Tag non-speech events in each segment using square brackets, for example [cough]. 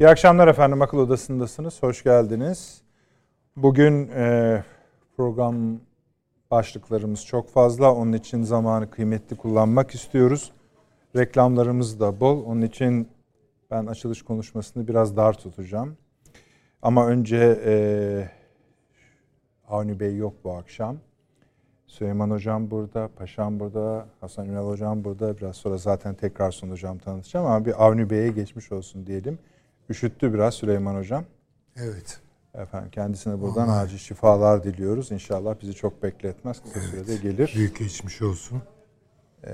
İyi akşamlar efendim. Akıl Odası'ndasınız. Hoş geldiniz. Bugün e, program başlıklarımız çok fazla. Onun için zamanı kıymetli kullanmak istiyoruz. Reklamlarımız da bol. Onun için ben açılış konuşmasını biraz dar tutacağım. Ama önce e, Avni Bey yok bu akşam. Süleyman Hocam burada, Paşam burada, Hasan Ünal Hocam burada. Biraz sonra zaten tekrar sunacağım, tanıtacağım ama bir Avni Bey'e geçmiş olsun diyelim. Üşüttü biraz Süleyman Hocam. Evet. Efendim kendisine buradan Vallahi. acil şifalar diliyoruz. İnşallah bizi çok bekletmez. Kısa evet. sürede gelir. Büyük geçmiş olsun. Ee,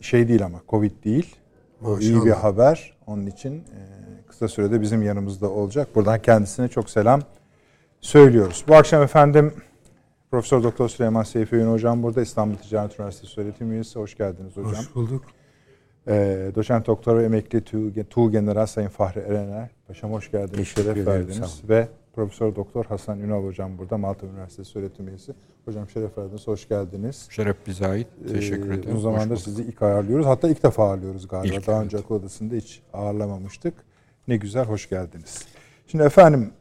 şey değil ama Covid değil. Bu iyi bir haber. Onun için e, kısa sürede bizim yanımızda olacak. Buradan kendisine çok selam söylüyoruz. Bu akşam efendim Profesör Doktor Süleyman Seyfi hocam burada İstanbul Ticaret Üniversitesi öğretim üyesi. Hoş geldiniz hocam. Hoş bulduk. Ee, Doçent Doktor ve emekli Tuğ General Sayın Fahri Erener. Paşam hoş geldiniz. Teşekkür şeref verdiniz. Ve Profesör Doktor Hasan Ünal hocam burada Malta Üniversitesi öğretim üyesi. Hocam şeref verdiniz. Hoş geldiniz. Şeref bize ait. Teşekkür ederim. Uzun zamandır sizi ilk ağırlıyoruz. Hatta ilk defa ağırlıyoruz galiba. İlk, Daha evet. önce akıl odasında hiç ağırlamamıştık. Ne güzel, hoş geldiniz. Şimdi efendim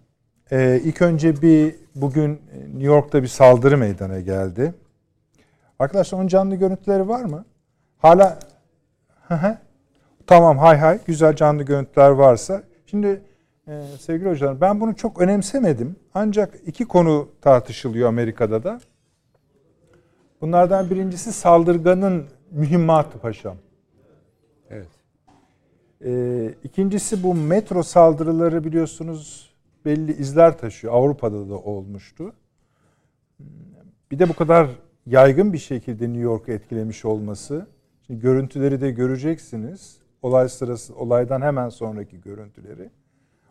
ee, ilk önce bir bugün New York'ta bir saldırı meydana geldi. Arkadaşlar onun canlı görüntüleri var mı? Hala tamam hay hay güzel canlı görüntüler varsa. Şimdi e, sevgili hocalar ben bunu çok önemsemedim. Ancak iki konu tartışılıyor Amerika'da da. Bunlardan birincisi saldırganın mühimmatı paşam. Evet. Ee, ikincisi bu metro saldırıları biliyorsunuz belli izler taşıyor. Avrupa'da da olmuştu. Bir de bu kadar yaygın bir şekilde New York'u etkilemiş olması. Şimdi görüntüleri de göreceksiniz. Olay sırası, olaydan hemen sonraki görüntüleri.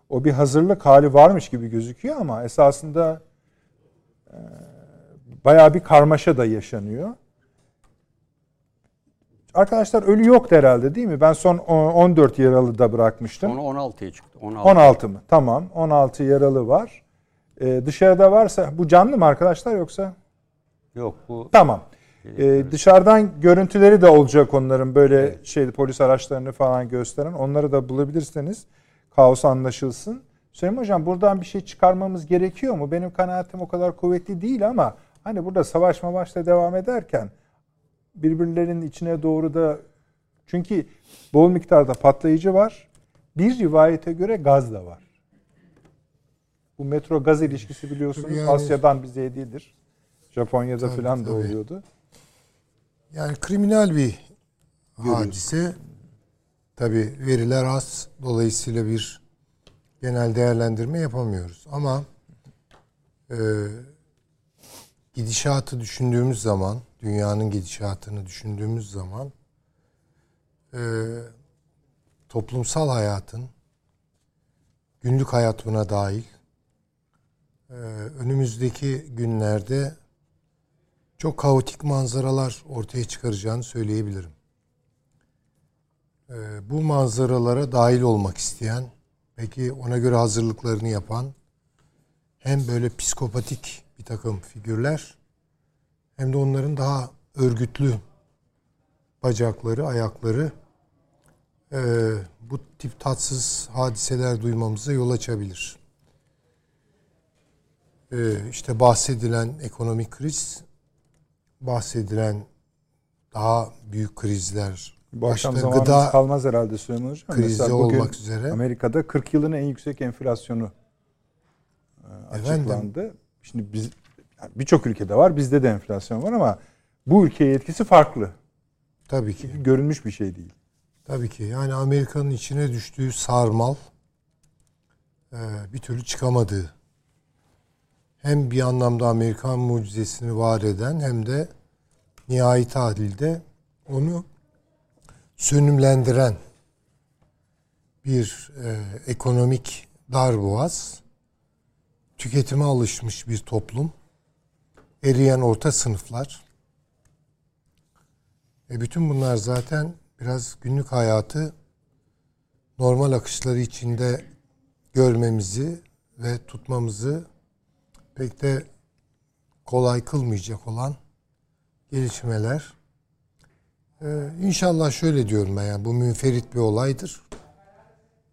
O bir hazırlık hali varmış gibi gözüküyor ama esasında e, bayağı bir karmaşa da yaşanıyor. Arkadaşlar ölü yok herhalde değil mi? Ben son 14 yaralı da bırakmıştım. Sonra 16'ya çıktı. 16. 16 mı? Tamam. 16 yaralı var. Ee, dışarıda varsa bu canlı mı arkadaşlar yoksa? Yok bu. Tamam. Ee, dışarıdan görüntüleri de olacak onların böyle evet. şey polis araçlarını falan gösteren. Onları da bulabilirseniz kaos anlaşılsın. Süleyman Hocam buradan bir şey çıkarmamız gerekiyor mu? Benim kanaatim o kadar kuvvetli değil ama hani burada savaş mavaşla devam ederken birbirlerinin içine doğru da çünkü bol miktarda patlayıcı var. Bir rivayete göre gaz da var. Bu metro gaz ilişkisi biliyorsunuz yani, Asya'dan bize hediyedir. Japonya'da tabii, falan da tabii. oluyordu. Yani kriminal bir hadise. Tabi veriler az. Dolayısıyla bir genel değerlendirme yapamıyoruz. Ama e, gidişatı düşündüğümüz zaman dünyanın gidişatını düşündüğümüz zaman e, toplumsal hayatın günlük hayatına dahil e, önümüzdeki günlerde çok kaotik manzaralar ortaya çıkaracağını söyleyebilirim. E, bu manzaralara dahil olmak isteyen, peki ona göre hazırlıklarını yapan hem böyle psikopatik bir takım figürler hem de onların daha örgütlü bacakları, ayakları e, bu tip tatsız hadiseler duymamıza yol açabilir. E, işte bahsedilen ekonomik kriz, bahsedilen daha büyük krizler, bu akşam zamanımız gıda kalmaz herhalde Süleyman Hocam. Krizi Mesela bugün olmak üzere. Amerika'da 40 yılın en yüksek enflasyonu e, açıklandı. Efendim? Şimdi biz birçok ülkede var. Bizde de enflasyon var ama bu ülkeye etkisi farklı. Tabii ki. görünmüş bir şey değil. Tabii ki. Yani Amerika'nın içine düştüğü sarmal e, bir türlü çıkamadığı hem bir anlamda Amerikan mucizesini var eden hem de nihai tahlilde onu sönümlendiren bir e, ekonomik darboğaz, tüketime alışmış bir toplum, eriyen orta sınıflar. E bütün bunlar zaten biraz günlük hayatı normal akışları içinde görmemizi ve tutmamızı pek de kolay kılmayacak olan gelişmeler. Ee, inşallah şöyle diyorum ben yani bu münferit bir olaydır.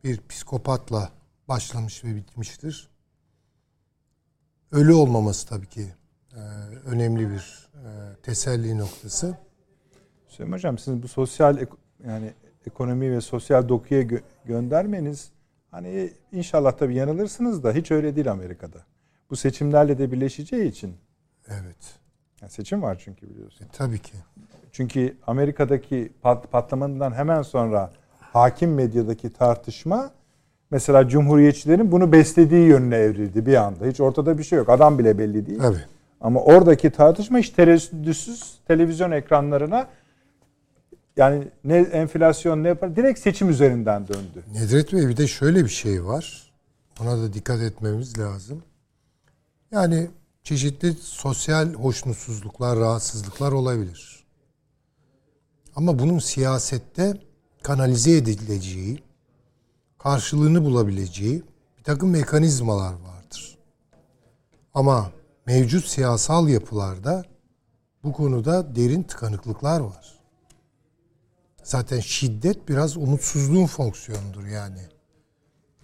bir psikopatla başlamış ve bitmiştir. Ölü olmaması tabii ki e, önemli bir e, teselli noktası. Süleyman Hocam sizin bu sosyal yani ekonomi ve sosyal dokuya gö- göndermeniz hani inşallah tabii yanılırsınız da hiç öyle değil Amerika'da. Bu seçimlerle de birleşeceği için. Evet. Yani seçim var çünkü biliyorsun. E, tabii ki. Çünkü Amerika'daki pat- patlamanından hemen sonra hakim medyadaki tartışma mesela cumhuriyetçilerin bunu beslediği yönüne evrildi bir anda. Hiç ortada bir şey yok. Adam bile belli değil. Tabii. Ama oradaki tartışma hiç tereddütsüz televizyon ekranlarına yani ne enflasyon ne yapar direkt seçim üzerinden döndü. Nedret Bey bir de şöyle bir şey var. Ona da dikkat etmemiz lazım. Yani çeşitli sosyal hoşnutsuzluklar, rahatsızlıklar olabilir. Ama bunun siyasette kanalize edileceği, karşılığını bulabileceği bir takım mekanizmalar vardır. Ama mevcut siyasal yapılarda bu konuda derin tıkanıklıklar var. Zaten şiddet biraz umutsuzluğun fonksiyonudur yani.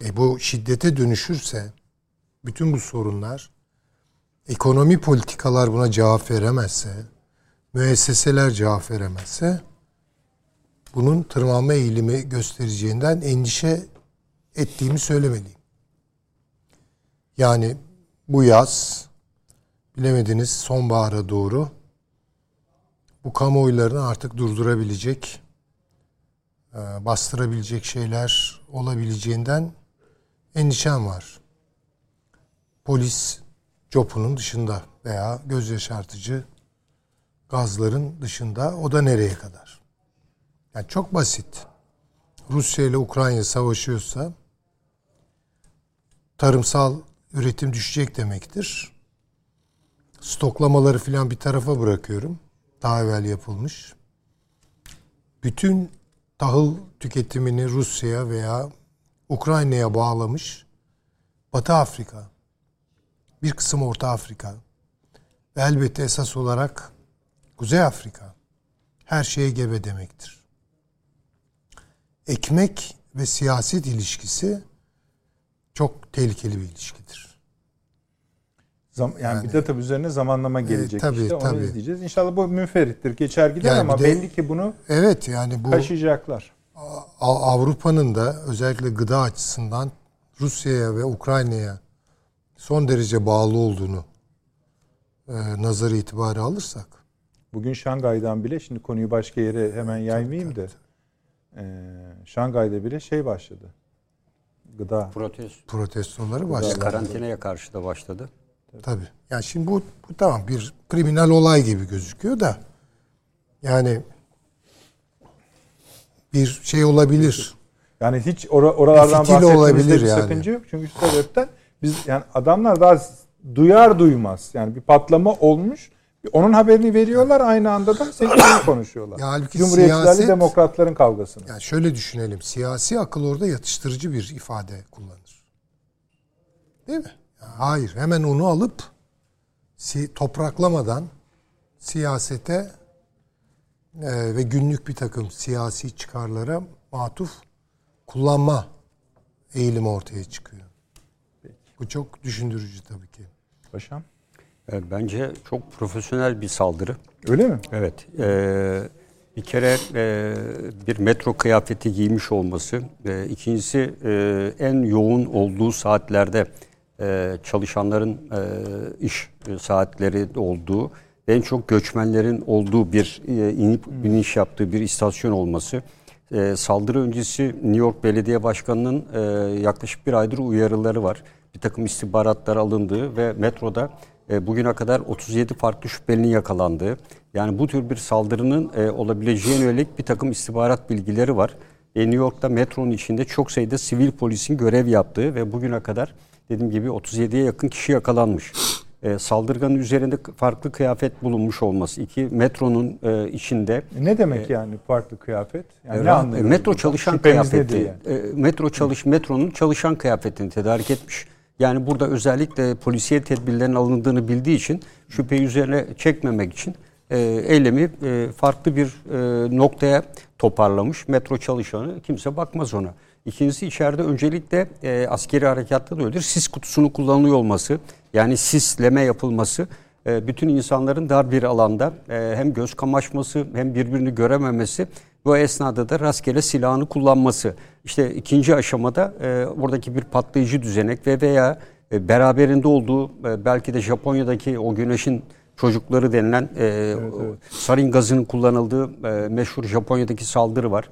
E bu şiddete dönüşürse bütün bu sorunlar ekonomi politikalar buna cevap veremezse, müesseseler cevap veremezse bunun tırmanma eğilimi göstereceğinden endişe ettiğimi söylemeliyim. Yani bu yaz bilemediniz sonbahara doğru bu kamuoylarını artık durdurabilecek, e, bastırabilecek şeyler olabileceğinden endişem var. Polis copunun dışında veya göz yaşartıcı gazların dışında o da nereye kadar? Yani çok basit. Rusya ile Ukrayna savaşıyorsa tarımsal üretim düşecek demektir. Stoklamaları filan bir tarafa bırakıyorum. Daha evvel yapılmış. Bütün tahıl tüketimini Rusya'ya veya Ukrayna'ya bağlamış Batı Afrika, bir kısım Orta Afrika ve elbette esas olarak Kuzey Afrika her şeye gebe demektir. Ekmek ve siyaset ilişkisi çok tehlikeli bir ilişkidir. Zam- yani, bir de tabii üzerine zamanlama gelecek tabii, işte onu tabii. izleyeceğiz. İnşallah bu münferittir geçer gider Yani ama de- belli ki bunu Evet yani bu taşıyacaklar. Avrupa'nın da özellikle gıda açısından Rusya'ya ve Ukrayna'ya son derece bağlı olduğunu e, nazar itibarı alırsak Bugün Şangay'dan bile şimdi konuyu başka yere hemen yaymayayım da e, Şangay'da bile şey başladı. Gıda. Protesto. protestoları başladı. Karantinaya karşı da başladı. Tabii. Yani şimdi bu, bu tamam bir kriminal olay gibi gözüküyor da yani bir şey olabilir. Yani hiç ora- oralardan bahsetmemizde bir yani. sakınca yok. Çünkü şu sebepten biz yani adamlar daha duyar duymaz. Yani bir patlama olmuş. Onun haberini veriyorlar aynı anda da seçimleri [coughs] konuşuyorlar. Ya halbuki Cumhuriyetçilerle siyaset- demokratların kavgasını. Yani şöyle düşünelim. Siyasi akıl orada yatıştırıcı bir ifade kullanır. Değil mi? Hayır. Hemen onu alıp si- topraklamadan siyasete e, ve günlük bir takım siyasi çıkarlara matuf kullanma eğilimi ortaya çıkıyor. Bu çok düşündürücü tabii ki. Paşam. E, Bence çok profesyonel bir saldırı. Öyle mi? Evet. e, bir kere e, bir metro kıyafeti giymiş olması. E, ikincisi e, en yoğun olduğu saatlerde e, çalışanların e, iş saatleri olduğu en çok göçmenlerin olduğu bir e, inip biniş yaptığı bir istasyon olması. E, saldırı öncesi New York Belediye Başkanı'nın e, yaklaşık bir aydır uyarıları var. Bir takım istihbaratlar alındığı ve metroda e, bugüne kadar 37 farklı şüphelinin yakalandığı, yani bu tür bir saldırının e, olabileceğine yönelik bir takım istihbarat bilgileri var. E, New York'ta metronun içinde çok sayıda sivil polisin görev yaptığı ve bugüne kadar dediğim gibi 37'ye yakın kişi yakalanmış. E, saldırganın üzerinde farklı kıyafet bulunmuş olması, iki metronun e, içinde E Ne demek yani farklı kıyafet? Yani e, ne metro çalışan Şüphemiz kıyafeti. yani? e, metro çalış metronun çalışan kıyafetini tedarik etmiş. Yani burada özellikle polisiye tedbirlerin alındığını bildiği için şüpheyi üzerine çekmemek için e, eylemi e, farklı bir e, noktaya toparlamış. Metro çalışanı kimse bakmaz ona. İkincisi içeride öncelikle e, askeri harekatta da öyledir. Sis kutusunu kullanılıyor olması yani sisleme yapılması e, bütün insanların dar bir alanda e, hem göz kamaşması hem birbirini görememesi bu esnada da rastgele silahını kullanması. İşte ikinci aşamada e, buradaki bir patlayıcı düzenek ve veya e, beraberinde olduğu e, belki de Japonya'daki o güneşin çocukları denilen e, evet, evet. sarin gazının kullanıldığı e, meşhur Japonya'daki saldırı var.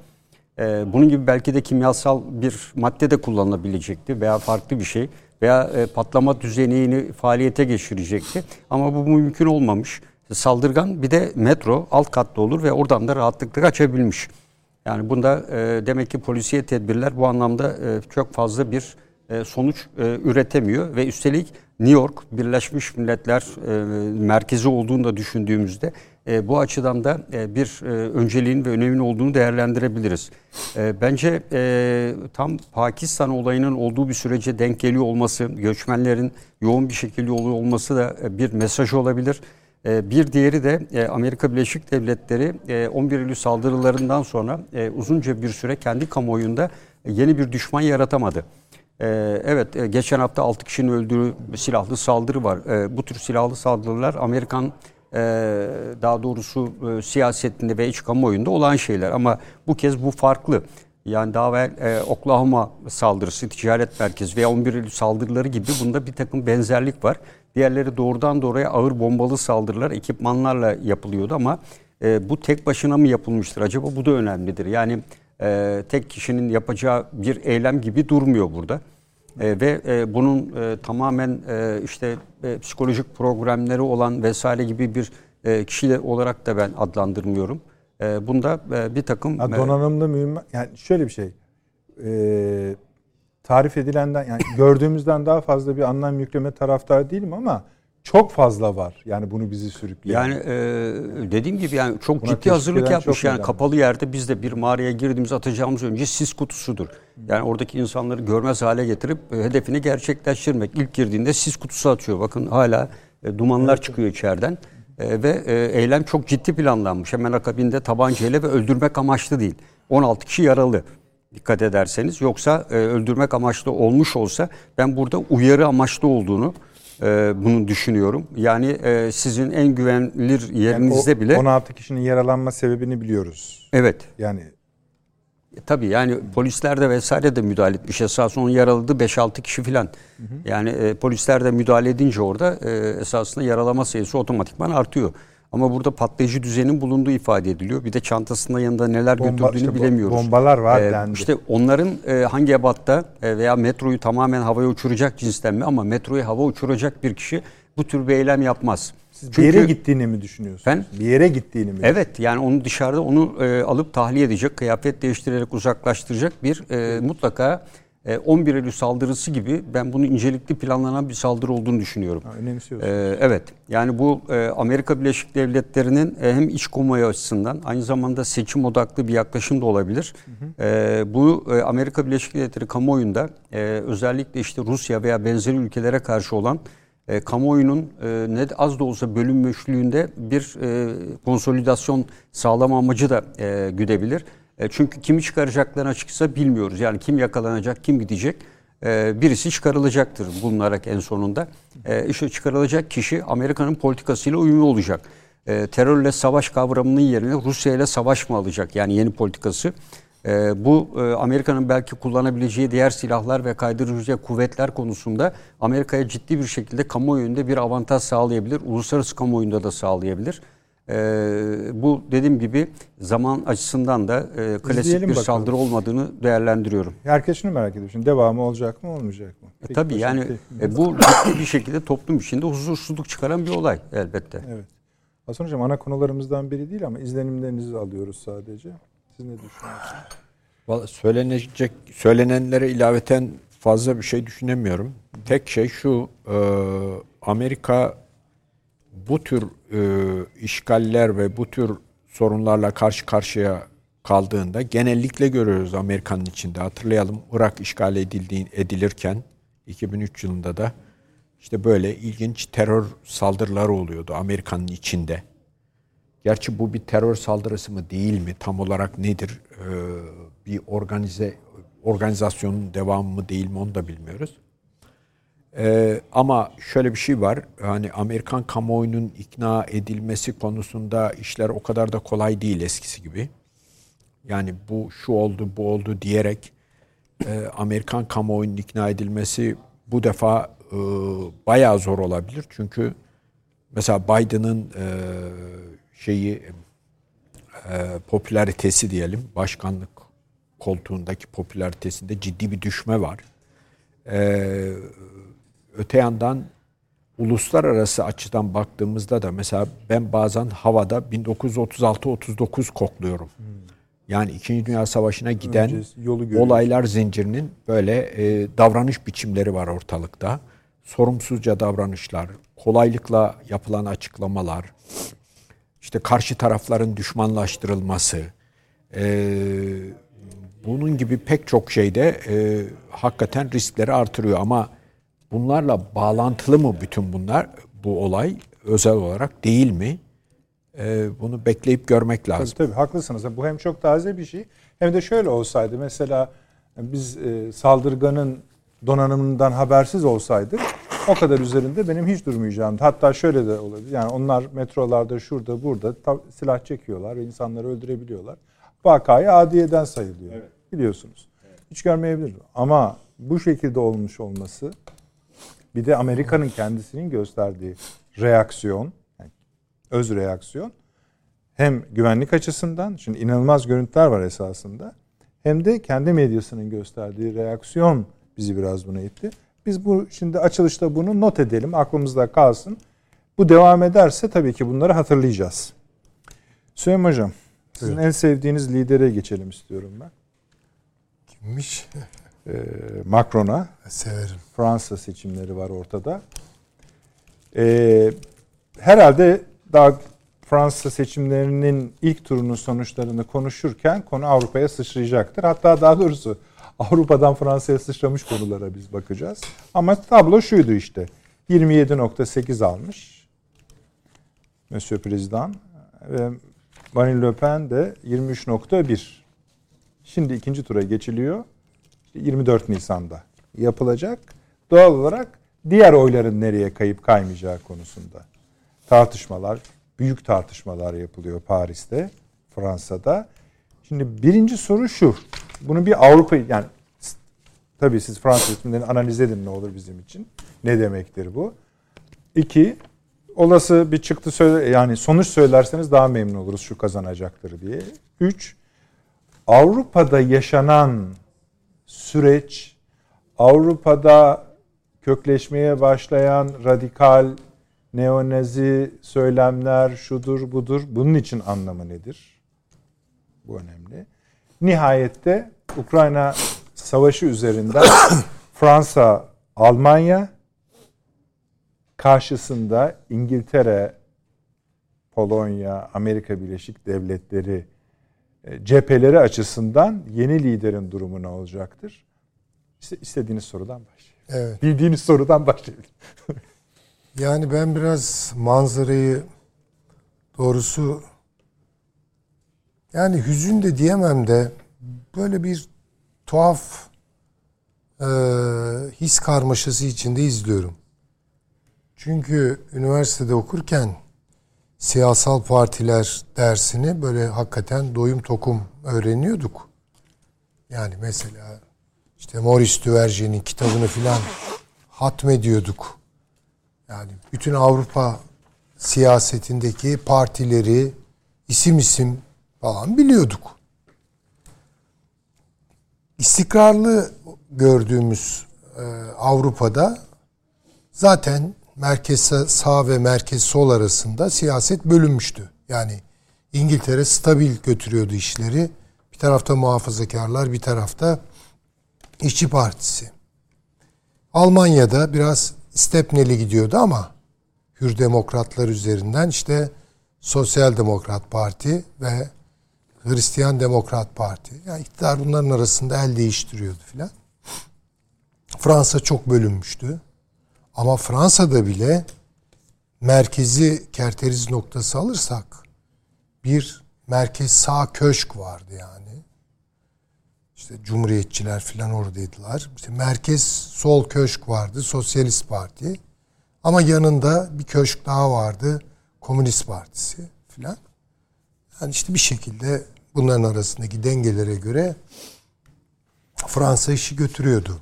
E, bunun gibi belki de kimyasal bir madde de kullanılabilecekti veya farklı bir şey veya e, patlama düzenini faaliyete geçirecekti. Ama bu mümkün olmamış. Saldırgan bir de metro alt katta olur ve oradan da rahatlıkla kaçabilmiş. Yani bunda e, demek ki polisiye tedbirler bu anlamda e, çok fazla bir e, sonuç e, üretemiyor ve üstelik New York Birleşmiş Milletler e, merkezi olduğunu da düşündüğümüzde e, bu açıdan da e, bir e, önceliğin ve önemin olduğunu değerlendirebiliriz. E, bence e, tam Pakistan olayının olduğu bir sürece denk geliyor olması, göçmenlerin yoğun bir şekilde oluyor olması da e, bir mesaj olabilir. E, bir diğeri de e, Amerika Birleşik Devletleri 11 Eylül saldırılarından sonra uzunca bir süre kendi kamuoyunda yeni bir düşman yaratamadı. Evet, geçen hafta 6 kişinin öldüğü silahlı saldırı var. Bu tür silahlı saldırılar Amerikan daha doğrusu siyasetinde ve iç kamuoyunda olan şeyler. Ama bu kez bu farklı. Yani daha evvel e, Oklahoma saldırısı, ticaret merkezi veya 11 Eylül saldırıları gibi bunda bir takım benzerlik var. Diğerleri doğrudan doğruya ağır bombalı saldırılar ekipmanlarla yapılıyordu ama e, bu tek başına mı yapılmıştır acaba? Bu da önemlidir. Yani e, tek kişinin yapacağı bir eylem gibi durmuyor burada. E, ve e, bunun e, tamamen e, işte e, psikolojik programları olan vesaire gibi bir e, kişiler olarak da ben adlandırmıyorum. E, bunda e, bir takım... Ha, donanımlı mühim... Yani şöyle bir şey. E, tarif edilenden yani [laughs] gördüğümüzden daha fazla bir anlam yükleme taraftar değilim ama çok fazla var. Yani bunu bizi sürükleyen. Yani e, dediğim gibi yani çok Buna ciddi hazırlık yapmış. Yani önemli. kapalı yerde biz de bir mağaraya girdiğimiz atacağımız önce sis kutusudur. Yani oradaki insanları görmez hale getirip e, hedefini gerçekleştirmek. İlk girdiğinde sis kutusu atıyor. Bakın hala e, dumanlar evet. çıkıyor içeriden. E, ve e, eylem çok ciddi planlanmış. Hemen akabinde tabancayla ve öldürmek amaçlı değil. 16 kişi yaralı dikkat ederseniz. Yoksa e, öldürmek amaçlı olmuş olsa ben burada uyarı amaçlı olduğunu e, bunu düşünüyorum. Yani e, sizin en güvenilir yerinizde yani o, bile... 16 kişinin yaralanma sebebini biliyoruz. Evet. Yani e, tabii yani polisler de vesaire de müdahale etmiş. Esasında onu yaraladı 5-6 kişi filan. Yani e, polisler de müdahale edince orada e, esasında yaralama sayısı otomatikman artıyor. Ama burada patlayıcı düzenin bulunduğu ifade ediliyor. Bir de çantasında yanında neler Bomba, götürdüğünü işte bilemiyoruz. Bombalar var ee, dendi. İşte onların e, hangi ebatta e, veya metroyu tamamen havaya uçuracak cinsten mi ama metroyu hava uçuracak bir kişi bu tür bir eylem yapmaz. Siz Çünkü, bir yere gittiğini mi düşünüyorsunuz? Ben, bir yere gittiğini mi? Evet yani onu dışarıda onu e, alıp tahliye edecek, kıyafet değiştirerek uzaklaştıracak bir e, mutlaka 11 e, Eylül saldırısı gibi ben bunu incelikli planlanan bir saldırı olduğunu düşünüyorum. Ha, önemsiyorsunuz. Ee, evet. Yani bu e, Amerika Birleşik Devletleri'nin e, hem iç kamuoyu açısından aynı zamanda seçim odaklı bir yaklaşım da olabilir. Hı hı. E, bu e, Amerika Birleşik Devletleri kamuoyunda e, özellikle işte Rusya veya benzeri ülkelere karşı olan e, kamuoyunun e, ne az da olsa bölünmüşlüğünde bir e, konsolidasyon sağlama amacı da e, güdebilir. E, çünkü kimi çıkaracaklarını açıkçası bilmiyoruz. Yani kim yakalanacak, kim gidecek. E, birisi çıkarılacaktır bulunarak en sonunda. E, işte çıkarılacak kişi Amerika'nın politikasıyla uyumlu olacak. terörle savaş kavramının yerine Rusya ile savaş mı alacak? Yani yeni politikası. bu Amerika'nın belki kullanabileceği diğer silahlar ve kaydırıcı kuvvetler konusunda Amerika'ya ciddi bir şekilde kamuoyunda bir avantaj sağlayabilir. Uluslararası kamuoyunda da sağlayabilir. E, bu dediğim gibi zaman açısından da e, klasik bir bakalım. saldırı olmadığını değerlendiriyorum. Herkes şunu merak ediyor. Şimdi devamı olacak mı olmayacak mı? e, tabii yani e, bu [coughs] ciddi bir şekilde toplum içinde huzursuzluk çıkaran bir olay elbette. Evet. Hasan Hocam ana konularımızdan biri değil ama izlenimlerinizi alıyoruz sadece. Siz ne düşünüyorsunuz? Vallahi söylenecek, söylenenlere ilaveten fazla bir şey düşünemiyorum. Tek şey şu, e, Amerika bu tür e, işgaller ve bu tür sorunlarla karşı karşıya kaldığında genellikle görüyoruz Amerika'nın içinde. Hatırlayalım Irak işgal edildiği, edilirken 2003 yılında da işte böyle ilginç terör saldırıları oluyordu Amerika'nın içinde. Gerçi bu bir terör saldırısı mı değil mi? Tam olarak nedir? Ee, bir organize organizasyonun devamı mı değil mi onu da bilmiyoruz. Ee, ama şöyle bir şey var. Hani Amerikan kamuoyunun ikna edilmesi konusunda işler o kadar da kolay değil eskisi gibi. Yani bu şu oldu, bu oldu diyerek e, Amerikan kamuoyunun ikna edilmesi bu defa e, bayağı zor olabilir. Çünkü mesela Biden'ın e, şeyi e, popülaritesi diyelim, başkanlık koltuğundaki popülaritesinde ciddi bir düşme var. E, öte yandan uluslararası açıdan baktığımızda da mesela ben bazen havada 1936-39 kokluyorum. Hmm. Yani İkinci Dünya Savaşı'na giden yolu olaylar zincirinin böyle e, davranış biçimleri var ortalıkta. Sorumsuzca davranışlar, kolaylıkla yapılan açıklamalar, işte karşı tarafların düşmanlaştırılması, e, bunun gibi pek çok şeyde e, hakikaten riskleri artırıyor. Ama bunlarla bağlantılı mı bütün bunlar, bu olay özel olarak değil mi? E, bunu bekleyip görmek lazım. Tabii tabii haklısınız. Bu hem çok taze bir şey hem de şöyle olsaydı mesela biz e, saldırganın donanımından habersiz olsaydık o kadar üzerinde benim hiç durmayacağım. Hatta şöyle de olabilir. Yani onlar metrolarda şurada burada silah çekiyorlar ve insanları öldürebiliyorlar. Vakayı adiyeden sayılıyor. Evet. Biliyorsunuz. Evet. Hiç görmeyebilir. Ama bu şekilde olmuş olması bir de Amerika'nın kendisinin gösterdiği reaksiyon, yani öz reaksiyon hem güvenlik açısından, şimdi inanılmaz görüntüler var esasında, hem de kendi medyasının gösterdiği reaksiyon bizi biraz buna itti. Biz bu şimdi açılışta bunu not edelim, aklımızda kalsın. Bu devam ederse tabii ki bunları hatırlayacağız. Süleyman Hocam, sizin evet. en sevdiğiniz lidere geçelim istiyorum ben. Kimmiş? [laughs] Ee, Macron'a. Severim. Fransa seçimleri var ortada. Ee, herhalde daha Fransa seçimlerinin ilk turunun sonuçlarını konuşurken konu Avrupa'ya sıçrayacaktır. Hatta daha doğrusu Avrupa'dan Fransa'ya sıçramış konulara biz bakacağız. Ama tablo şuydu işte. 27.8 almış Monsieur President ve Marine Le Pen de 23.1. Şimdi ikinci tura geçiliyor. 24 Nisan'da yapılacak. Doğal olarak diğer oyların nereye kayıp kaymayacağı konusunda tartışmalar, büyük tartışmalar yapılıyor Paris'te, Fransa'da. Şimdi birinci soru şu. Bunu bir Avrupa yani tabii siz Fransız hükümlerini analiz edin ne olur bizim için. Ne demektir bu? İki, olası bir çıktı söyle yani sonuç söylerseniz daha memnun oluruz şu kazanacaktır diye. Üç, Avrupa'da yaşanan süreç Avrupa'da kökleşmeye başlayan radikal neonazi söylemler şudur budur bunun için anlamı nedir? Bu önemli. Nihayette Ukrayna savaşı üzerinden [coughs] Fransa, Almanya karşısında İngiltere, Polonya, Amerika Birleşik Devletleri e, cepheleri açısından yeni liderin durumu ne olacaktır? İşte istediğiniz sorudan başlayalım. Evet. Bildiğiniz sorudan başlayalım. [laughs] yani ben biraz manzarayı doğrusu yani hüzün de diyemem de böyle bir tuhaf e, his karmaşası içinde izliyorum. Çünkü üniversitede okurken siyasal partiler dersini böyle hakikaten doyum tokum öğreniyorduk. Yani mesela işte Maurice Duverger'in kitabını filan hatmediyorduk. Yani bütün Avrupa siyasetindeki partileri isim isim falan biliyorduk. İstikrarlı gördüğümüz e, Avrupa'da zaten merkez sağ ve merkez sol arasında siyaset bölünmüştü. Yani İngiltere stabil götürüyordu işleri. Bir tarafta muhafazakarlar, bir tarafta İşçi Partisi. Almanya'da biraz Stepneli gidiyordu ama Hür Demokratlar üzerinden işte Sosyal Demokrat Parti ve Hristiyan Demokrat Parti. Yani iktidar bunların arasında el değiştiriyordu filan. Fransa çok bölünmüştü. Ama Fransa'da bile merkezi kerteriz noktası alırsak bir merkez sağ köşk vardı yani. İşte Cumhuriyetçiler falan oradaydılar. İşte merkez sol köşk vardı, Sosyalist Parti. Ama yanında bir köşk daha vardı, Komünist Partisi filan. Yani işte bir şekilde bunların arasındaki dengelere göre Fransa işi götürüyordu.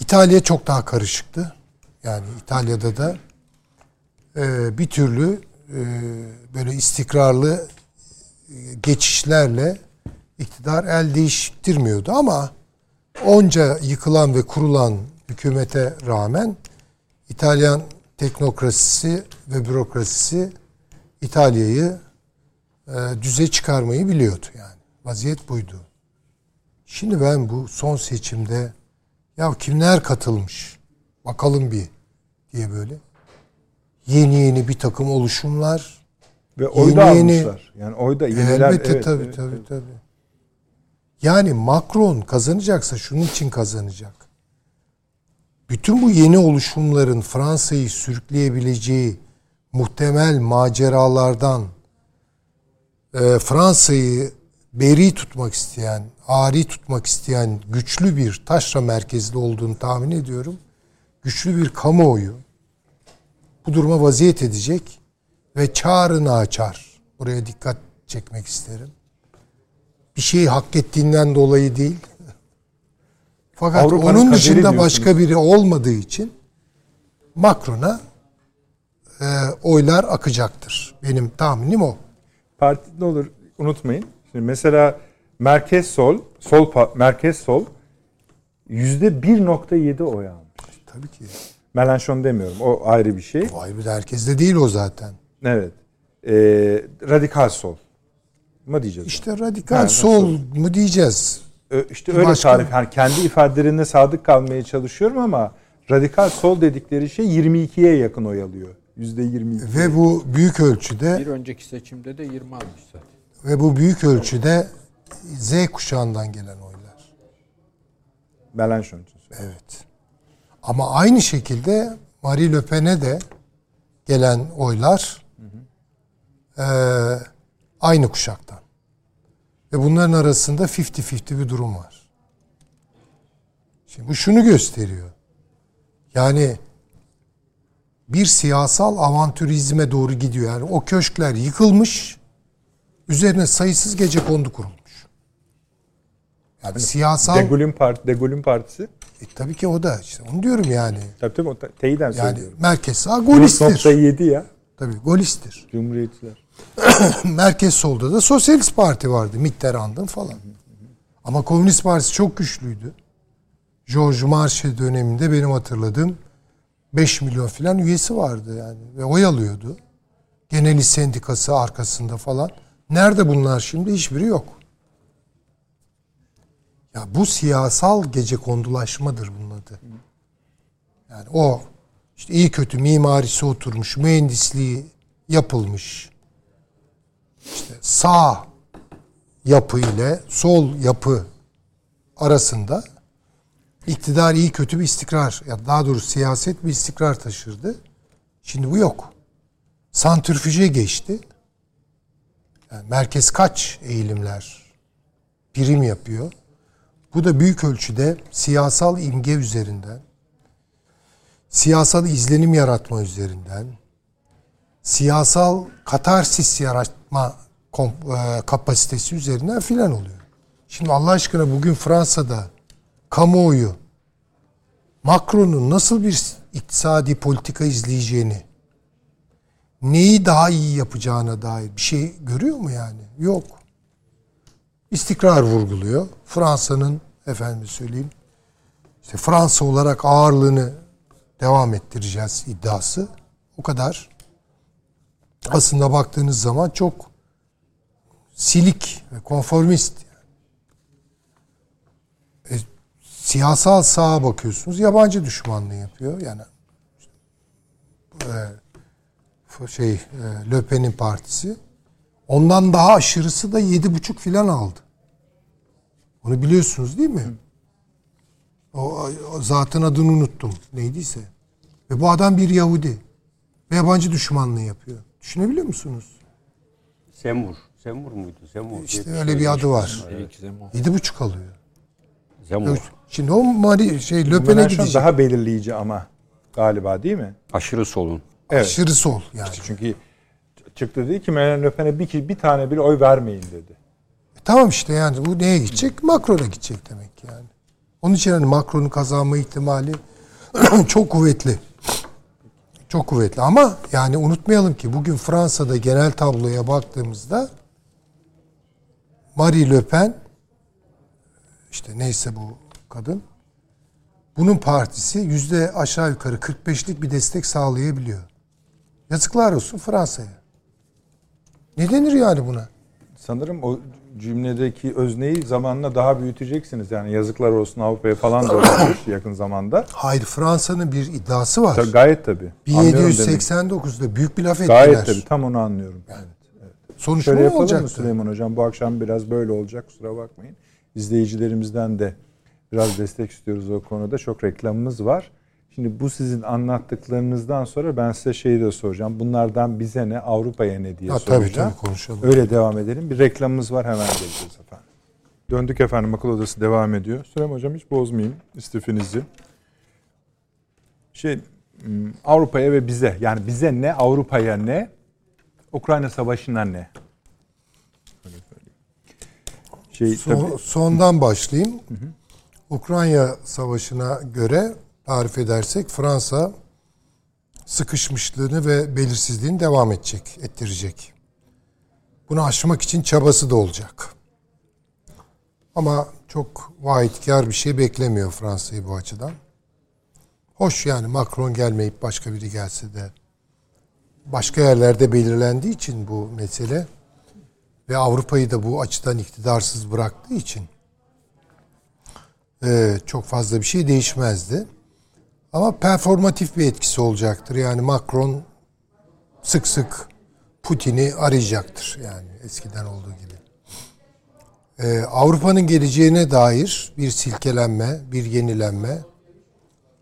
İtalya çok daha karışıktı. Yani İtalya'da da e, bir türlü e, böyle istikrarlı e, geçişlerle iktidar el değiştirmiyordu ama onca yıkılan ve kurulan hükümete rağmen İtalyan teknokrasisi ve bürokrasisi İtalya'yı e, düze çıkarmayı biliyordu yani. Vaziyet buydu. Şimdi ben bu son seçimde ya kimler katılmış bakalım bir diye böyle yeni yeni bir takım oluşumlar Ve oy Yeni da yeni- almışlar. Yani oy da yeniler. Elbette evet, tabii evet, tabii evet. tabii. Yani Macron kazanacaksa şunun için kazanacak. Bütün bu yeni oluşumların Fransa'yı sürükleyebileceği muhtemel maceralardan e, Fransa'yı beri tutmak isteyen, ari tutmak isteyen güçlü bir taşra merkezli olduğunu tahmin ediyorum. Güçlü bir kamuoyu bu duruma vaziyet edecek ve çağrını açar. Buraya dikkat çekmek isterim. Bir şeyi hak ettiğinden dolayı değil. Fakat Avrupa'nın onun dışında diyorsunuz. başka biri olmadığı için Macron'a e, oylar akacaktır. Benim tahminim o. Parti ne olur unutmayın. Şimdi mesela merkez sol, sol merkez sol yüzde 1.7 oy almış. Tabii ki. Mélenchon demiyorum. O ayrı bir şey. Vay be herkeste değil o zaten. Evet. Ee, radikal sol mu diyeceğiz? İşte radikal Ha, sol mu diyeceğiz? Ö- İşte öyle başka- tarif. Yani kendi ifadelerine sadık kalmaya çalışıyorum ama radikal sol dedikleri şey 22'ye yakın oy alıyor. Yüzde 22. Ve bu büyük ölçüde Bir önceki seçimde de 20 almış zaten. ve bu büyük ölçüde Z kuşağından gelen oylar. Mélenchon için söylüyorum. Evet. Ama aynı şekilde Marie Le Pen'e de gelen oylar eee, aynı kuşaktan. Ve bunların arasında 50-50 bir durum var. Şimdi bu şunu gösteriyor. Yani bir siyasal avantürizme doğru gidiyor. Yani o köşkler yıkılmış, üzerine sayısız gece kondu kurulmuş. Yani siyasal... De Gaulle'ün part, De Gaulle'ün partisi. E, tabii ki o da işte onu diyorum yani. Tabii tabii o te- teyiden Yani söylüyorum. merkez sağ golisttir. 4.7 ya. Tabii golisttir. Cumhuriyetçiler. [coughs] merkez solda da Sosyalist Parti vardı. Mitterrand'ın falan. Ama Komünist Partisi çok güçlüydü. George Marshall döneminde benim hatırladığım 5 milyon falan üyesi vardı yani. Ve oy alıyordu. Genel Sendikası arkasında falan. Nerede bunlar şimdi? Hiçbiri yok. Ya bu siyasal gece kondulaşmadır bunun adı. Yani o işte iyi kötü mimarisi oturmuş, mühendisliği yapılmış. İşte sağ yapı ile sol yapı arasında iktidar iyi kötü bir istikrar ya daha doğrusu siyaset bir istikrar taşırdı. Şimdi bu yok. Santrfüje geçti. Yani merkez kaç eğilimler prim yapıyor. Bu da büyük ölçüde siyasal imge üzerinden, siyasal izlenim yaratma üzerinden, siyasal katarsis yaratma e, kapasitesi üzerinden filan oluyor. Şimdi Allah aşkına bugün Fransa'da kamuoyu Macron'un nasıl bir iktisadi politika izleyeceğini, neyi daha iyi yapacağına dair bir şey görüyor mu yani? Yok. İstikrar vurguluyor. Fransa'nın efendim söyleyeyim işte Fransa olarak ağırlığını devam ettireceğiz iddiası. O kadar. Aslında baktığınız zaman çok silik ve konformist. E, siyasal sağa bakıyorsunuz yabancı düşmanlığı yapıyor. Yani e, şey e, Le Pen'in partisi. Ondan daha aşırısı da yedi buçuk filan aldı. Onu biliyorsunuz değil mi? O, o zatın adını unuttum. Neydiyse. Ve bu adam bir Yahudi. Ve yabancı düşmanlığı yapıyor. Düşünebiliyor musunuz? Semur. Semur muydu? Semur. İşte diye öyle bir adı var. Yedi buçuk alıyor. Zemmour. Şimdi o Mari şey Le Pen'e Mélenchon gidecek. daha belirleyici ama galiba değil mi? Aşırı solun. Evet. Aşırı sol yani. Çünkü çıktı dedi ki Marine Le Pen'e bir, bir tane bile oy vermeyin dedi. Tamam işte yani bu neye gidecek? Macron'a gidecek demek ki yani. Onun için hani Macron'un kazanma ihtimali [clears throat] çok kuvvetli. Çok kuvvetli ama yani unutmayalım ki bugün Fransa'da genel tabloya baktığımızda Marie Le Pen işte neyse bu kadın bunun partisi yüzde aşağı yukarı 45'lik bir destek sağlayabiliyor. Yazıklar olsun Fransa'ya. Ne denir yani buna? Sanırım o cümledeki özneyi zamanla daha büyüteceksiniz. Yani yazıklar olsun Avrupa'ya falan da olabilir [coughs] yakın zamanda. Hayır Fransa'nın bir iddiası var. Tabii, gayet tabii. Anlıyorum demek. 1789'da büyük bir laf ettiler. Gayet tabii tam onu anlıyorum. Evet. Sonuç Şöyle ne yapalım mı olacaktı? Süleyman Hocam? Bu akşam biraz böyle olacak kusura bakmayın. İzleyicilerimizden de biraz destek istiyoruz o konuda. Çok reklamımız var. Şimdi bu sizin anlattıklarınızdan sonra ben size şeyi de soracağım. Bunlardan bize ne, Avrupa'ya ne diye Ha, tabii soracağım. tabii konuşalım. Öyle devam edelim. Bir reklamımız var hemen geleceğiz efendim. Döndük efendim akıl odası devam ediyor. Süleyman Hocam hiç bozmayayım istifinizi. Şey hmm, Avrupa'ya ve bize yani bize ne Avrupa'ya ne Ukrayna Savaşı'na ne? Şey, Son- tabii, sondan başlayayım. Ukrayna Savaşı'na göre tarif edersek Fransa sıkışmışlığını ve belirsizliğini devam edecek, ettirecek. Bunu aşmak için çabası da olacak. Ama çok vahitkar bir şey beklemiyor Fransa'yı bu açıdan. Hoş yani Macron gelmeyip başka biri gelse de başka yerlerde belirlendiği için bu mesele ve Avrupa'yı da bu açıdan iktidarsız bıraktığı için e, çok fazla bir şey değişmezdi. Ama performatif bir etkisi olacaktır. Yani Macron sık sık Putin'i arayacaktır. Yani eskiden olduğu gibi. E, Avrupa'nın geleceğine dair bir silkelenme, bir yenilenme,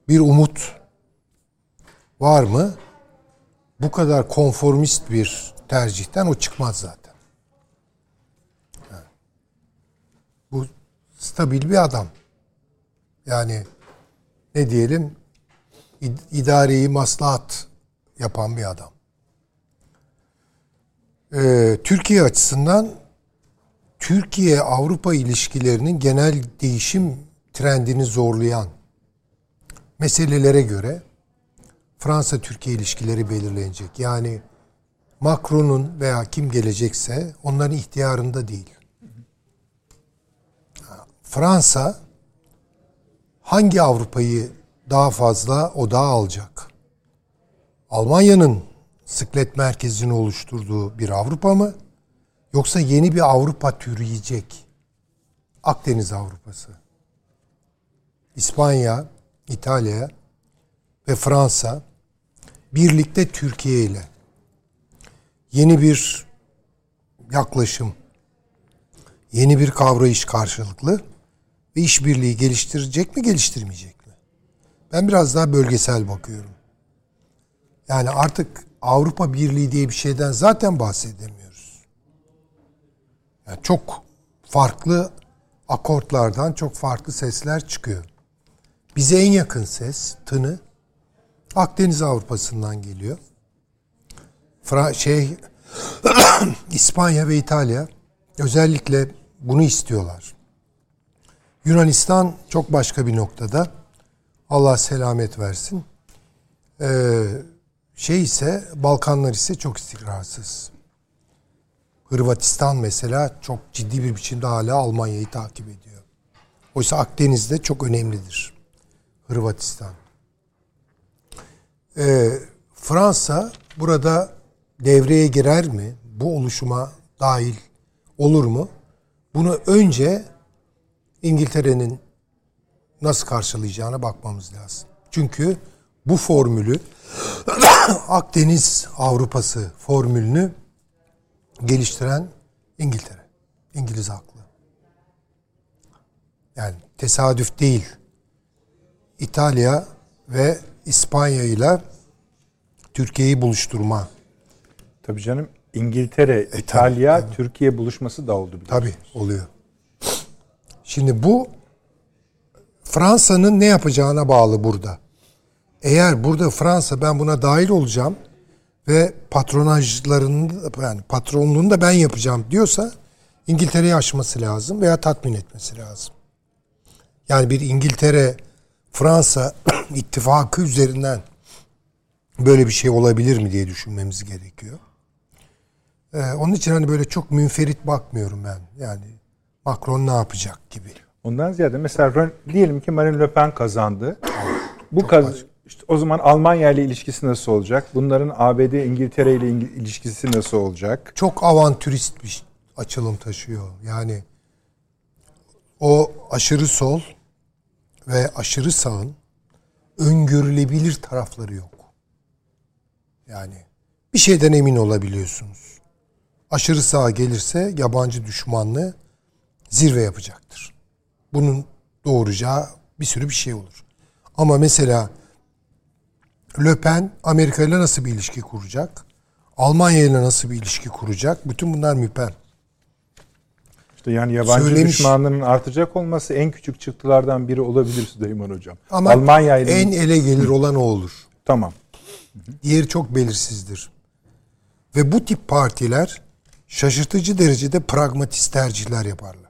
bir umut var mı? Bu kadar konformist bir tercihten o çıkmaz zaten. Bu stabil bir adam. Yani ne diyelim idareyi maslahat yapan bir adam. Ee, Türkiye açısından Türkiye-Avrupa ilişkilerinin genel değişim trendini zorlayan meselelere göre Fransa-Türkiye ilişkileri belirlenecek. Yani Macron'un veya kim gelecekse onların ihtiyarında değil. Fransa hangi Avrupa'yı daha fazla odağa alacak? Almanya'nın sıklet merkezini oluşturduğu bir Avrupa mı? Yoksa yeni bir Avrupa türüyecek? Akdeniz Avrupası. İspanya, İtalya ve Fransa birlikte Türkiye ile yeni bir yaklaşım, yeni bir kavrayış karşılıklı ve işbirliği geliştirecek mi, geliştirmeyecek? Ben biraz daha bölgesel bakıyorum. Yani artık Avrupa Birliği diye bir şeyden zaten bahsedemiyoruz. Yani çok farklı akortlardan çok farklı sesler çıkıyor. Bize en yakın ses, tını Akdeniz Avrupa'sından geliyor. Fra şey [clears throat] İspanya ve İtalya özellikle bunu istiyorlar. Yunanistan çok başka bir noktada. Allah selamet versin. Ee, şey ise Balkanlar ise çok istikrarsız. Hırvatistan mesela çok ciddi bir biçimde hala Almanya'yı takip ediyor. Oysa Akdeniz'de çok önemlidir. Hırvatistan. Ee, Fransa burada devreye girer mi? Bu oluşuma dahil olur mu? Bunu önce İngiltere'nin nasıl karşılayacağına bakmamız lazım. Çünkü bu formülü [coughs] Akdeniz Avrupası formülünü geliştiren İngiltere. İngiliz haklı. Yani tesadüf değil. İtalya ve İspanya ile Türkiye'yi buluşturma. tabii canım İngiltere, İtalya, Türkiye buluşması da oldu. Tabii oluyor. Şimdi bu Fransa'nın ne yapacağına bağlı burada. Eğer burada Fransa ben buna dahil olacağım ve patronajlarını yani patronluğunu da ben yapacağım diyorsa İngiltere'yi aşması lazım veya tatmin etmesi lazım. Yani bir İngiltere Fransa [clears throat] ittifakı üzerinden böyle bir şey olabilir mi diye düşünmemiz gerekiyor. Ee, onun için hani böyle çok münferit bakmıyorum ben. Yani Macron ne yapacak gibi. Ondan ziyade mesela diyelim ki Marine Le Pen kazandı. Bu kaz işte o zaman Almanya ile ilişkisi nasıl olacak? Bunların ABD İngiltere ile ilişkisi nasıl olacak? Çok avantürist bir açılım taşıyor. Yani o aşırı sol ve aşırı sağın öngörülebilir tarafları yok. Yani bir şeyden emin olabiliyorsunuz. Aşırı sağa gelirse yabancı düşmanlığı zirve yapacaktır. Bunun doğuracağı bir sürü bir şey olur. Ama mesela Le Pen Amerika ile nasıl bir ilişki kuracak? Almanya ile nasıl bir ilişki kuracak? Bütün bunlar müpem. İşte yani yabancı Söylemiş. düşmanlığının artacak olması en küçük çıktılardan biri olabilir Süleyman Hocam. Ama Almanya ile en ele gelir olan o olur. Tamam. Diğeri çok belirsizdir. Ve bu tip partiler şaşırtıcı derecede pragmatist tercihler yaparlar.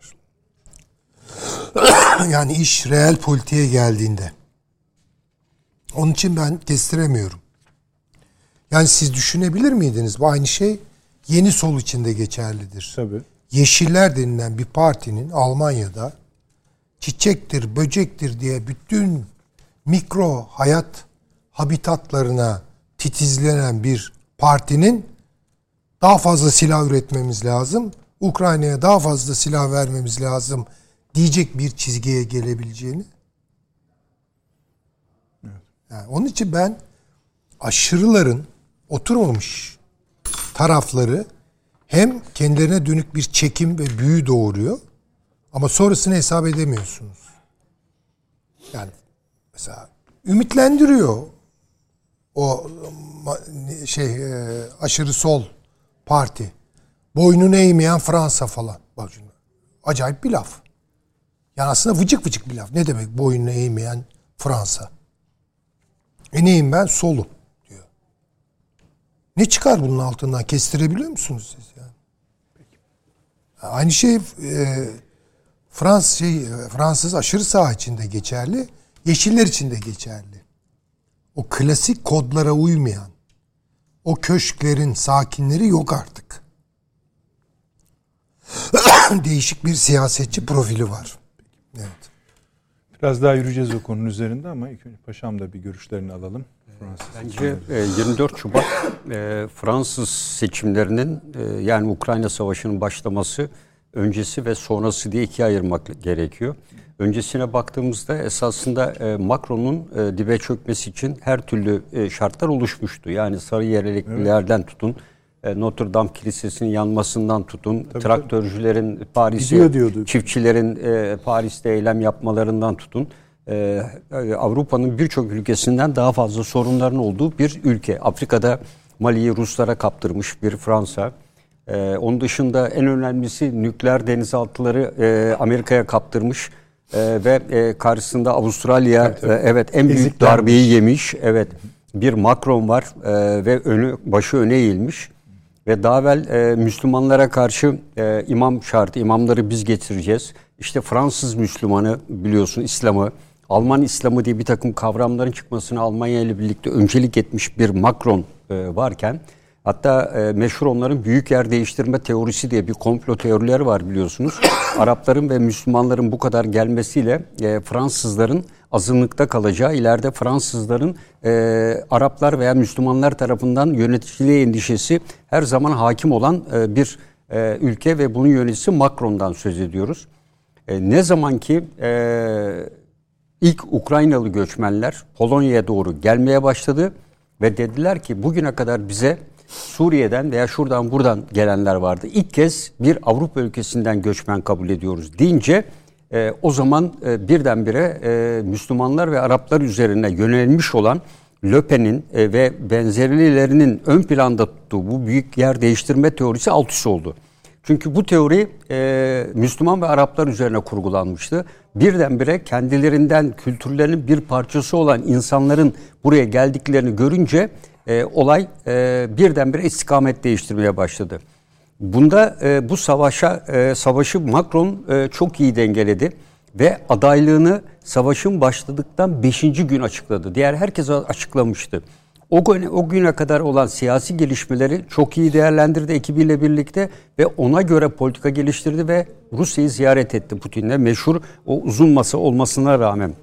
[coughs] yani iş reel politiğe geldiğinde. Onun için ben kestiremiyorum. Yani siz düşünebilir miydiniz? Bu aynı şey yeni sol içinde geçerlidir. Tabii. Yeşiller denilen bir partinin Almanya'da çiçektir, böcektir diye bütün mikro hayat habitatlarına titizlenen bir partinin daha fazla silah üretmemiz lazım. Ukrayna'ya daha fazla silah vermemiz lazım diyecek bir çizgiye gelebileceğini. Yani onun için ben aşırıların oturmamış tarafları hem kendilerine dönük bir çekim ve büyü doğuruyor ama sonrasını hesap edemiyorsunuz. Yani mesela ümitlendiriyor o şey e, aşırı sol parti. Boynunu eğmeyen Fransa falan. Bak şimdi acayip bir laf. Yani aslında vıcık vıcık bir laf. Ne demek boynunu eğmeyen Fransa? E neyim ben? Solu diyor. Ne çıkar bunun altından? Kestirebiliyor musunuz siz yani? Aynı şey e, Frans şey e, Fransız aşırı sağ içinde geçerli, Yeşiller için de geçerli. O klasik kodlara uymayan o köşklerin sakinleri yok artık. [coughs] Değişik bir siyasetçi profili var. Biraz daha yürüyeceğiz o konunun üzerinde ama ilk önce paşam da bir görüşlerini alalım. Fransız Bence 24 e, Şubat e, Fransız seçimlerinin e, yani Ukrayna Savaşı'nın başlaması öncesi ve sonrası diye ikiye ayırmak gerekiyor. Öncesine baktığımızda esasında Macron'un dibe çökmesi için her türlü şartlar oluşmuştu. Yani sarı yerliklerden evet. tutun, Notre Dame Kilisesi'nin yanmasından tutun, tabii, traktörcülerin Paris'e, çiftçilerin Paris'te eylem yapmalarından tutun e, Avrupa'nın birçok ülkesinden daha fazla sorunların olduğu bir ülke. Afrika'da Mali'yi Ruslara kaptırmış bir Fransa. E, onun dışında en önemlisi nükleer denizaltıları e, Amerika'ya kaptırmış e, ve e, karşısında Avustralya evet, evet. E, evet en büyük Eziklenmiş. darbeyi yemiş. Evet bir Macron var e, ve önü başı öne eğilmiş ve daha e, Müslümanlara karşı e, imam şartı, imamları biz getireceğiz. İşte Fransız Müslümanı biliyorsun İslam'ı Alman İslamı diye bir takım kavramların çıkmasına Almanya ile birlikte öncelik etmiş bir Macron e, varken hatta e, meşhur onların büyük yer değiştirme teorisi diye bir komplo teorileri var biliyorsunuz. [coughs] Arapların ve Müslümanların bu kadar gelmesiyle e, Fransızların azınlıkta kalacağı, ileride Fransızların e, Araplar veya Müslümanlar tarafından yöneticiliğe endişesi her zaman hakim olan e, bir e, ülke ve bunun yöneticisi Macron'dan söz ediyoruz. E, ne zaman ki e, İlk Ukraynalı göçmenler Polonya'ya doğru gelmeye başladı ve dediler ki bugüne kadar bize Suriye'den veya şuradan buradan gelenler vardı. İlk kez bir Avrupa ülkesinden göçmen kabul ediyoruz deyince e, o zaman e, birdenbire e, Müslümanlar ve Araplar üzerine yönelmiş olan Löpen'in e, ve benzerlilerinin ön planda tuttuğu bu büyük yer değiştirme teorisi alt üst oldu. Çünkü bu teori e, Müslüman ve Araplar üzerine kurgulanmıştı. Birdenbire kendilerinden kültürlerinin bir parçası olan insanların buraya geldiklerini görünce e, olay e, birdenbire istikamet değiştirmeye başladı. Bunda e, bu savaşa e, savaşı Macron e, çok iyi dengeledi ve adaylığını savaşın başladıktan 5. gün açıkladı. Diğer herkes açıklamıştı. O güne, o güne kadar olan siyasi gelişmeleri çok iyi değerlendirdi ekibiyle birlikte ve ona göre politika geliştirdi ve Rusya'yı ziyaret etti Putin'le meşhur o uzun masa olmasına rağmen.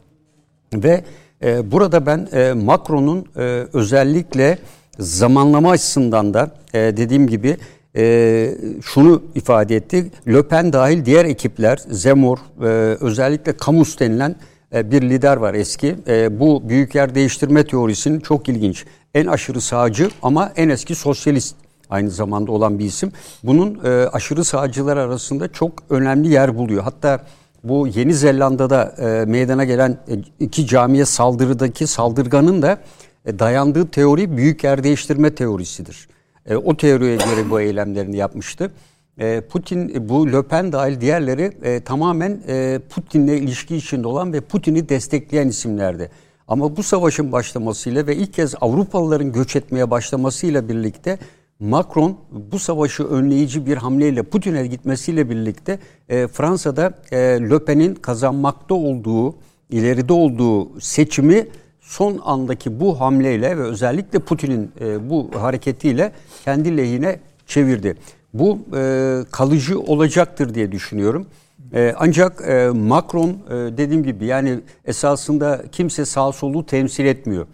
Ve e, burada ben e, Macron'un e, özellikle zamanlama açısından da e, dediğim gibi e, şunu ifade etti. Le Pen dahil diğer ekipler, Zemmour, e, özellikle Camus denilen e, bir lider var eski. E, bu büyük yer değiştirme teorisinin çok ilginç. En aşırı sağcı ama en eski sosyalist aynı zamanda olan bir isim. Bunun e, aşırı sağcılar arasında çok önemli yer buluyor. Hatta bu Yeni Zelanda'da e, meydana gelen e, iki camiye saldırıdaki saldırganın da e, dayandığı teori büyük yer değiştirme teorisidir. E, o teoriye göre bu eylemlerini yapmıştı. E, Putin, bu Le Pen dahil diğerleri e, tamamen e, Putin'le ilişki içinde olan ve Putin'i destekleyen isimlerdi. Ama bu savaşın başlamasıyla ve ilk kez Avrupalıların göç etmeye başlamasıyla birlikte Macron bu savaşı önleyici bir hamleyle Putin'e gitmesiyle birlikte e, Fransa'da e, Le kazanmakta olduğu, ileride olduğu seçimi son andaki bu hamleyle ve özellikle Putin'in e, bu hareketiyle kendi lehine çevirdi. Bu e, kalıcı olacaktır diye düşünüyorum. E, ancak Macron e, dediğim gibi yani esasında kimse sağ solu temsil etmiyor.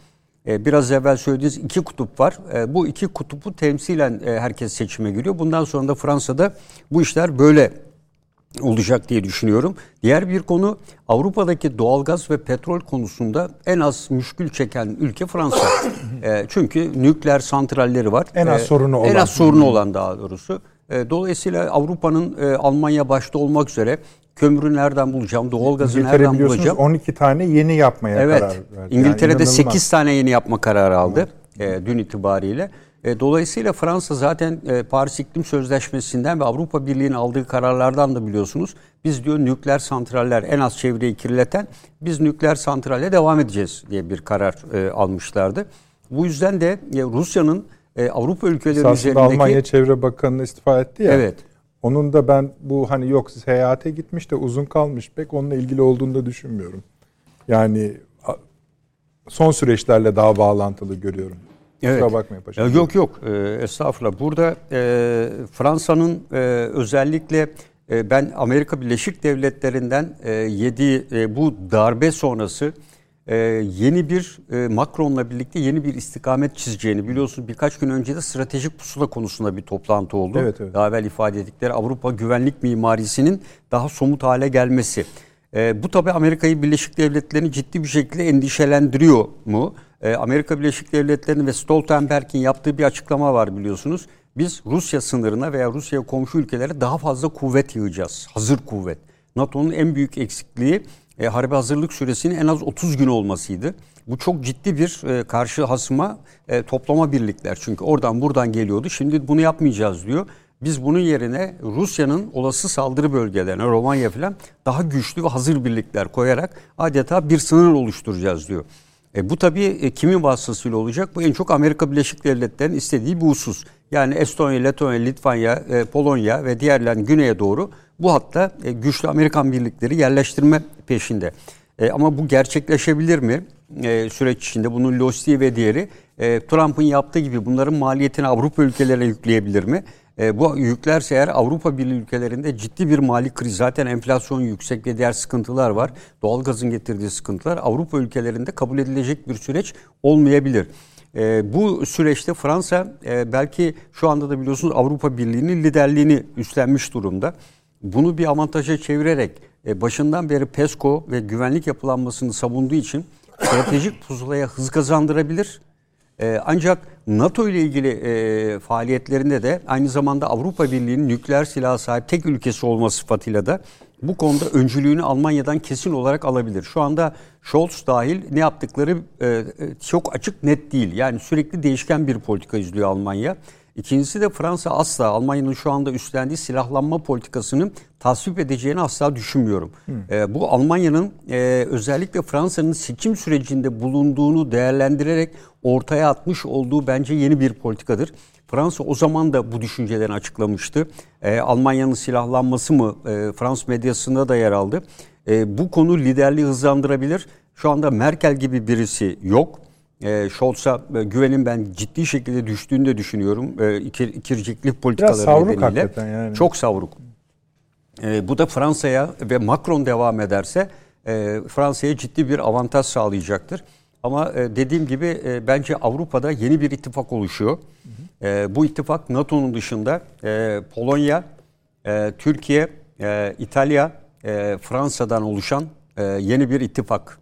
Biraz evvel söylediğiniz iki kutup var. Bu iki kutupu temsilen herkes seçime giriyor. Bundan sonra da Fransa'da bu işler böyle olacak diye düşünüyorum. Diğer bir konu Avrupa'daki doğalgaz ve petrol konusunda en az müşkül çeken ülke Fransa. [coughs] e, çünkü nükleer santralleri var. En az e, sorunu olan. En az sorunu olan daha doğrusu. E, dolayısıyla Avrupa'nın e, Almanya başta olmak üzere kömürü nereden bulacağım, doğalgazı nereden bulacağım? 12 tane yeni yapmaya evet, karar verdi. İngiltere'de yani 8 tane yeni yapma kararı aldı evet. e, dün itibariyle. E, dolayısıyla Fransa zaten e, Paris İklim Sözleşmesi'nden ve Avrupa Birliği'nin aldığı kararlardan da biliyorsunuz. Biz diyor nükleer santraller en az çevreyi kirleten biz nükleer santralle devam edeceğiz diye bir karar e, almışlardı. Bu yüzden de Rusya'nın Avrupa ülkeleri Esasında üzerindeki... Almanya Çevre Bakanı istifa etti ya. Evet. Onun da ben bu hani yok seyahate gitmiş de uzun kalmış pek onunla ilgili olduğunu da düşünmüyorum. Yani son süreçlerle daha bağlantılı görüyorum. Evet. Kusura bakmayın paşam. Yok yok e, estağfurullah. Burada e, Fransa'nın e, özellikle e, ben Amerika Birleşik Devletleri'nden e, yediği e, bu darbe sonrası e, yeni bir e, Macron'la birlikte yeni bir istikamet çizeceğini biliyorsunuz. Birkaç gün önce de stratejik pusula konusunda bir toplantı oldu. Evet, evet. Daha evvel ifade ettikleri Avrupa güvenlik mimarisinin daha somut hale gelmesi. E, bu tabi Amerika'yı Birleşik Devletleri'ni ciddi bir şekilde endişelendiriyor mu? E, Amerika Birleşik Devletleri'nin ve Stoltenberg'in yaptığı bir açıklama var biliyorsunuz. Biz Rusya sınırına veya Rusya komşu ülkelere daha fazla kuvvet yığacağız. Hazır kuvvet. NATO'nun en büyük eksikliği e, harbi hazırlık süresinin en az 30 gün olmasıydı. Bu çok ciddi bir e, karşı hasıma e, toplama birlikler. Çünkü oradan buradan geliyordu. Şimdi bunu yapmayacağız diyor. Biz bunun yerine Rusya'nın olası saldırı bölgelerine, Romanya falan daha güçlü ve hazır birlikler koyarak adeta bir sınır oluşturacağız diyor. E, bu tabii e, kimin vasıtasıyla olacak? Bu en çok Amerika Birleşik Devletleri'nin istediği bir husus. Yani Estonya, Letonya, Litvanya, e, Polonya ve diğerlerin güneye doğru bu hatta e, güçlü Amerikan birlikleri yerleştirme peşinde. E, ama bu gerçekleşebilir mi? E, süreç içinde bunun Losti ve diğeri e, Trump'ın yaptığı gibi bunların maliyetini Avrupa ülkelerine yükleyebilir mi? E, bu yüklerse eğer Avrupa Birliği ülkelerinde ciddi bir mali kriz zaten enflasyon yüksek ve diğer sıkıntılar var. Doğalgazın getirdiği sıkıntılar Avrupa ülkelerinde kabul edilecek bir süreç olmayabilir. E, bu süreçte Fransa e, belki şu anda da biliyorsunuz Avrupa Birliği'nin liderliğini üstlenmiş durumda. Bunu bir avantaja çevirerek e, başından beri PESCO ve güvenlik yapılanmasını savunduğu için stratejik pusulaya hız kazandırabilir e, ancak NATO ile ilgili e, faaliyetlerinde de aynı zamanda Avrupa Birliği'nin nükleer silah sahip tek ülkesi olma sıfatıyla da bu konuda öncülüğünü Almanya'dan kesin olarak alabilir. Şu anda Scholz dahil ne yaptıkları e, e çok açık net değil. Yani sürekli değişken bir politika izliyor Almanya. İkincisi de Fransa asla Almanya'nın şu anda üstlendiği silahlanma politikasını tasvip edeceğini asla düşünmüyorum. E, bu Almanya'nın e, özellikle Fransa'nın seçim sürecinde bulunduğunu değerlendirerek ortaya atmış olduğu bence yeni bir politikadır. Fransa o zaman da bu düşüncelerini açıklamıştı. E, Almanya'nın silahlanması mı e, Fransız medyasında da yer aldı. E, bu konu liderliği hızlandırabilir. Şu anda Merkel gibi birisi yok. E, Scholz'a e, güvenin ben ciddi şekilde düştüğünü de düşünüyorum. E, ikir, ikirciklik politikaları Biraz savruk nedeniyle. hakikaten yani. Çok savruk. E, bu da Fransa'ya ve Macron devam ederse e, Fransa'ya ciddi bir avantaj sağlayacaktır. Ama e, dediğim gibi e, bence Avrupa'da yeni bir ittifak oluşuyor. E, bu ittifak NATO'nun dışında e, Polonya, e, Türkiye, e, İtalya, e, Fransa'dan oluşan e, yeni bir ittifak.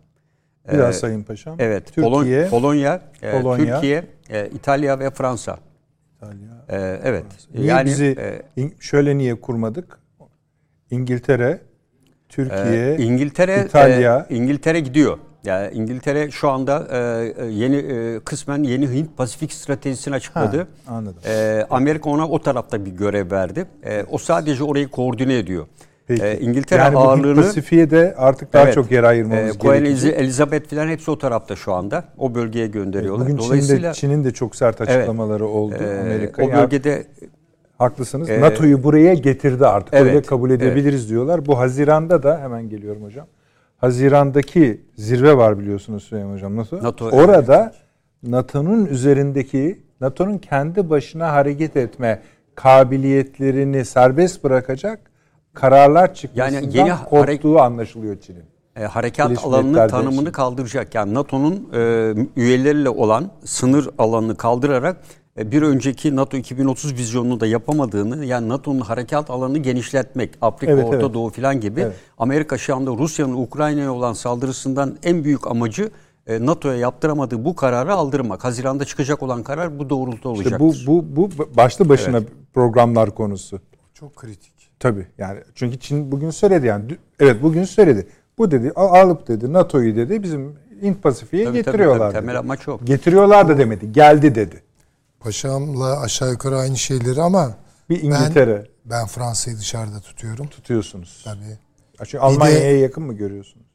Bir daha E, Sayın Paşam. Evet, Türkiye, Polon- Polonya, e, Polonya. Türkiye, e, İtalya ve Fransa. İtalya. E, evet. Niye yani bizi e, şöyle niye kurmadık? İngiltere, Türkiye, Ee, İngiltere İtalya. e, İngiltere gidiyor. Yani İngiltere şu anda e, e, yeni e, kısmen yeni Hint Pasifik stratejisini açıkladı. Ha, anladım. E, Amerika ona o tarafta bir görev verdi. E, o sadece orayı koordine ediyor. Peki. E, İngiltere yani ağırlığını Pasifik'e de artık daha Evet. çok yer ayırmamız e, gerekecek. Elizabeth falan hepsi o tarafta şu anda. O bölgeye gönderiyorlar. Bugün Dolayısıyla Çin'de, Çin'in de çok sert açıklamaları oldu e, Amerika. o Yani bölgede haklısınız. e, NATO'yu buraya getirdi artık. evet, Öyle kabul edebiliriz diyorlar. Bu Haziran'da da hemen geliyorum hocam. Haziran'daki zirve var biliyorsunuz Süleyman Hocam. NATO. NATO, Orada NATO'nun üzerindeki NATO'nun kendi başına hareket etme kabiliyetlerini serbest bırakacak kararlar çıkmasından Yani yeni korktuğu anlaşılıyor Çin'in. e, harekat Birleşmiş alanının tanımını şimdi. kaldıracak. Yani NATO'nun e, üyeleriyle olan sınır alanını kaldırarak e, bir önceki NATO 2030 vizyonunu da yapamadığını yani NATO'nun harekat alanını genişletmek, Afrika, Evet, Orta evet. Doğu falan gibi Evet. Amerika şu anda Rusya'nın Ukrayna'ya olan saldırısından en büyük amacı e, NATO'ya yaptıramadığı bu kararı aldırmak. Haziranda çıkacak olan karar bu doğrultuda İşte olacaktır. bu bu bu başlı başına programlar konusu. Çok kritik. Tabii yani çünkü Çin bugün söyledi yani evet bugün söyledi. Bu dedi alıp dedi NATO'yu dedi bizim Hint Pasifik'e Tabii, tabii, getiriyorlar. tabii. Temel amaç o. Getiriyorlar da demedi. Geldi dedi. Paşamla aşağı yukarı aynı şeyleri ama Bir İngiltere ben, ben Fransa'yı dışarıda tutuyorum. tutuyorsunuz. Tabii. Çünkü Almanya'ya yakın mı görüyorsunuz?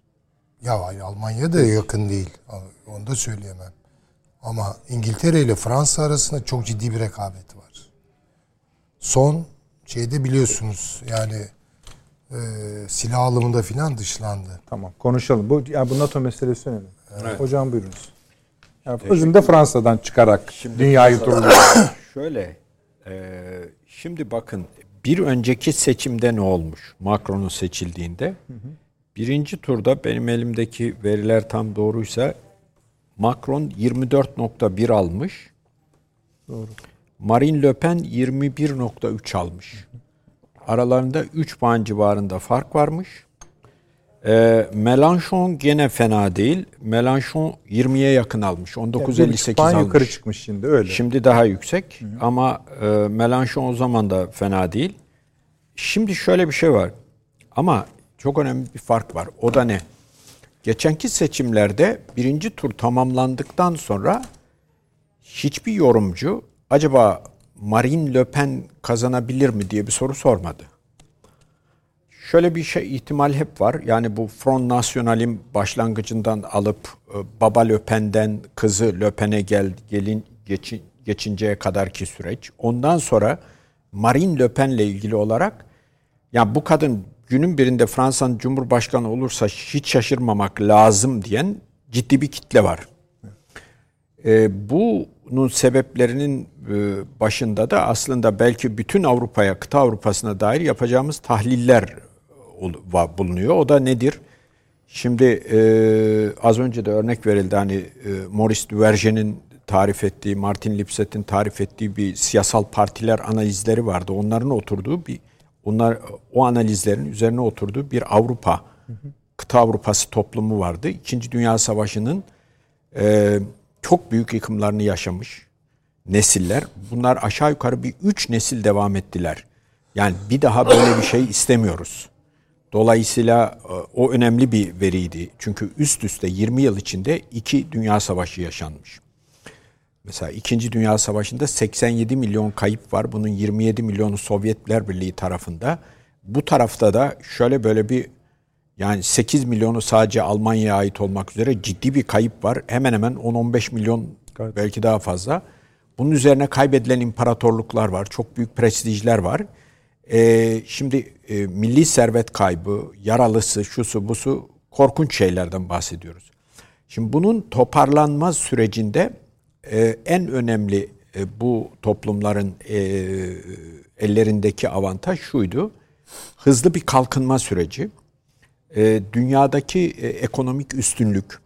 Ya hayır, Almanya da yakın değil. Onu da söyleyemem. Ama İngiltere ile Fransa arasında çok ciddi bir rekabet var. Son şeyde biliyorsunuz yani e, silah alımında filan dışlandı. Tamam konuşalım. Bu yani bu NATO meselesi önemli. Hocam buyurunuz. Yani özünde Fransa'dan çıkarak dünyayı turluyor. [coughs] Şöyle, e, şimdi bakın bir önceki seçimde ne olmuş Macron'un seçildiğinde? Birinci turda benim elimdeki veriler tam doğruysa Macron 24.1 almış. Doğru. Marine Le Pen 21.3 almış. Aralarında 3 puan civarında fark varmış. E, Mélenchon gene fena değil. Mélenchon 20'ye yakın almış. 19.58 puan almış. yukarı çıkmış şimdi öyle. Şimdi daha yüksek ama e, Melanchon o zaman da fena değil. Şimdi şöyle bir şey var ama çok önemli bir fark var. O da ne? Geçenki seçimlerde birinci tur tamamlandıktan sonra hiçbir yorumcu acaba Marine Le Pen kazanabilir mi diye bir soru sormadı. Şöyle bir şey ihtimal hep var. Yani bu Front National'in başlangıcından alıp e, baba Le Pen'den kızı Le Pen'e gel, gelin geçin, geçinceye kadarki süreç. Ondan sonra Marine Le Pen'le ilgili olarak ya bu kadın günün birinde Fransa'nın Cumhurbaşkanı olursa hiç şaşırmamak lazım diyen ciddi bir kitle var. E, bunun sebeplerinin e, başında da aslında belki bütün Avrupa'ya, kıta Avrupa'sına dair yapacağımız tahliller va- bulunuyor. O da nedir? Şimdi e, az önce de örnek verildi hani e, Maurice Duverger'in tarif ettiği, Martin Lipset'in tarif ettiği bir siyasal partiler analizleri vardı. Onların oturduğu bir, onlar o analizlerin üzerine oturduğu bir Avrupa, kıta Avrupası toplumu vardı. İkinci Dünya Savaşı'nın e, çok büyük yıkımlarını yaşamış nesiller. Bunlar aşağı yukarı bir üç nesil devam ettiler. Yani bir daha böyle bir şey istemiyoruz. Dolayısıyla e, o önemli bir veriydi. Çünkü üst üste 20 yıl içinde iki dünya savaşı yaşanmış. Mesela 2. Dünya Savaşı'nda 87 milyon kayıp var. Bunun 27 milyonu Sovyetler Birliği tarafında. Bu tarafta da şöyle böyle bir yani 8 milyonu sadece Almanya'ya ait olmak üzere ciddi bir kayıp var. Hemen hemen 10-15 milyon belki daha fazla. Bunun üzerine kaybedilen imparatorluklar var. Çok büyük prestijler var. Ee, şimdi e, milli servet kaybı, yaralısı, şusu, busu korkunç şeylerden bahsediyoruz. Şimdi bunun toparlanma sürecinde e, en önemli e, bu toplumların e, ellerindeki avantaj şuydu. Hızlı bir kalkınma süreci. E, dünyadaki e, ekonomik üstünlük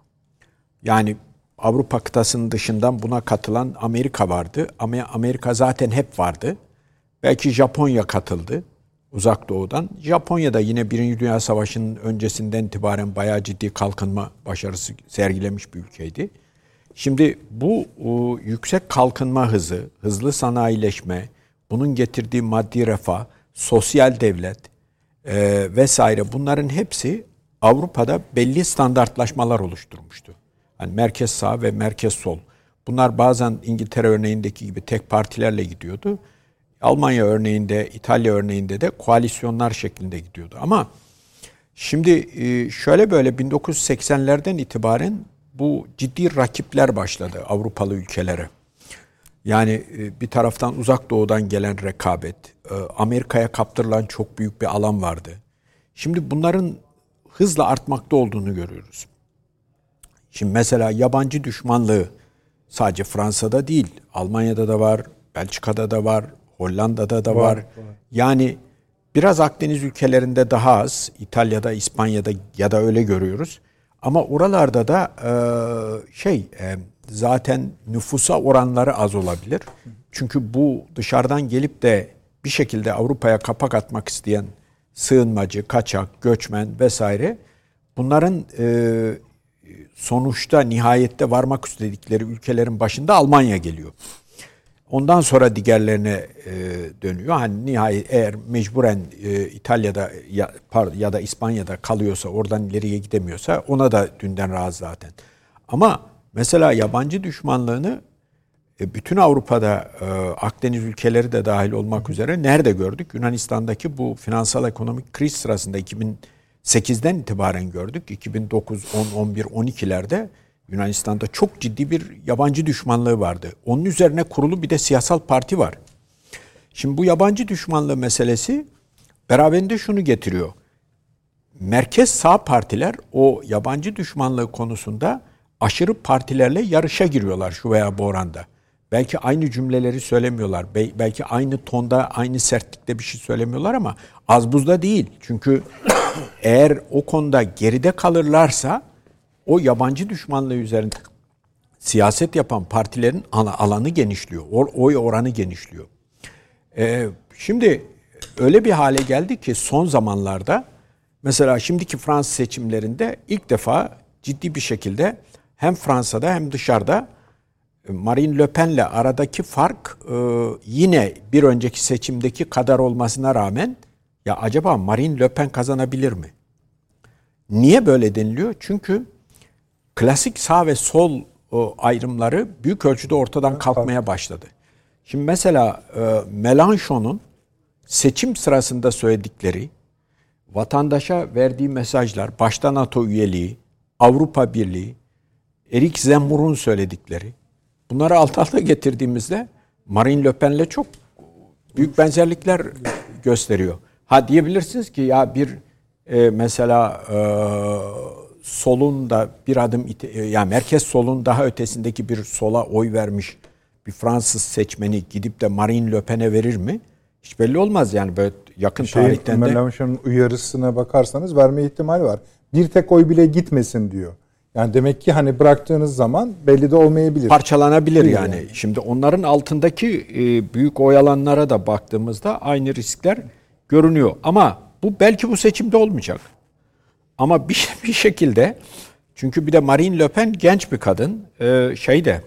yani Avrupa kıtasının dışından buna katılan Amerika vardı. Ama Amerika zaten hep vardı. Belki Japonya katıldı uzak doğudan. Japonya da yine Birinci Dünya Savaşı'nın öncesinden itibaren bayağı ciddi kalkınma başarısı sergilemiş bir ülkeydi. Şimdi bu yüksek kalkınma hızı, hızlı sanayileşme, bunun getirdiği maddi refah, sosyal devlet e, vesaire bunların hepsi Avrupa'da belli standartlaşmalar oluşturmuştu. Yani merkez sağ ve merkez sol. Bunlar bazen İngiltere örneğindeki gibi tek partilerle gidiyordu. Almanya örneğinde, İtalya örneğinde de koalisyonlar şeklinde gidiyordu. Ama şimdi e, şöyle böyle 1980'lerden itibaren bu ciddi rakipler başladı Avrupalı ülkelere. Yani e, bir taraftan uzak doğudan gelen rekabet, e, Amerika'ya kaptırılan çok büyük bir alan vardı. Şimdi bunların hızla artmakta olduğunu görüyoruz. Şimdi mesela yabancı düşmanlığı sadece Fransa'da değil, Almanya'da da var, Belçika'da da var, Hollanda'da da var. var. Yani biraz Akdeniz ülkelerinde daha az, İtalya'da, İspanya'da ya da öyle görüyoruz. Ama oralarda da e, şey zaten nüfusa oranları az olabilir. Çünkü bu dışarıdan gelip de bir şekilde Avrupa'ya kapak atmak isteyen sığınmacı, kaçak, göçmen vesaire bunların e, sonuçta nihayette varmak istedikleri ülkelerin başında Almanya geliyor. Ondan sonra diğerlerine e, dönüyor. Hani nihayet eğer mecburen e, İtalya'da ya, pardon, ya da İspanya'da kalıyorsa, oradan ileriye gidemiyorsa ona da dünden razı zaten. Ama mesela yabancı düşmanlığını e, bütün Avrupa'da e, Akdeniz ülkeleri de dahil olmak üzere nerede gördük? Yunanistan'daki bu finansal ekonomik kriz sırasında 2008'den itibaren gördük. 2009, 10, 11, 12'lerde Yunanistan'da çok ciddi bir yabancı düşmanlığı vardı. Onun üzerine kurulu bir de siyasal parti var. Şimdi bu yabancı düşmanlığı meselesi beraberinde şunu getiriyor. Merkez sağ partiler o yabancı düşmanlığı konusunda aşırı partilerle yarışa giriyorlar şu veya bu oranda. Belki aynı cümleleri söylemiyorlar. Belki aynı tonda, aynı sertlikte bir şey söylemiyorlar ama az buzda değil. Çünkü [coughs] eğer o konuda geride kalırlarsa o yabancı düşmanlığı üzerinde siyaset yapan partilerin alanı genişliyor. Oy oranı genişliyor. Ee, şimdi öyle bir hale geldi ki son zamanlarda mesela şimdiki Fransız seçimlerinde ilk defa ciddi bir şekilde hem Fransa'da hem dışarıda e, Marine Le Pen'le aradaki fark e, yine bir önceki seçimdeki kadar olmasına rağmen ya acaba Marine Le Pen kazanabilir mi? Niye böyle deniliyor? Çünkü klasik sağ ve sol o ayrımları büyük ölçüde ortadan kalkmaya başladı. Şimdi mesela e, Mélenchon'un seçim sırasında söyledikleri, vatandaşa verdiği mesajlar, başta NATO üyeliği, Avrupa Birliği, Erik Zemmour'un söyledikleri, bunları alt alta getirdiğimizde Marine Le Pen'le çok büyük benzerlikler gösteriyor. Ha diyebilirsiniz ki ya bir e, mesela e, solun da bir adım e, yani merkez solun daha ötesindeki bir sola oy vermiş bir Fransız seçmeni gidip de Marine Le Pen'e verir mi? Hiç belli olmaz yani böyle yakın şey, tarihten de. Mélenchon'un uyarısına bakarsanız verme ihtimali var. Bir tek oy bile gitmesin diyor. Yani demek ki hani bıraktığınız zaman belli de olmayabilir. Parçalanabilir yani. yani. Şimdi onların altındaki e, büyük oy alanlara da baktığımızda aynı riskler görünüyor. Ama bu belki bu seçimde olmayacak. Ama bir, [laughs] bir şekilde çünkü bir de Marine Le Pen genç bir kadın e, şeyde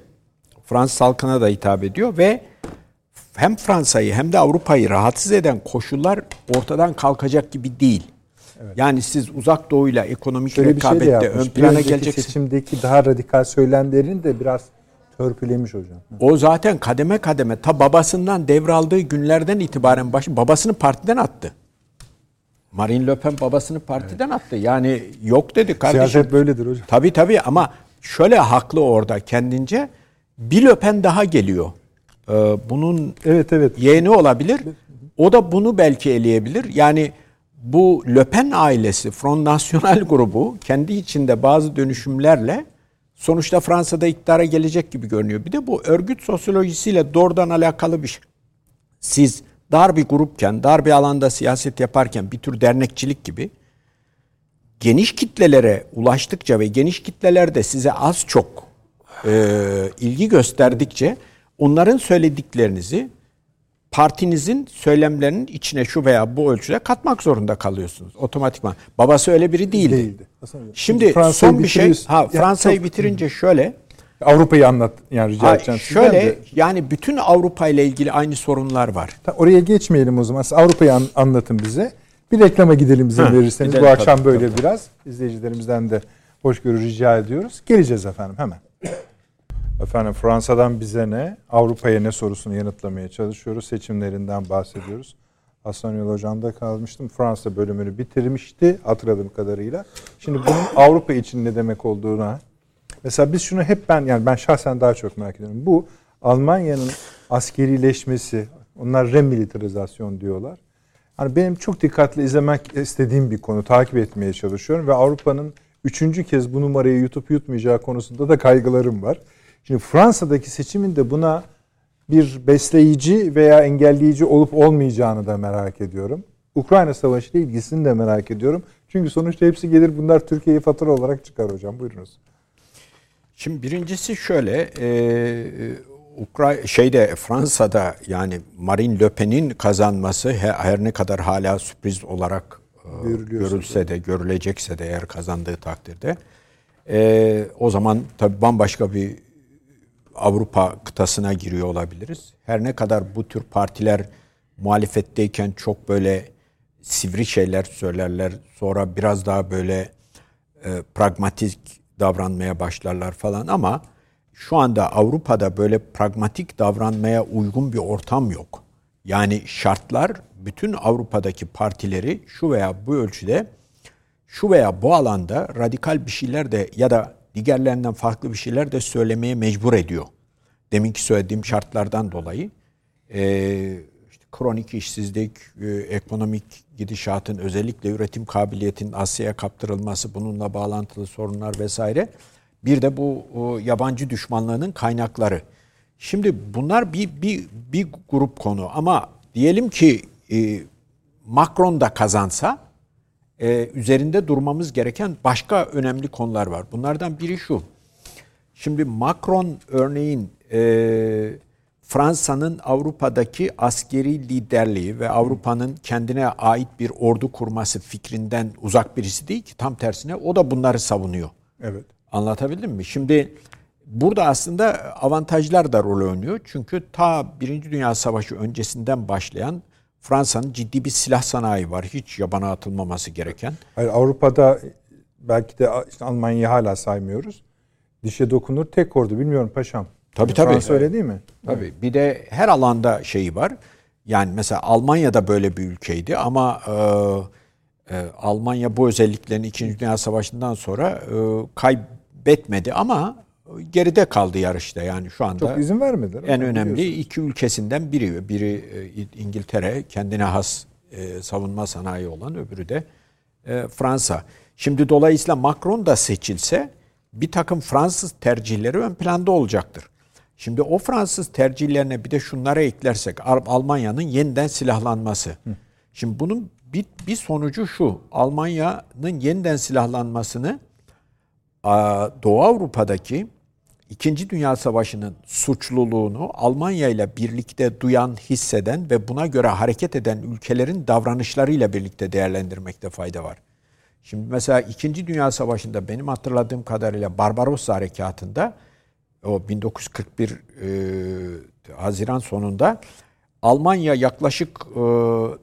Fransız halkına da hitap ediyor ve hem Fransa'yı hem de Avrupa'yı rahatsız eden koşullar ortadan kalkacak gibi değil. Evet. Yani siz uzak doğuyla ekonomik Şöyle rekabette şey ön plana geleceksiniz. seçimdeki daha radikal söylemlerini de biraz Törpülemiş hocam. O zaten kademe kademe ta babasından devraldığı günlerden itibaren başı babasını partiden attı. Marine Le Pen babasını partiden attı. Yani yok dedi kardeşim. Siyaset böyledir hocam. Tabii tabii ama şöyle haklı orada kendince. Bir Le Pen daha geliyor. Ee, bunun Evet evet. yeğeni olabilir. O da bunu belki eleyebilir. Yani bu Le Pen ailesi, Front National [laughs] grubu kendi içinde bazı dönüşümlerle sonuçta Fransa'da iktidara gelecek gibi görünüyor. Bir de bu örgüt sosyolojisiyle doğrudan alakalı bir şey. Siz dar bir grupken, dar bir alanda siyaset yaparken bir tür dernekçilik gibi geniş kitlelere ulaştıkça ve geniş kitleler de size az çok e, ilgi gösterdikçe onların söylediklerinizi partinizin söylemlerinin içine şu veya bu ölçüde katmak zorunda kalıyorsunuz otomatikman. Babası öyle biri değildi. Değildi. Şimdi son bir şey, ha Fransa'yı bitirince şöyle, Avrupa'yı anlat yani rica ha, edeceğim şöyle de. yani bütün Avrupa ile ilgili aynı sorunlar var. Ta- Oraya geçmeyelim o zaman. Siz Avrupa'yı an- anlatın bize. Bir reklama gidelim izin verirseniz. gidelim Bu akşam tabii, böyle tabii. biraz. izleyicilerimizden de hoşgörü rica ediyoruz. Geleceğiz efendim hemen. Efendim Fransa'dan bize ne? Avrupa'ya ne sorusunu yanıtlamaya çalışıyoruz. Seçimlerinden bahsediyoruz. Hasan Yol Hocam'da kalmıştım. Fransa bölümünü bitirmişti hatırladığım kadarıyla. Şimdi bunun Avrupa için ne demek olduğuna Mesela biz şunu hep ben yani ben şahsen daha çok merak ediyorum. Bu Almanya'nın askerileşmesi, onlar remilitarizasyon diyorlar. Hani benim çok dikkatli izlemek istediğim bir konu, takip etmeye çalışıyorum ve Avrupa'nın üçüncü kez bu numarayı yutup yutmayacağı konusunda da kaygılarım var. Şimdi Fransa'daki seçimin de buna bir besleyici veya engelleyici olup olmayacağını da merak ediyorum. Ukrayna Savaşı ile ilgisini de merak ediyorum. Çünkü sonuçta hepsi gelir bunlar Türkiye'ye fatura olarak çıkar hocam. Buyurunuz. Şimdi birincisi şöyle, e, Ukray şeyde Fransa'da yani Marine Le Pen'in kazanması he- her ne kadar hala sürpriz olarak e, görülse de görülecekse de eğer kazandığı takdirde e, o zaman tabii bambaşka bir Avrupa kıtasına giriyor olabiliriz. Her ne kadar bu tür partiler muhalefetteyken çok böyle sivri şeyler söylerler. Sonra biraz daha böyle e, pragmatik davranmaya başlarlar falan ama şu anda Avrupa'da böyle pragmatik davranmaya uygun bir ortam yok. Yani şartlar bütün Avrupa'daki partileri şu veya bu ölçüde şu veya bu alanda radikal bir şeyler de ya da diğerlerinden farklı bir şeyler de söylemeye mecbur ediyor. Deminki söylediğim şartlardan dolayı e, işte kronik işsizlik, e, ekonomik gidişatın özellikle üretim kabiliyetinin Asya'ya kaptırılması, bununla bağlantılı sorunlar vesaire. Bir de bu o, yabancı düşmanlığının kaynakları. Şimdi bunlar bir bir bir grup konu ama diyelim ki e, Macron da kazansa e, üzerinde durmamız gereken başka önemli konular var. Bunlardan biri şu. Şimdi Macron örneğin e, Fransa'nın Avrupa'daki askeri liderliği ve Avrupa'nın kendine ait bir ordu kurması fikrinden uzak birisi değil ki. Tam tersine o da bunları savunuyor. Evet. Anlatabildim mi? Şimdi burada aslında avantajlar da rol oynuyor. Çünkü ta Birinci Dünya Savaşı öncesinden başlayan Fransa'nın ciddi bir silah sanayi var. Hiç yabana atılmaması gereken. Hayır, Avrupa'da belki de işte Almanya'yı hala saymıyoruz. Dişe dokunur tek ordu. Bilmiyorum paşam. Tabii, tabii. Fransa öyle değil mi? Tabii. Bir de her alanda şeyi var. Yani mesela Almanya'da böyle bir ülkeydi ama e, e, Almanya bu özelliklerini İkinci Dünya Savaşı'ndan sonra e, kaybetmedi ama geride kaldı yarışta yani şu anda. Çok izin vermediler. En önemli biliyorsun. iki ülkesinden biri. Biri e, İngiltere, kendine has e, savunma sanayi olan, öbürü de e, Fransa. Şimdi dolayısıyla Macron da seçilse bir takım Fransız tercihleri ön planda olacaktır. Şimdi o Fransız tercihlerine bir de şunlara eklersek Al- Almanya'nın yeniden silahlanması. Şimdi bunun bir, bir sonucu şu. Almanya'nın yeniden silahlanmasını Doğu Avrupa'daki İkinci Dünya Savaşı'nın suçluluğunu Almanya ile birlikte duyan, hisseden ve buna göre hareket eden ülkelerin davranışlarıyla birlikte değerlendirmekte fayda var. Şimdi mesela İkinci Dünya Savaşı'nda benim hatırladığım kadarıyla Barbarossa Harekatı'nda o 1941 e, Haziran sonunda Almanya yaklaşık e,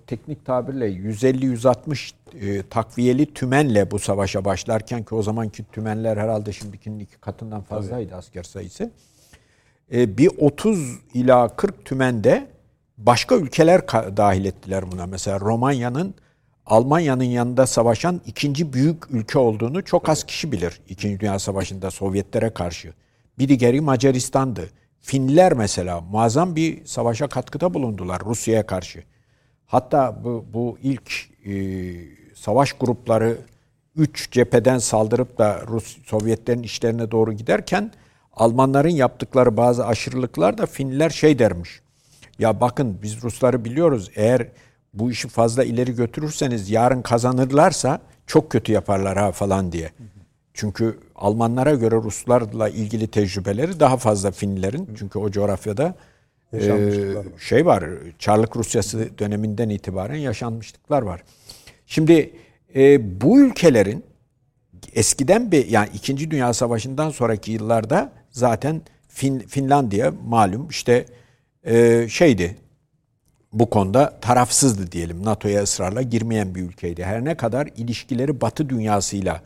teknik tabirle 150-160 e, takviyeli tümenle bu savaşa başlarken ki o zamanki tümenler herhalde şimdikinin iki katından fazlaydı asker sayısı. e, bir 30 ila 40 tümende başka ülkeler dahil ettiler buna. Mesela Romanya'nın Almanya'nın yanında savaşan ikinci büyük ülke olduğunu çok az kişi bilir. İkinci Dünya Savaşı'nda Sovyetlere karşı. Bir diğeri Macaristan'dı. Finliler mesela muazzam bir savaşa katkıda bulundular Rusya'ya karşı. Hatta bu, bu ilk e, savaş grupları üç cepheden saldırıp da Rus Sovyetlerin işlerine doğru giderken Almanların yaptıkları bazı aşırılıklar da Finliler şey dermiş. Ya bakın biz Rusları biliyoruz. Eğer bu işi fazla ileri götürürseniz yarın kazanırlarsa çok kötü yaparlar ha falan diye. Çünkü Almanlara göre Ruslarla ilgili tecrübeleri daha fazla Finlilerin. Çünkü o coğrafyada e, şey var. Çarlık Rusyası döneminden itibaren yaşanmışlıklar var. Şimdi e, bu ülkelerin eskiden bir yani 2. Dünya Savaşı'ndan sonraki yıllarda zaten fin, Finlandiya malum işte e, şeydi bu konuda tarafsızdı diyelim. NATO'ya ısrarla girmeyen bir ülkeydi. Her ne kadar ilişkileri Batı dünyasıyla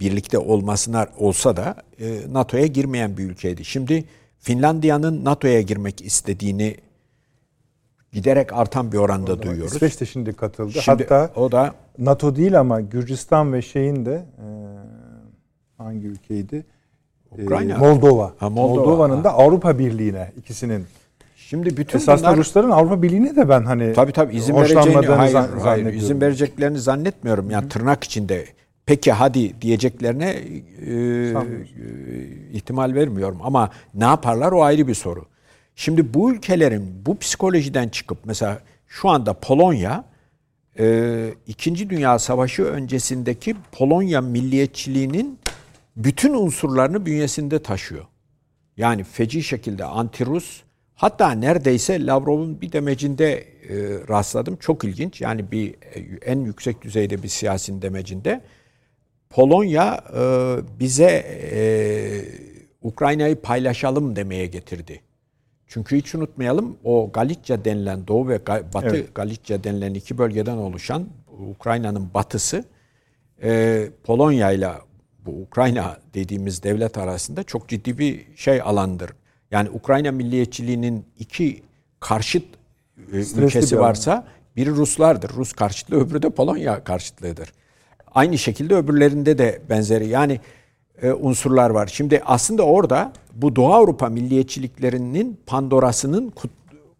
birlikte olmasına olsa da e, NATO'ya girmeyen bir ülkeydi. Şimdi Finlandiya'nın NATO'ya girmek istediğini giderek artan bir oranda duyuyoruz. İsveç de şimdi katıldı. Şimdi Hatta o da NATO değil ama Gürcistan ve şeyin de e, hangi ülkeydi? E, Ukrayna. Moldova. Ha, Moldova. Moldova'nın da Avrupa Birliği'ne ikisinin. şimdi bütün Esasında bunlar Rusların Avrupa Birliği'ne de ben hani Tabii tabii izin vereceğini hayır, zan- hayır, izin vereceklerini zannetmiyorum. Yani tırnak içinde peki hadi diyeceklerine e, e, ihtimal vermiyorum ama ne yaparlar o ayrı bir soru. Şimdi bu ülkelerin bu psikolojiden çıkıp mesela şu anda Polonya e, İkinci Dünya Savaşı öncesindeki Polonya milliyetçiliğinin bütün unsurlarını bünyesinde taşıyor. Yani feci şekilde anti-Rus hatta neredeyse Lavrov'un bir demecinde e, rastladım. Çok ilginç. Yani bir e, en yüksek düzeyde bir siyasin demecinde Polonya e, bize e, Ukrayna'yı paylaşalım demeye getirdi. Çünkü hiç unutmayalım o Galicia denilen Doğu ve Batı Evet. Galicia denilen iki bölgeden oluşan Ukrayna'nın batısı e, Polonya ile bu Ukrayna dediğimiz devlet arasında çok ciddi bir şey alandır. Yani Ukrayna milliyetçiliğinin iki karşıt e, ülkesi varsa biri Ruslardır. Rus karşıtlığı öbürü de Polonya karşıtlığıdır. Aynı şekilde öbürlerinde de benzeri yani e, unsurlar var. Şimdi aslında orada bu Doğu Avrupa milliyetçiliklerinin Pandora'sının kut-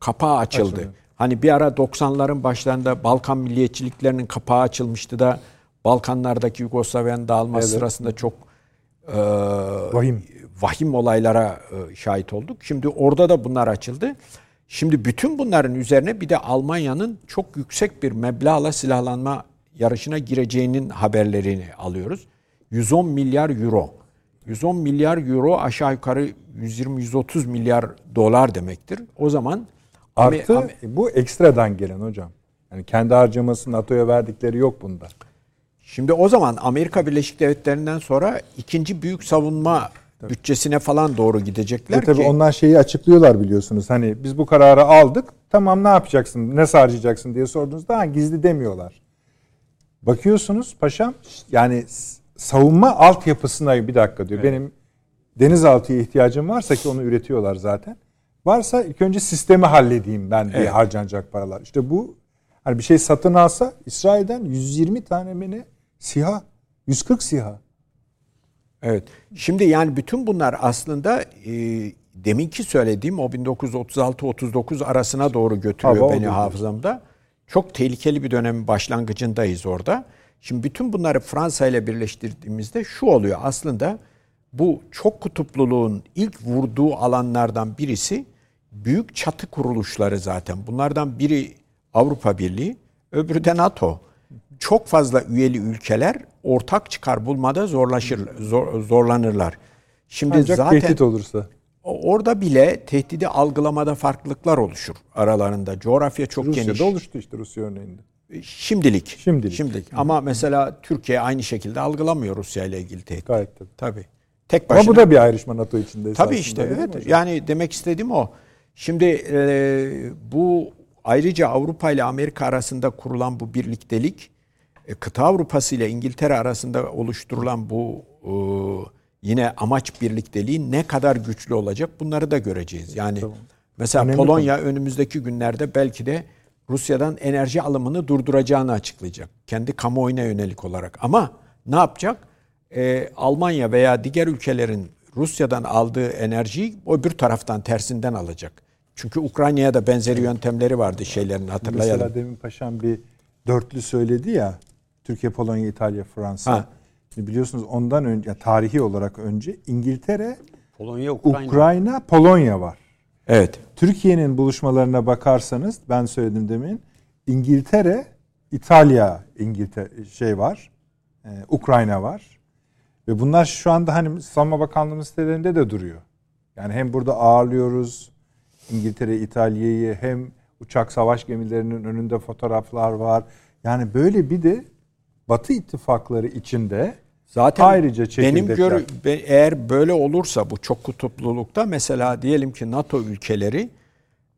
kapağı açıldı. Açıldı. Hani bir ara 90'ların başlarında Balkan milliyetçiliklerinin kapağı açılmıştı da Balkanlardaki Yugoslavya'nın dağılması Evet. sırasında çok e, Vahim. vahim olaylara e, şahit olduk. Şimdi orada da bunlar açıldı. Şimdi bütün bunların üzerine bir de Almanya'nın çok yüksek bir meblağla silahlanma yarışına gireceğinin haberlerini alıyoruz. 110 milyar euro. 110 milyar euro aşağı yukarı 120-130 milyar dolar demektir. O zaman Artı Ame- bu ekstradan gelen hocam. Yani kendi harcaması NATO'ya verdikleri yok bunda. Şimdi o zaman Amerika Birleşik Devletleri'nden sonra ikinci büyük savunma bütçesine falan doğru gidecekler Ve tabii ki. onlar şeyi açıklıyorlar biliyorsunuz. Hani biz bu kararı aldık. Tamam ne yapacaksın? Ne harcayacaksın diye sorduğunuzda ha, gizli demiyorlar. Bakıyorsunuz paşam yani savunma altyapısına bir dakika diyor. Benim denizaltıya ihtiyacım varsa ki onu üretiyorlar zaten. Varsa ilk önce sistemi halledeyim ben diye Evet. harcanacak paralar. İşte bu hani bir şey satın alsa İsrail'den 120 tane mi ne? SİHA. 140 SİHA. Evet. Şimdi yani bütün bunlar aslında e, deminki söylediğim o 1936-39 arasına doğru götürüyor Hava beni oldu. hafızamda. Çok tehlikeli bir dönemin başlangıcındayız orada. Şimdi bütün bunları Fransa ile birleştirdiğimizde şu oluyor. Aslında bu çok kutupluluğun ilk vurduğu alanlardan birisi büyük çatı kuruluşları zaten. Bunlardan biri Avrupa Birliği, öbürü de NATO. Çok fazla üyeli ülkeler ortak çıkar bulmada zorlaşır, zor- zorlanırlar. Şimdi Ancak zaten tehdit olursa. orada bile tehdidi algılamada farklılıklar oluşur aralarında. Coğrafya çok Rusya'da geniş. oluştu işte Rusya örneğinde. Şimdilik. Şimdilik. Ama mesela Türkiye aynı şekilde algılamıyor Rusya ile ilgili tehdit. Gayet tabii. Tabii. Tek Ama başına. bu da bir ayrışma NATO içinde. Tabii işte evet. Yani demek istediğim o. Şimdi e, bu ayrıca Avrupa ile Amerika arasında kurulan bu birliktelik, e, kıta Avrupası ile İngiltere arasında oluşturulan bu e, yine amaç birlikteliği ne kadar güçlü olacak bunları da göreceğiz. Yani mesela Önemli Polonya önümüzdeki günlerde belki de Rusya'dan enerji alımını durduracağını açıklayacak. Kendi kamuoyuna yönelik olarak. Ama ne yapacak? Ee, Almanya veya diğer ülkelerin Rusya'dan aldığı enerjiyi öbür taraftan tersinden alacak. Çünkü Ukrayna'ya da benzeri yöntemleri vardı şeylerin hatırlayalım. Mesela demin paşam bir dörtlü söyledi ya. Türkiye, Polonya, İtalya, Fransa. Ha. Şimdi biliyorsunuz ondan önce yani tarihi olarak önce İngiltere, Polonya, Ukrayna. Ukrayna, Polonya var. Evet. Türkiye'nin buluşmalarına bakarsanız ben söyledim demin İngiltere, İtalya, İngiltere şey var. e, Ukrayna var. Ve bunlar şu anda hani Savunma Bakanlığı sitelerinde de duruyor. Yani hem burada ağırlıyoruz İngiltere, İtalya'yı hem uçak savaş gemilerinin önünde fotoğraflar var. Yani böyle bir de Batı ittifakları içinde Zaten ayrıca benim gör eğer böyle olursa bu çok kutuplulukta mesela diyelim ki NATO ülkeleri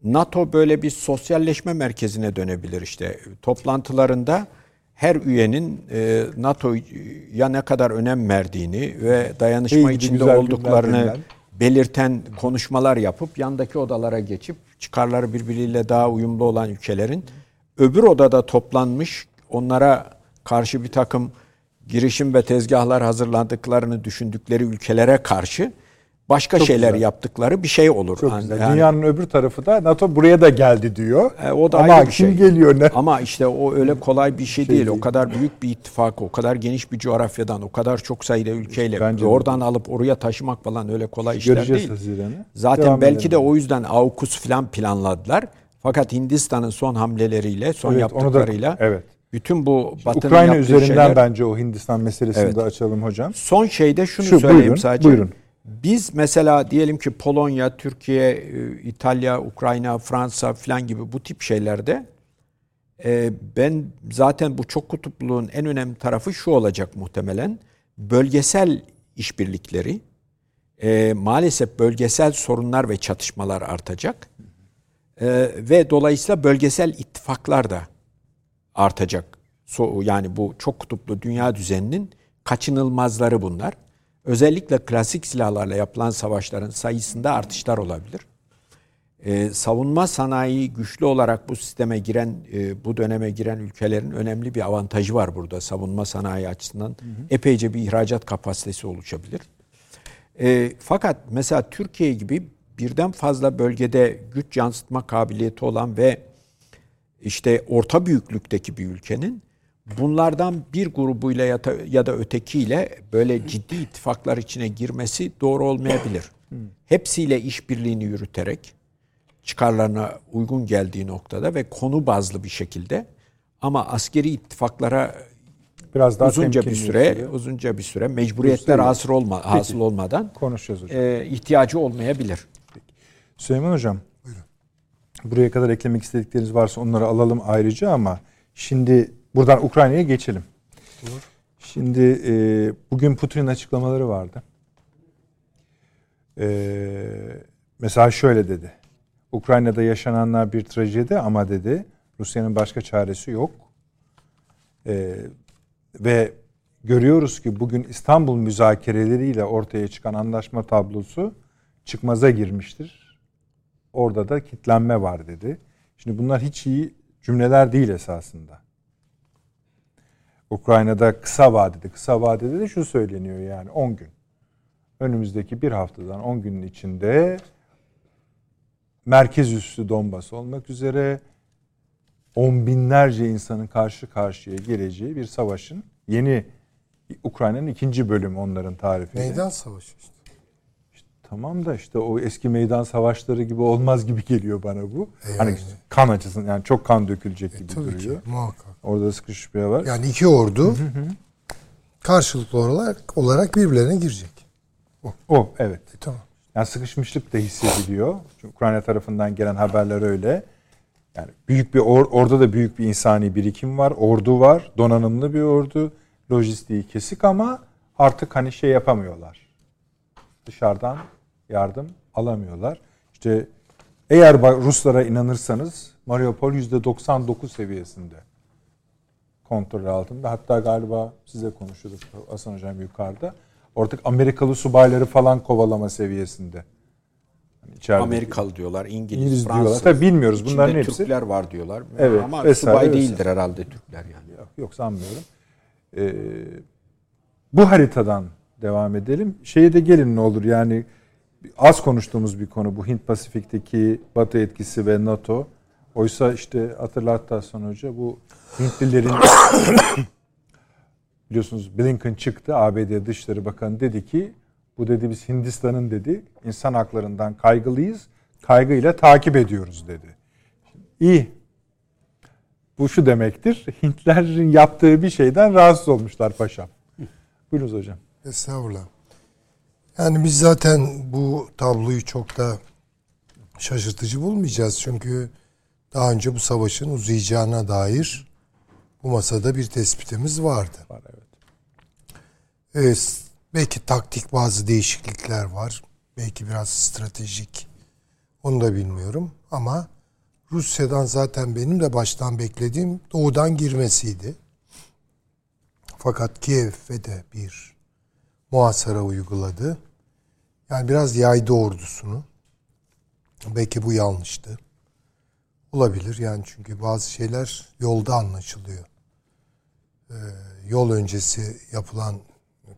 NATO böyle bir sosyalleşme merkezine dönebilir işte. Toplantılarında her üyenin e, NATO'ya ne kadar önem verdiğini ve dayanışma İyi içinde olduklarını günler belirten konuşmalar yapıp yandaki odalara geçip çıkarları birbiriyle daha uyumlu olan ülkelerin öbür odada toplanmış onlara karşı bir takım girişim ve tezgahlar hazırladıklarını düşündükleri ülkelere karşı başka şeyler güzel. yaptıkları bir şey olur. Çok Yani- güzel. yani- Dünyanın öbür tarafı da NATO buraya da geldi diyor. e, o da Ama ayrı bir kim şey. geliyor ne? Ama işte o öyle kolay bir şey, değil. O değil. kadar büyük bir ittifak, o kadar geniş bir coğrafyadan, o kadar çok sayıda ülkeyle Bence ve de. oradan alıp oraya taşımak falan öyle kolay işler Göreceğiz değil. Haziran'ı. Zaten Devam belki edelim. de o yüzden AUKUS falan planladılar. Fakat Hindistan'ın son hamleleriyle, son Evet, onu da- yaptıklarıyla evet. Bütün bu Batı'nın Ukrayna üzerinden şeyler, bence o Hindistan meselesini Evet. de açalım hocam. Son şeyde şunu Şu, söyleyeyim buyurun, sadece. buyurun. Biz mesela diyelim ki Polonya, Türkiye, e, İtalya, Ukrayna, Fransa falan gibi bu tip şeylerde e, ben zaten bu çok kutupluluğun en önemli tarafı şu olacak muhtemelen. Bölgesel işbirlikleri e, maalesef bölgesel sorunlar ve çatışmalar artacak. Ve dolayısıyla bölgesel ittifaklar da artacak. So, yani bu çok kutuplu dünya düzeninin kaçınılmazları bunlar. Özellikle klasik silahlarla yapılan savaşların sayısında artışlar olabilir. Ee, savunma sanayi güçlü olarak bu sisteme giren, e, bu döneme giren ülkelerin önemli bir avantajı var burada savunma sanayi açısından. Epeyce bir ihracat kapasitesi oluşabilir. E, fakat mesela Türkiye gibi birden fazla bölgede güç yansıtma kabiliyeti olan ve işte orta büyüklükteki bir ülkenin bunlardan bir grubuyla ya da, ya da ötekiyle böyle ciddi ittifaklar içine girmesi doğru olmayabilir. Hepsiyle işbirliğini yürüterek çıkarlarına uygun geldiği noktada ve konu bazlı bir şekilde ama askeri ittifaklara Biraz daha uzunca bir süre sürüyor. uzunca bir süre mecburiyetler hasıl olma hasıl olmadan Konuşacağız hocam. e, ihtiyacı olmayabilir. Süleyman Hocam. Buraya kadar eklemek istedikleriniz varsa onları alalım ayrıca ama şimdi buradan Ukrayna'ya geçelim. Şimdi e, bugün Putin'in açıklamaları vardı. E, mesela şöyle dedi. Ukrayna'da yaşananlar bir trajedi ama dedi Rusya'nın başka çaresi yok. E, ve görüyoruz ki bugün İstanbul müzakereleriyle ortaya çıkan anlaşma tablosu çıkmaza girmiştir. Orada da kitlenme var dedi. Şimdi bunlar hiç iyi cümleler değil esasında. Ukrayna'da kısa vadede, kısa vadede de şu söyleniyor yani 10 gün. Önümüzdeki bir haftadan 10 günün içinde merkez üssü Donbas olmak üzere on binlerce insanın karşı karşıya geleceği bir savaşın yeni Ukrayna'nın ikinci bölümü onların tarifi. Meydan savaşı işte. Tamam da işte o eski meydan savaşları gibi olmaz gibi geliyor bana bu. E Hani yani. kan açısından yani çok kan dökülecek gibi Tabii duruyor. ki muhakkak. Orada sıkışma var. Yani iki ordu karşılıklı olarak, olarak birbirlerine girecek. O evet. E, tamam. Yani sıkışmışlık da hissediliyor. Çünkü Ukrayna tarafından gelen haberler öyle. Yani büyük bir or, orada da büyük bir insani birikim var. Ordu var. Donanımlı bir ordu. Lojistiği kesik ama artık hani şey yapamıyorlar. Dışarıdan yardım alamıyorlar. İşte eğer Ruslara inanırsanız Mariupol %99 seviyesinde kontrol altında. Hatta galiba size konuşuyorduk Hasan Hocam yukarıda. Artık Amerikalı subayları falan kovalama seviyesinde. İçeride. Amerikalı diyorlar, İngiliz, İngiliz Fransız. diyorlar. Tabii bilmiyoruz bunların hepsi. Türkler var diyorlar. Evet, Ama vesaire, subay vesaire. değildir herhalde Türkler yani. Yok, yok sanmıyorum. Ee, bu haritadan devam edelim. Şeye de gelin ne olur yani az konuştuğumuz bir konu bu Hint Pasifik'teki Batı etkisi ve NATO. Oysa işte hatırlattı Hasan Hoca bu Hintlilerin [coughs] biliyorsunuz Blinken çıktı ABD Dışişleri Bakanı dedi ki bu dedi biz Hindistan'ın dedi insan haklarından kaygılıyız. Kaygıyla takip ediyoruz dedi. İyi. Bu şu demektir. Hintlerin yaptığı bir şeyden rahatsız olmuşlar paşam. Buyurunuz hocam. Estağfurullah. Yani biz zaten bu tabloyu çok da şaşırtıcı bulmayacağız. Çünkü daha önce bu savaşın uzayacağına dair bu masada bir tespitimiz vardı. Var evet. Evet, belki taktik bazı değişiklikler var. Belki biraz stratejik. Onu da bilmiyorum. Ama Rusya'dan zaten benim de baştan beklediğim doğudan girmesiydi. Fakat Kiev'e de bir muhasara uyguladı. Yani biraz yaydı ordusunu. Belki bu yanlıştı. Olabilir yani çünkü bazı şeyler yolda anlaşılıyor. Ee, yol öncesi yapılan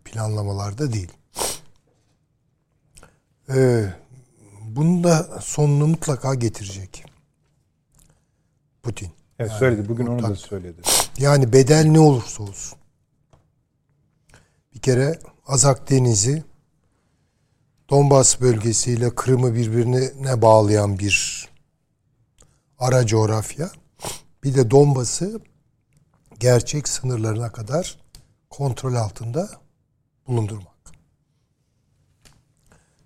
planlamalarda değil. Ee, bunun da sonunu mutlaka getirecek. Putin. Evet Yani söyledi. Bugün onu da söyledi. Yani bedel ne olursa olsun. Bir kere Azak Denizi Donbas bölgesiyle Kırım'ı birbirine bağlayan bir ara coğrafya. Bir de Donbas'ı gerçek sınırlarına kadar kontrol altında bulundurmak.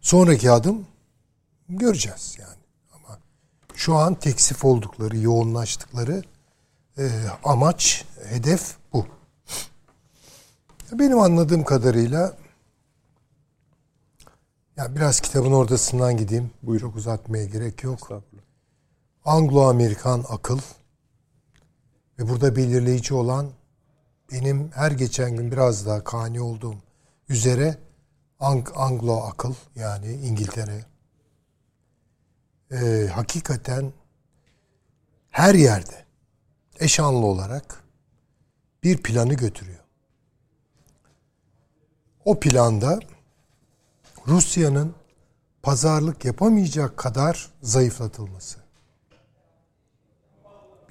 Sonraki adım göreceğiz yani. Ama şu an teksif oldukları, yoğunlaştıkları e, amaç, hedef bu. Benim anladığım kadarıyla ya biraz kitabın ortasından gideyim. Bu çok uzatmaya gerek yok. Anglo-Amerikan akıl ve burada belirleyici olan benim her geçen gün biraz daha kani olduğum üzere Ang- Anglo akıl yani İngiltere e, hakikaten her yerde eşanlı olarak bir planı götürüyor. O planda Rusya'nın pazarlık yapamayacak kadar zayıflatılması.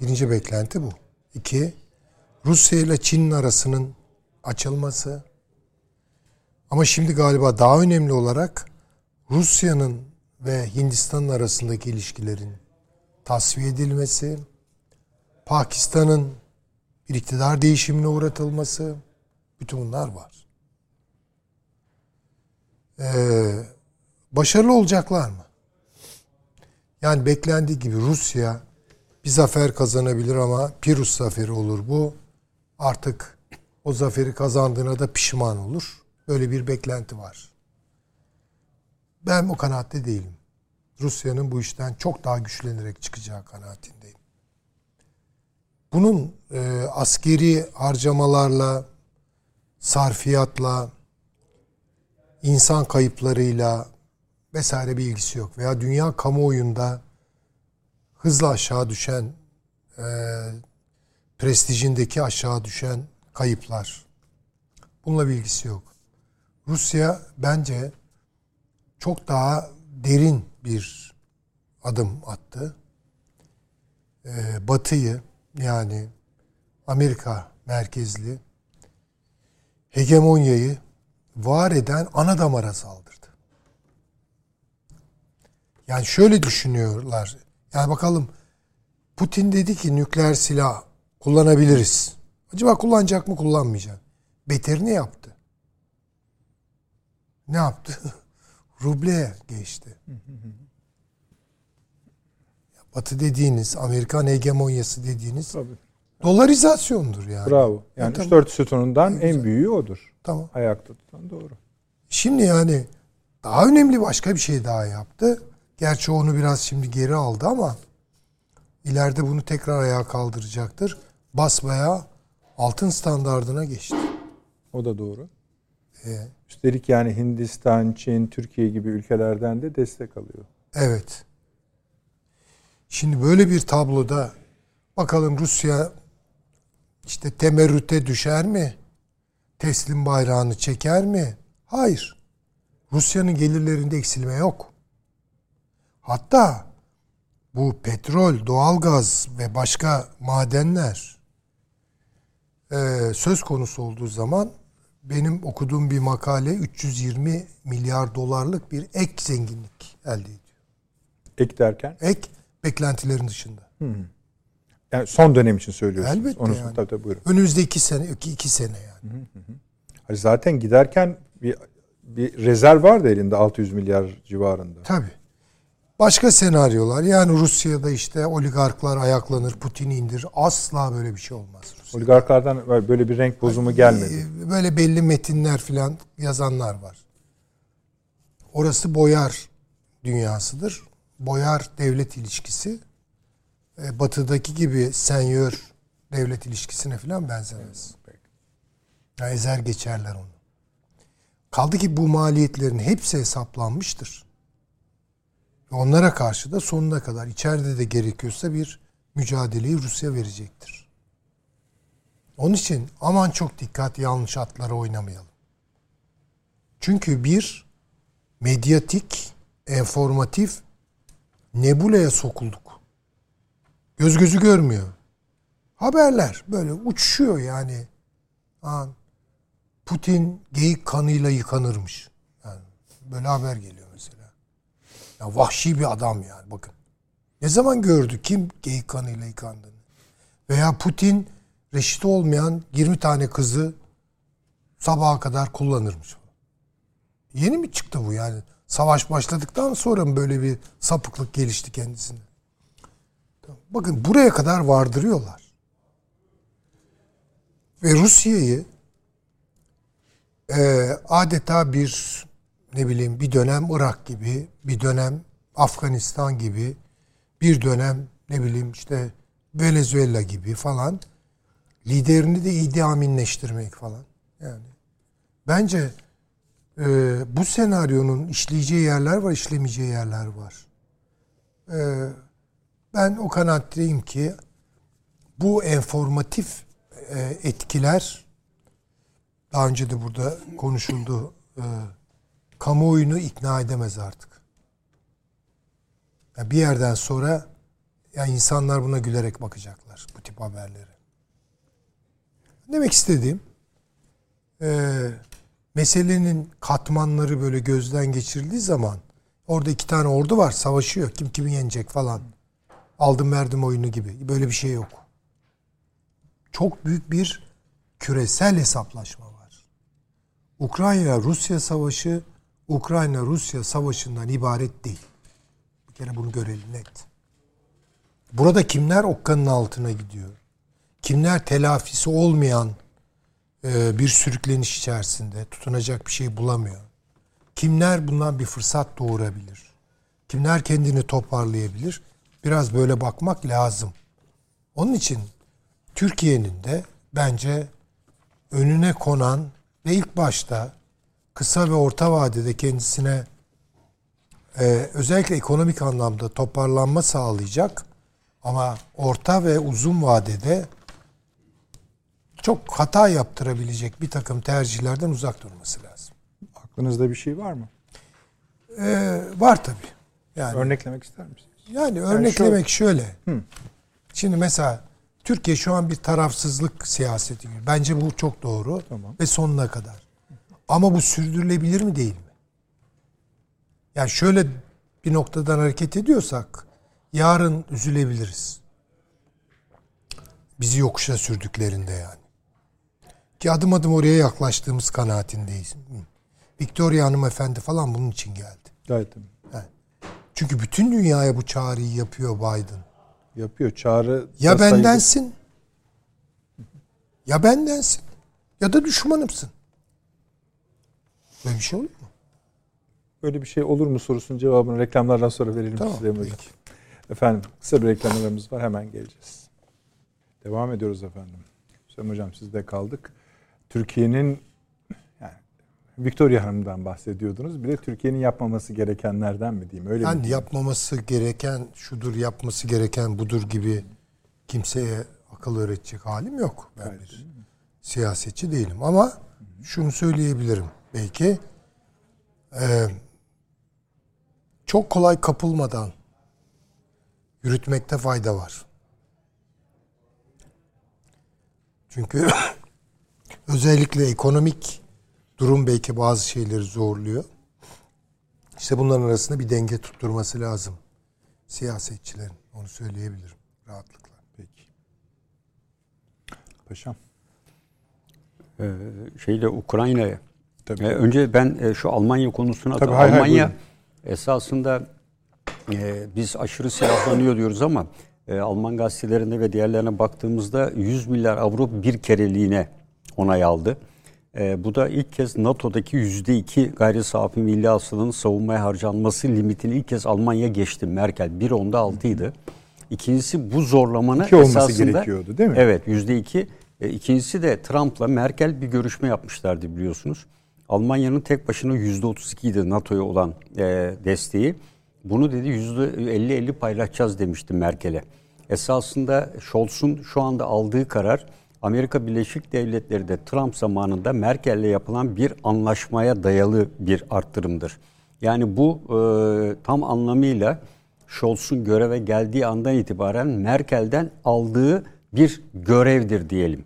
Birinci beklenti bu. İki, Rusya ile Çin'in arasının açılması. Ama şimdi galiba daha önemli olarak Rusya'nın ve Hindistan'ın arasındaki ilişkilerin tasfiye edilmesi, Pakistan'ın bir iktidar değişimine uğratılması, bütün bunlar var. Ee, başarılı olacaklar mı? Yani beklendiği gibi Rusya bir zafer kazanabilir ama Pirus zaferi olur bu. Artık o zaferi kazandığına da pişman olur. Böyle bir beklenti var. Ben o kanaatte değilim. Rusya'nın bu işten çok daha güçlenerek çıkacağı kanaatindeyim. Bunun e, askeri harcamalarla, sarfiyatla, insan kayıplarıyla vesaire bir ilgisi yok. Veya dünya kamuoyunda hızla aşağı düşen, e, prestijindeki aşağı düşen kayıplar. Bununla bir ilgisi yok. Rusya bence çok daha derin bir adım attı. E, Batı'yı yani Amerika merkezli hegemonyayı var eden ana damara saldırdı. Yani şöyle düşünüyorlar. Yani bakalım Putin dedi ki nükleer silah kullanabiliriz. Acaba kullanacak mı kullanmayacak? Beterini yaptı. Ne yaptı? [laughs] Rubleye geçti. Batı dediğiniz, Amerikan hegemonyası dediğiniz Tabii. dolarizasyondur yani. Bravo. Yani tamam. 3-4 sütunundan en büyüğü odur. Tamam. Ayakta tutan doğru. Şimdi yani daha önemli başka bir şey daha yaptı. Gerçi onu biraz şimdi geri aldı ama ileride bunu tekrar ayağa kaldıracaktır. Basbaya altın standardına geçti. O da doğru. E, Üstelik yani Hindistan, Çin, Türkiye gibi ülkelerden de destek alıyor. Evet. Şimdi böyle bir tabloda bakalım Rusya işte temerrüte düşer mi? Teslim bayrağını çeker mi? Hayır. Rusya'nın gelirlerinde eksilme yok. Hatta bu petrol, doğalgaz ve başka madenler e, söz konusu olduğu zaman benim okuduğum bir makale 320 milyar dolarlık bir ek zenginlik elde ediyor. Ek derken Ek beklentilerin dışında. Yani son dönem için söylüyorsunuz. Elbette Onu yani. tabii, tabii buyurun. Önümüzde iki sene, iki, iki sene yani. Hani zaten giderken bir bir rezerv vardı elinde 600 milyar civarında. Tabii. Başka senaryolar yani Rusya'da işte oligarklar ayaklanır, Putin'i indir. Asla böyle bir şey olmaz. Rusya'da. Oligarklardan böyle bir renk bozumu gelmedi. Ee, Böyle belli metinler filan yazanlar var. Orası boyar dünyasıdır. Boyar devlet ilişkisi e, batıdaki gibi senyör devlet ilişkisine filan benzemez. Ya ezer geçerler onu. Kaldı ki bu maliyetlerin hepsi hesaplanmıştır. Ve onlara karşı da sonuna kadar içeride de gerekiyorsa bir mücadeleyi Rusya verecektir. Onun için aman çok dikkat yanlış atlara oynamayalım. Çünkü bir medyatik, informatif nebulaya sokulduk. Göz gözü görmüyor. Haberler böyle uçuşuyor yani. Putin geyik kanıyla yıkanırmış. Yani böyle haber geliyor mesela. Ya vahşi bir adam yani bakın. Ne zaman gördü kim geyik kanıyla yıkandığını? Veya Putin reşit olmayan 20 tane kızı sabaha kadar kullanırmış. Yeni mi çıktı bu yani? Savaş başladıktan sonra mı böyle bir sapıklık gelişti kendisine? Bakın buraya kadar vardırıyorlar. Ve Rusya'yı e, adeta bir ne bileyim bir dönem Irak gibi, bir dönem Afganistan gibi, bir dönem ne bileyim işte Venezuela gibi falan liderini de Idi Aminleştirmek falan. Yani bence e, bu senaryonun işleyeceği yerler var, işlemeyeceği yerler var. E, ben o kanaatteyim ki bu enformatif e, etkiler daha önce de burada konuşuldu. E, kamuoyunu ikna edemez artık. Yani bir yerden sonra ya insanlar buna gülerek bakacaklar bu tip haberlere. Demek istediğim e, meselenin katmanları böyle gözden geçirildiği zaman orada iki tane ordu var savaşıyor. Kim kimi yenecek falan. Aldım verdim oyunu gibi. Böyle bir şey yok. Çok büyük bir küresel hesaplaşma var. Ukrayna-Rusya savaşı Ukrayna-Rusya savaşından ibaret değil. Bir kere bunu görelim net. Burada kimler okkanın altına gidiyor? Kimler telafisi olmayan e, bir sürükleniş içerisinde tutunacak bir şey bulamıyor? Kimler bundan bir fırsat doğurabilir? Kimler kendini toparlayabilir? Biraz böyle bakmak lazım. Onun için Türkiye'nin de bence önüne konan ve ilk başta kısa ve orta vadede kendisine e, özellikle ekonomik anlamda toparlanma sağlayacak ama orta ve uzun vadede çok hata yaptırabilecek bir takım tercihlerden uzak durması lazım. Aklınızda bir şey var mı? Ee, var tabii. Yani Örneklemek ister misiniz? Yani örneklemek şöyle. Şimdi mesela Türkiye şu an bir tarafsızlık siyaseti gibi. Bence bu çok doğru Tamam. ve sonuna kadar. Ama bu sürdürülebilir mi değil mi? Yani şöyle bir noktadan hareket ediyorsak yarın üzülebiliriz. Bizi yokuşa sürdüklerinde yani. Ki adım adım oraya yaklaştığımız kanaatindeyiz. Hı. Victoria hanımefendi falan bunun için geldi. Gayet tabii. Çünkü bütün dünyaya bu çağrıyı yapıyor Biden. Yapıyor. Çağrı Ya sayılı- bendensin. Ya bendensin. Ya da düşmanımsın. Böyle bir şey olur mu? Böyle bir şey olur mu sorusunun cevabını reklamlardan sonra verelim Tamam, size hocam. Efendim kısa bir reklamlarımız var hemen geleceğiz. Devam ediyoruz efendim. Hüseyin Hocam sizde kaldık. Türkiye'nin Victoria Hanım'dan bahsediyordunuz. Bir de Türkiye'nin yapmaması gerekenlerden mi diyeyim? Öyle yani mi? yapmaması gereken şudur, yapması gereken budur gibi kimseye akıl öğretecek halim yok. Ben evet. bir siyasetçi değilim ama şunu söyleyebilirim. Belki e, çok kolay kapılmadan yürütmekte fayda var. Çünkü [coughs] özellikle ekonomik durum belki bazı şeyleri zorluyor. İşte bunların arasında bir denge tutturması lazım siyasetçilerin. Onu söyleyebilirim rahatlıkla. Peki. Paşam. Ee, şeyle Ukrayna'ya. Ee, önce ben e, şu Almanya konusuna Tabii, hay Almanya hay, esasında e, biz aşırı silahlanıyor diyoruz ama e, Alman gazetelerine ve diğerlerine baktığımızda 100 milyar avro bir kereliğine onay aldı. E, bu da ilk kez NATO'daki %2 gayri safi milli hasılanın savunmaya harcanması limitini ilk kez Almanya geçti. Merkel 1.10'da 6 idi. İkincisi bu zorlamanın İki olması esasında, gerekiyordu değil mi? Evet %2. E, ikincisi de Trump'la Merkel bir görüşme yapmışlardı biliyorsunuz. Almanya'nın tek başına %32 idi NATO'ya olan e, desteği. Bunu dedi %50-50 paylaşacağız demişti Merkel'e. Esasında Scholz'un şu anda aldığı karar Amerika Birleşik Devletleri de Trump zamanında Merkel'le yapılan bir anlaşmaya dayalı bir arttırımdır. Yani bu e, tam anlamıyla Scholz'un göreve geldiği andan itibaren Merkel'den aldığı bir görevdir diyelim.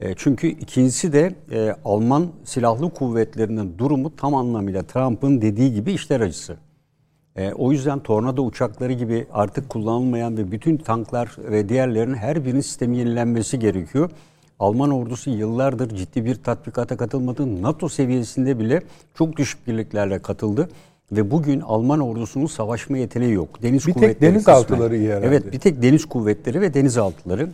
E, çünkü ikincisi de e, Alman silahlı kuvvetlerinin durumu tam anlamıyla Trump'ın dediği gibi işler acısı. E, o yüzden tornado uçakları gibi artık kullanılmayan ve bütün tanklar ve diğerlerinin her birinin sistemi yenilenmesi gerekiyor. Alman ordusu yıllardır ciddi bir tatbikata katılmadı. NATO seviyesinde bile çok düşük birliklerle katıldı. Ve bugün Alman ordusunun savaşma yeteneği yok. Deniz bir kuvvetleri tek denizaltıları iyi herhalde. Evet bir tek deniz kuvvetleri ve denizaltıları.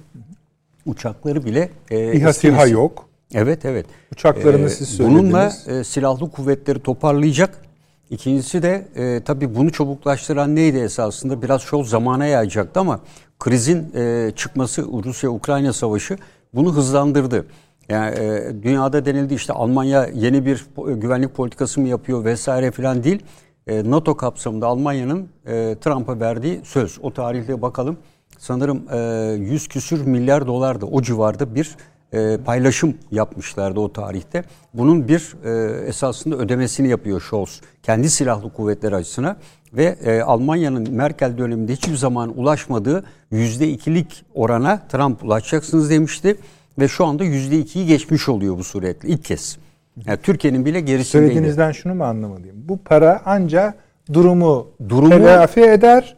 Uçakları bile e, İHA SİHA yok. Evet evet. Uçaklarını ee, siz söylediniz. Bununla e, silahlı kuvvetleri toparlayacak İkincisi de e, tabii bunu çabuklaştıran neydi esasında? Biraz şol zamana yayacaktı ama krizin e, çıkması Rusya-Ukrayna savaşı bunu hızlandırdı. Yani e, dünyada denildi işte Almanya yeni bir güvenlik politikası mı yapıyor vesaire filan değil. E, NATO kapsamında Almanya'nın e, Trump'a verdiği söz. O tarihte bakalım sanırım e, 100 küsür milyar dolardı o civarda bir e, paylaşım yapmışlardı o tarihte. Bunun bir e, esasında ödemesini yapıyor Scholz kendi silahlı kuvvetleri açısına ve e, Almanya'nın Merkel döneminde hiçbir zaman ulaşmadığı yüzde ikilik orana Trump ulaşacaksınız demişti ve şu anda yüzde ikiyi geçmiş oluyor bu suretle ilk kez. Yani Türkiye'nin bile gerisindeydi. Söylediğinizden şunu mu anlamalıyım? Bu para anca durumu, durumu telafi eder.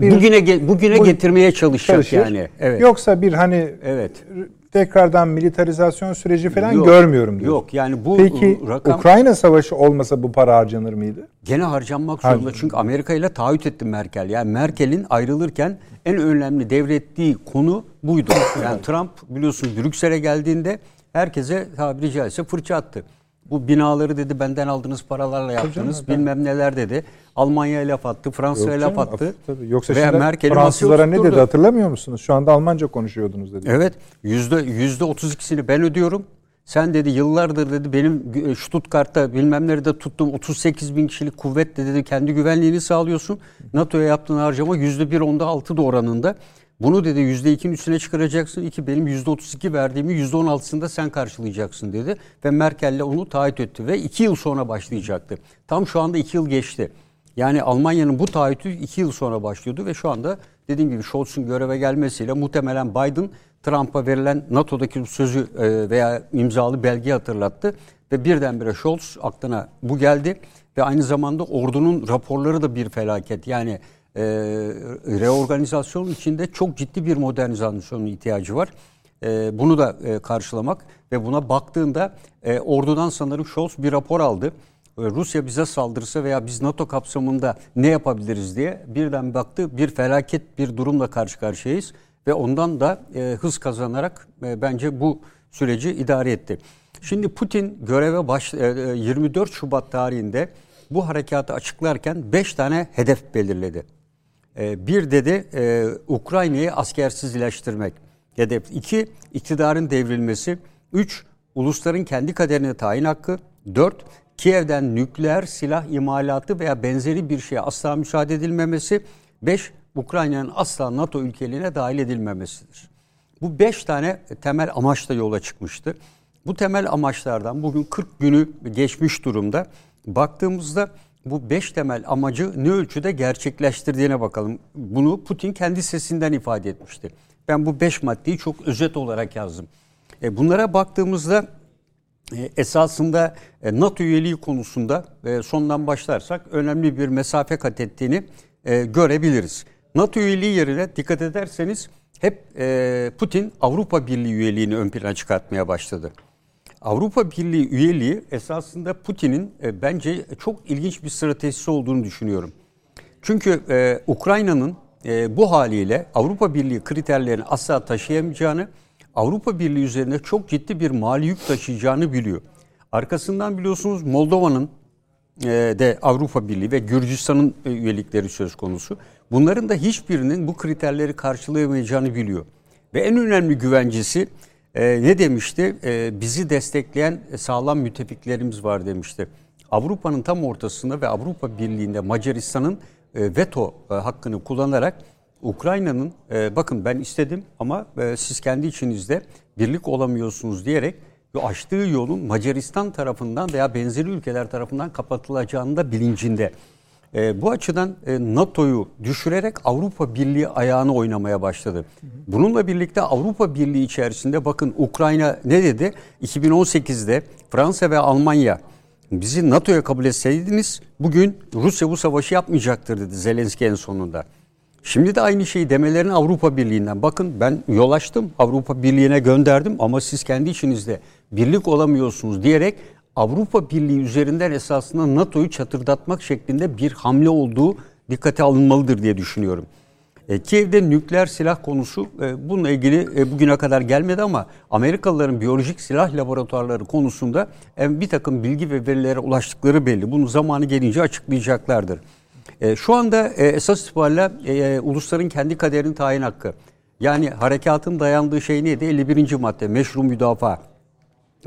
Bir, bugüne bugüne bu, getirmeye çalışacak çalışır. yani. Evet. Yoksa bir hani evet tekrardan militarizasyon süreci falan yok, görmüyorum diyor. Yok yani bu Peki rakam, Ukrayna savaşı olmasa bu para harcanır mıydı? Gene harcanmak zorunda. Çünkü Amerika ile taahhüt etti Merkel. Yani Merkel'in ayrılırken en önemli devrettiği konu buydu. Yani Trump biliyorsun Brüksel'e geldiğinde herkese tabiri caizse fırça attı. Bu binaları dedi benden aldığınız paralarla yaptınız canım, bilmem neler dedi. Almanya'ya laf attı, Fransa'ya laf attı. Tabii. Yoksa şimdi Merkel'i Fransızlara ne dedi hatırlamıyor musunuz? Şu anda Almanca konuşuyordunuz dedi. Evet. Yüzde, yüzde 32'sini ben ödüyorum. Sen dedi yıllardır dedi benim Stuttgart'ta bilmem nerede tuttuğum 38 bin kişilik kuvvetle dedi kendi güvenliğini sağlıyorsun. NATO'ya yaptığın harcama yüzde bir onda altı da oranında. Bunu dedi yüzde ikinin üstüne çıkaracaksın. İki benim yüzde otuz iki verdiğimi yüzde on altısında sen karşılayacaksın dedi. Ve Merkel'le onu taahhüt etti ve iki yıl sonra başlayacaktı. Tam şu anda iki yıl geçti. Yani Almanya'nın bu taahhütü iki yıl sonra başlıyordu ve şu anda dediğim gibi Scholz'un göreve gelmesiyle muhtemelen Biden Trump'a verilen NATO'daki sözü e, veya imzalı belgeyi hatırlattı. Ve birdenbire Scholz aklına bu geldi ve aynı zamanda ordunun raporları da bir felaket. Yani e, reorganizasyon içinde çok ciddi bir modernizasyonun ihtiyacı var. E, bunu da e, karşılamak ve buna baktığında e, ordudan sanırım Scholz bir rapor aldı. E, Rusya bize saldırırsa veya biz NATO kapsamında ne yapabiliriz diye birden baktı bir felaket bir durumla karşı karşıyayız ve ondan da e, hız kazanarak e, bence bu süreci idare etti. Şimdi Putin göreve baş, e, 24 Şubat tarihinde bu harekatı açıklarken 5 tane hedef belirledi. E, bir dedi e, Ukrayna'yı askersizleştirmek. Hedef. iki iktidarın devrilmesi. Üç ulusların kendi kaderine tayin hakkı. Dört, Kiev'den nükleer silah imalatı veya benzeri bir şeye asla müsaade edilmemesi. Beş, Ukrayna'nın asla NATO ülkeliğine dahil edilmemesidir. Bu beş tane temel amaçla yola çıkmıştı. Bu temel amaçlardan bugün 40 günü geçmiş durumda. Baktığımızda bu beş temel amacı ne ölçüde gerçekleştirdiğine bakalım. Bunu Putin kendi sesinden ifade etmişti. Ben bu beş maddeyi çok özet olarak yazdım. E, bunlara baktığımızda e, esasında e, NATO üyeliği konusunda e, sondan başlarsak önemli bir mesafe kat ettiğini e, görebiliriz. NATO üyeliği yerine dikkat ederseniz hep e, Putin Avrupa Birliği üyeliğini ön plana çıkartmaya başladı. Avrupa Birliği üyeliği esasında Putin'in e, bence çok ilginç bir stratejisi olduğunu düşünüyorum. Çünkü e, Ukrayna'nın e, bu haliyle Avrupa Birliği kriterlerini asla taşıyamayacağını, Avrupa Birliği üzerinde çok ciddi bir mali yük taşıyacağını biliyor. Arkasından biliyorsunuz Moldova'nın e, de Avrupa Birliği ve Gürcistan'ın e, üyelikleri söz konusu. Bunların da hiçbirinin bu kriterleri karşılayamayacağını biliyor. Ve en önemli güvencesi e, ne demişti? E, bizi destekleyen sağlam müttefiklerimiz var demişti. Avrupa'nın tam ortasında ve Avrupa Birliği'nde Macaristan'ın e, veto e, hakkını kullanarak Ukrayna'nın e, bakın ben istedim ama e, siz kendi içinizde birlik olamıyorsunuz diyerek açtığı yolun Macaristan tarafından veya benzeri ülkeler tarafından kapatılacağını da bilincinde. E, bu açıdan e, NATO'yu düşürerek Avrupa Birliği ayağını oynamaya başladı. Bununla birlikte Avrupa Birliği içerisinde bakın Ukrayna ne dedi? 2018'de Fransa ve Almanya bizi NATO'ya kabul etseydiniz bugün Rusya bu savaşı yapmayacaktır dedi Zelenski en sonunda. Şimdi de aynı şeyi demelerini Avrupa Birliği'nden. Bakın ben yol açtım Avrupa Birliği'ne gönderdim ama siz kendi içinizde birlik olamıyorsunuz diyerek Avrupa Birliği üzerinden esasında NATO'yu çatırdatmak şeklinde bir hamle olduğu dikkate alınmalıdır diye düşünüyorum. E, Kiev'de nükleer silah konusu e, bununla ilgili e, bugüne kadar gelmedi ama Amerikalıların biyolojik silah laboratuvarları konusunda e, bir takım bilgi ve verilere ulaştıkları belli. Bunu zamanı gelince açıklayacaklardır. E, şu anda e, esas itibariyle e, ulusların kendi kaderini tayin hakkı. Yani harekatın dayandığı şey neydi? 51. madde meşru müdafaa.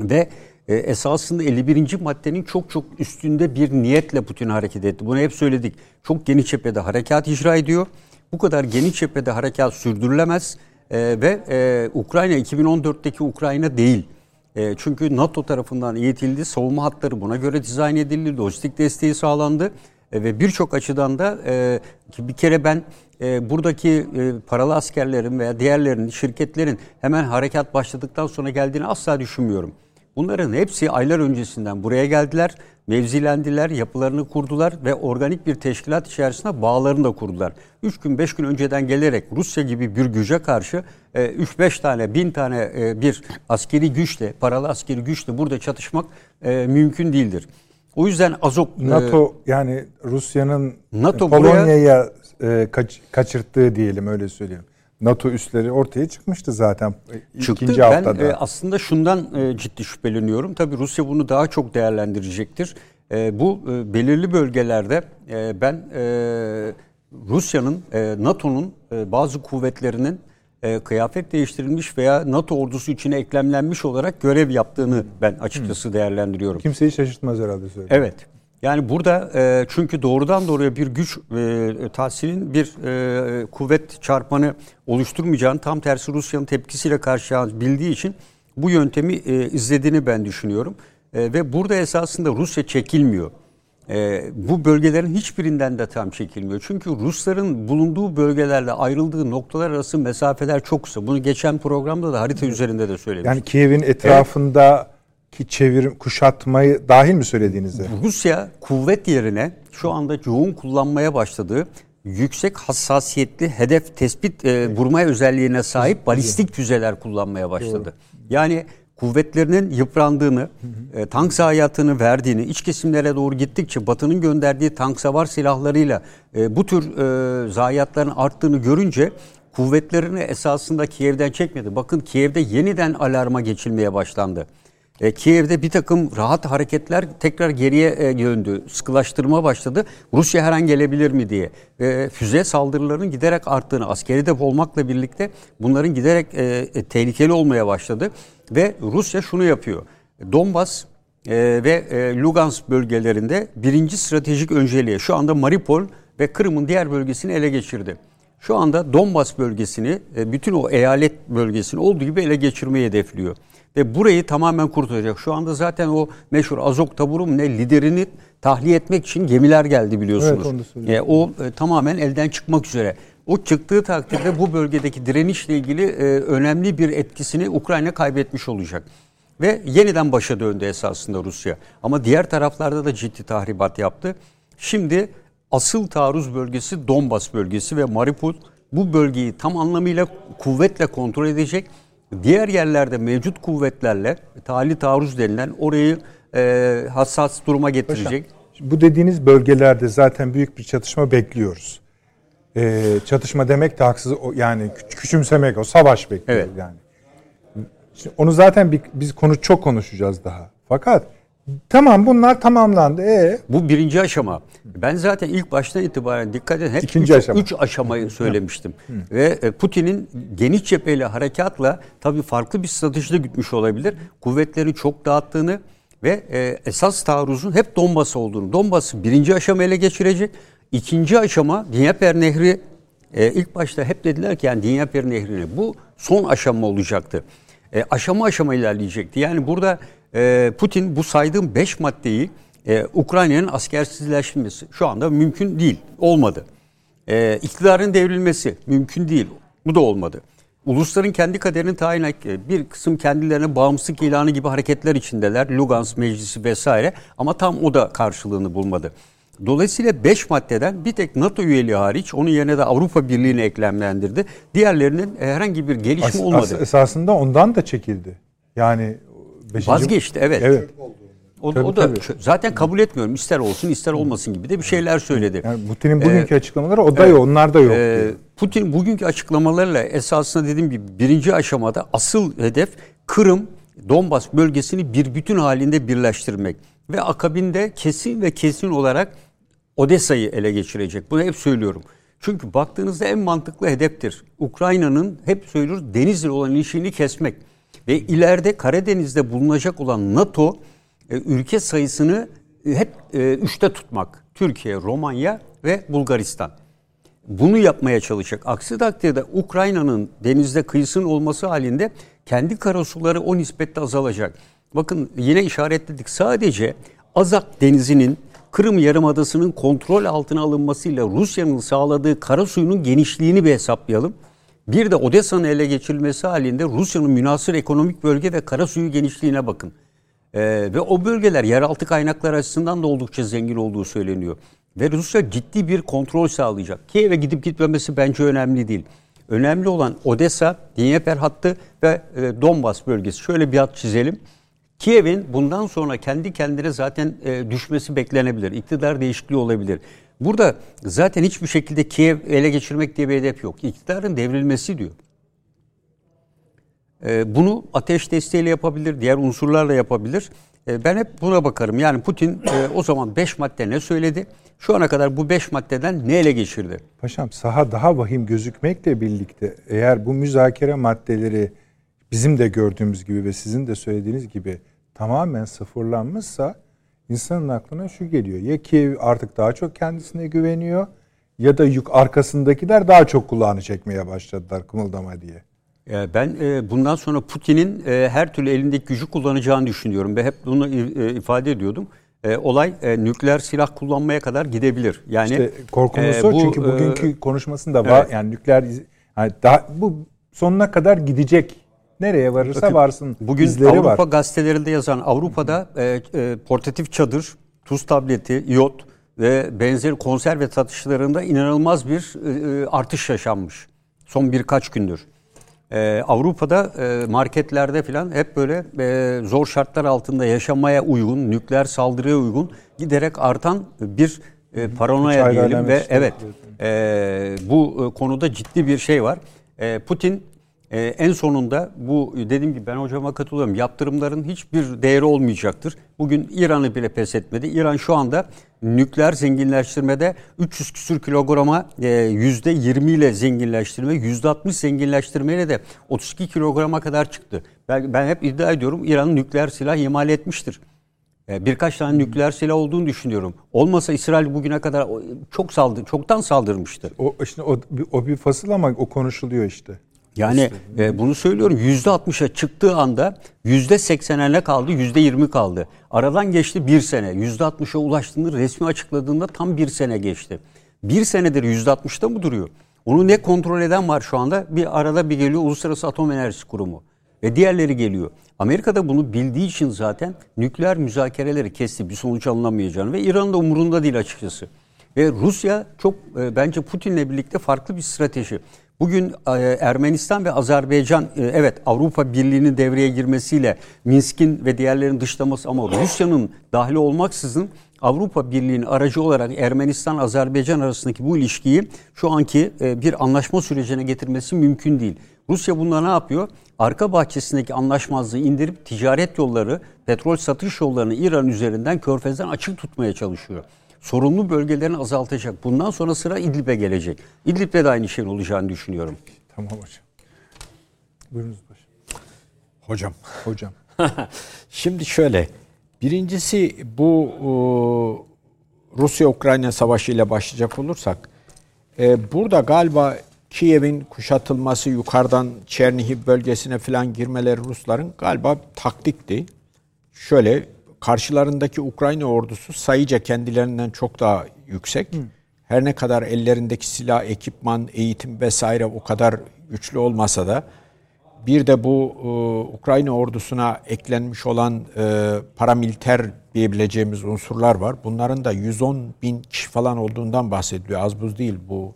Ve e, esasında 51. maddenin çok çok üstünde bir niyetle Putin hareket etti. Bunu hep söyledik. Çok geniş cephede harekat icra ediyor. Bu kadar geniş cephede harekat sürdürülemez e, ve e, Ukrayna 2014'teki Ukrayna değil. E, çünkü NATO tarafından eğitildi, savunma hatları buna göre dizayn edildi, lojistik desteği sağlandı e, ve birçok açıdan da e, bir kere ben e, buradaki e, paralı askerlerin veya diğerlerinin, şirketlerin hemen harekat başladıktan sonra geldiğini asla düşünmüyorum. Bunların hepsi aylar öncesinden buraya geldiler, mevzilendiler, yapılarını kurdular ve organik bir teşkilat içerisinde bağlarını da kurdular. 3 gün 5 gün önceden gelerek Rusya gibi bir güce karşı 3-5 e, tane 1000 tane e, bir askeri güçle, paralı askeri güçle burada çatışmak e, mümkün değildir. O yüzden Azok NATO yani Rusya'nın NATO Polonya'ya kaç, kaçırttığı diyelim öyle söyleyeyim. NATO üsleri ortaya çıkmıştı zaten Çıktı. ikinci haftada. Ben e, aslında şundan e, ciddi şüpheleniyorum. Tabii Rusya bunu daha çok değerlendirecektir. E, bu e, belirli bölgelerde e, ben e, Rusya'nın, e, NATO'nun e, bazı kuvvetlerinin e, kıyafet değiştirilmiş veya NATO ordusu içine eklemlenmiş olarak görev yaptığını ben açıkçası hmm. değerlendiriyorum. Kimseyi şaşırtmaz herhalde söylediğim. Evet. Yani burada e, çünkü doğrudan doğruya bir güç e, tahsilin bir e, kuvvet çarpanı oluşturmayacağını tam tersi Rusya'nın tepkisiyle karşı bildiği için bu yöntemi e, izlediğini ben düşünüyorum. E, ve burada esasında Rusya çekilmiyor. E, bu bölgelerin hiçbirinden de tam çekilmiyor. Çünkü Rusların bulunduğu bölgelerle ayrıldığı noktalar arası mesafeler çok kısa. Bunu geçen programda da harita üzerinde de söyledim. Yani Kiev'in etrafında evet ki çevirim kuşatmayı dahil mi söylediğinizde? Rusya kuvvet yerine şu anda yoğun kullanmaya başladığı yüksek hassasiyetli hedef tespit e, vurma özelliğine sahip balistik füzeler kullanmaya başladı. Doğru. Yani kuvvetlerinin yıprandığını, e, tank zayiatını verdiğini, iç kesimlere doğru gittikçe Batı'nın gönderdiği tank savar silahlarıyla e, bu tür e, zayiatların arttığını görünce kuvvetlerini esasında Kiev'den çekmedi. Bakın Kiev'de yeniden alarma geçilmeye başlandı. E, Kiev'de bir takım rahat hareketler tekrar geriye e, döndü. Sıkılaştırma başladı. Rusya her an gelebilir mi diye. E, füze saldırılarının giderek arttığını, askeri de olmakla birlikte bunların giderek e, e, tehlikeli olmaya başladı. Ve Rusya şunu yapıyor. Donbas e, ve e, Lugansk bölgelerinde birinci stratejik önceliğe şu anda Mariupol ve Kırım'ın diğer bölgesini ele geçirdi. Şu anda Donbas bölgesini, e, bütün o eyalet bölgesini olduğu gibi ele geçirmeyi hedefliyor. Ve burayı tamamen kurtaracak. Şu anda zaten o meşhur Azok taburu ne liderini tahliye etmek için gemiler geldi biliyorsunuz. Evet, e, o e, tamamen elden çıkmak üzere. O çıktığı takdirde bu bölgedeki direnişle ilgili e, önemli bir etkisini Ukrayna kaybetmiş olacak. Ve yeniden başa döndü esasında Rusya. Ama diğer taraflarda da ciddi tahribat yaptı. Şimdi asıl taarruz bölgesi Donbas bölgesi ve Mariupol bu bölgeyi tam anlamıyla kuvvetle kontrol edecek. Diğer yerlerde mevcut kuvvetlerle tali taarruz denilen orayı e, hassas duruma getirecek. Paşam, bu dediğiniz bölgelerde zaten büyük bir çatışma bekliyoruz. Ee, çatışma demek de haksız yani küçümsemek o savaş bekliyoruz evet. yani. Şimdi onu zaten bir, biz konu çok konuşacağız daha. Fakat Tamam bunlar tamamlandı. Ee? Bu birinci aşama. Ben zaten ilk baştan itibaren dikkat edin hep İkinci üç, aşama. üç aşamayı söylemiştim. Ve e, Putin'in geniş cepheli harekatla tabii farklı bir stratejide gütmüş olabilir. Kuvvetleri çok dağıttığını ve e, esas taarruzun hep Donbas olduğunu. Donbas'ı birinci aşama ele geçirecek. İkinci aşama Dnieper Nehri e, ilk başta hep dediler ki yani Dnieper Nehri'ni bu son aşama olacaktı. E, aşama aşama ilerleyecekti. Yani burada e, Putin bu saydığım beş maddeyi e, Ukrayna'nın askersizleştirmesi şu anda mümkün değil. Olmadı. E, iktidarın devrilmesi mümkün değil. Bu da olmadı. Ulusların kendi kaderini tayin bir kısım kendilerine bağımsızlık ilanı gibi hareketler içindeler. Lugansk Meclisi vesaire ama tam o da karşılığını bulmadı. Dolayısıyla 5 maddeden bir tek NATO üyeliği hariç onun yerine de Avrupa Birliği'ni eklemlendirdi. Diğerlerinin herhangi bir gelişme as, olmadı. As, esasında ondan da çekildi. Yani Beşinci... Vazgeçti evet. Evet. O, tabii, o da tabii. zaten kabul etmiyorum. İster olsun ister olmasın gibi de bir şeyler söyledi. Yani Putin'in bugünkü ee, açıklamaları o da yok, onlar da yok. E, Putin bugünkü açıklamalarla esasında dediğim gibi birinci aşamada asıl hedef Kırım, Donbas bölgesini bir bütün halinde birleştirmek ve akabinde kesin ve kesin olarak Odessa'yı ele geçirecek. Bunu hep söylüyorum. Çünkü baktığınızda en mantıklı hedeftir. Üç'ünün hep söylüyoruz denizle olan ilişkini kesmek. Ve ileride Karadeniz'de bulunacak olan NATO e, ülke sayısını e, hep e, üçte tutmak. Türkiye, Romanya ve Bulgaristan. Bunu yapmaya çalışacak. Aksi takdirde Ukrayna'nın denizde kıyısının olması halinde kendi karasuları o nispette azalacak. Bakın yine işaretledik. Sadece Azak denizinin Kırım Yarımadası'nın kontrol altına alınmasıyla Rusya'nın sağladığı kara suyunun genişliğini bir hesaplayalım. Bir de Odessa'nın ele geçirilmesi halinde Rusya'nın münasır ekonomik bölge ve kara suyu genişliğine bakın. Ee, ve o bölgeler yeraltı kaynaklar açısından da oldukça zengin olduğu söyleniyor. Ve Rusya ciddi bir kontrol sağlayacak. Kiev'e gidip gitmemesi bence önemli değil. Önemli olan Odessa, Dnieper hattı ve e, Donbas bölgesi. Şöyle bir hat çizelim. Kiev'in bundan sonra kendi kendine zaten e, düşmesi beklenebilir. İktidar değişikliği olabilir. Burada zaten hiçbir şekilde Kiev ele geçirmek diye bir hedef yok. İktidarın devrilmesi diyor. Ee, bunu ateş desteğiyle yapabilir, diğer unsurlarla yapabilir. Ee, ben hep buna bakarım. Yani Putin e, o zaman 5 madde ne söyledi? Şu ana kadar bu 5 maddeden ne ele geçirdi? Paşam saha daha vahim gözükmekle birlikte eğer bu müzakere maddeleri bizim de gördüğümüz gibi ve sizin de söylediğiniz gibi tamamen sıfırlanmışsa insanın aklına şu geliyor. Ya Kiev artık daha çok kendisine güveniyor ya da yük arkasındakiler daha çok kulağını çekmeye başladılar kımıldama diye. Ben e, bundan sonra Putin'in e, her türlü elindeki gücü kullanacağını düşünüyorum ve hep bunu e, ifade ediyordum. Olay nükleer silah kullanmaya kadar gidebilir. Yani işte korkumuz e, o çünkü bugünkü konuşmasında var evet. yani nükleer yani daha bu sonuna kadar gidecek Nereye varırsa Bakın, varsın Bugün izleri Avrupa var. gazetelerinde yazan Avrupa'da e, e, portatif çadır, tuz tableti, iot ve benzeri konserve satışlarında inanılmaz bir e, artış yaşanmış. Son birkaç gündür. Ee, Avrupa'da e, marketlerde falan hep böyle e, zor şartlar altında yaşamaya uygun, nükleer saldırıya uygun giderek artan bir e, paranoya diyelim ve evet e, bu e, konuda ciddi bir şey var. E, Putin ee, en sonunda bu dediğim gibi ben hocama katılıyorum. Yaptırımların hiçbir değeri olmayacaktır. Bugün İran'ı bile pes etmedi. İran şu anda nükleer zenginleştirmede 300 küsür kilograma e, yüzde 20 ile zenginleştirme, yüzde 60 zenginleştirmeyle de 32 kilograma kadar çıktı. Ben, ben hep iddia ediyorum İran nükleer silah imal etmiştir. E, birkaç tane nükleer silah olduğunu düşünüyorum. Olmasa İsrail bugüne kadar çok saldı, çoktan saldırmıştı. O işte o, o bir fasıl ama o konuşuluyor işte. Yani e, bunu söylüyorum yüzde 60'a çıktığı anda yüzde 80'e ne kaldı? Yüzde 20 kaldı. Aradan geçti bir sene. Yüzde 60'a ulaştığında resmi açıkladığında tam bir sene geçti. Bir senedir yüzde 60'da mı duruyor? Onu ne kontrol eden var şu anda? Bir arada bir geliyor Uluslararası Atom Enerjisi Kurumu. Ve diğerleri geliyor. Amerika da bunu bildiği için zaten nükleer müzakereleri kesti. Bir sonuç alınamayacağını ve İran da umurunda değil açıkçası. Ve Rusya çok e, bence Putin'le birlikte farklı bir strateji. Bugün e, Ermenistan ve Azerbaycan e, evet Avrupa Birliği'nin devreye girmesiyle Minsk'in ve diğerlerinin dışlaması ama Rusya'nın dahil olmaksızın Avrupa Birliği'nin aracı olarak Ermenistan-Azerbaycan arasındaki bu ilişkiyi şu anki e, bir anlaşma sürecine getirmesi mümkün değil. Rusya bunda ne yapıyor? Arka bahçesindeki anlaşmazlığı indirip ticaret yolları, petrol satış yollarını İran üzerinden Körfez'den açık tutmaya çalışıyor sorunlu bölgelerini azaltacak. Bundan sonra sıra İdlib'e gelecek. İdlib'de de aynı şey olacağını düşünüyorum. Tamam hocam. Buyurunuz paşam. Hocam. Hocam. [laughs] Şimdi şöyle. Birincisi bu Rusya-Ukrayna savaşı ile başlayacak olursak e, burada galiba Kiev'in kuşatılması yukarıdan Çernihiv bölgesine falan girmeleri Rusların galiba taktikti. Şöyle karşılarındaki Ukrayna ordusu sayıca kendilerinden çok daha yüksek. Hı. Her ne kadar ellerindeki silah, ekipman, eğitim vesaire o kadar güçlü olmasa da bir de bu e, Ukrayna ordusuna eklenmiş olan e, paramiliter diyebileceğimiz unsurlar var. Bunların da 110 bin kişi falan olduğundan bahsediliyor. Az buz değil bu.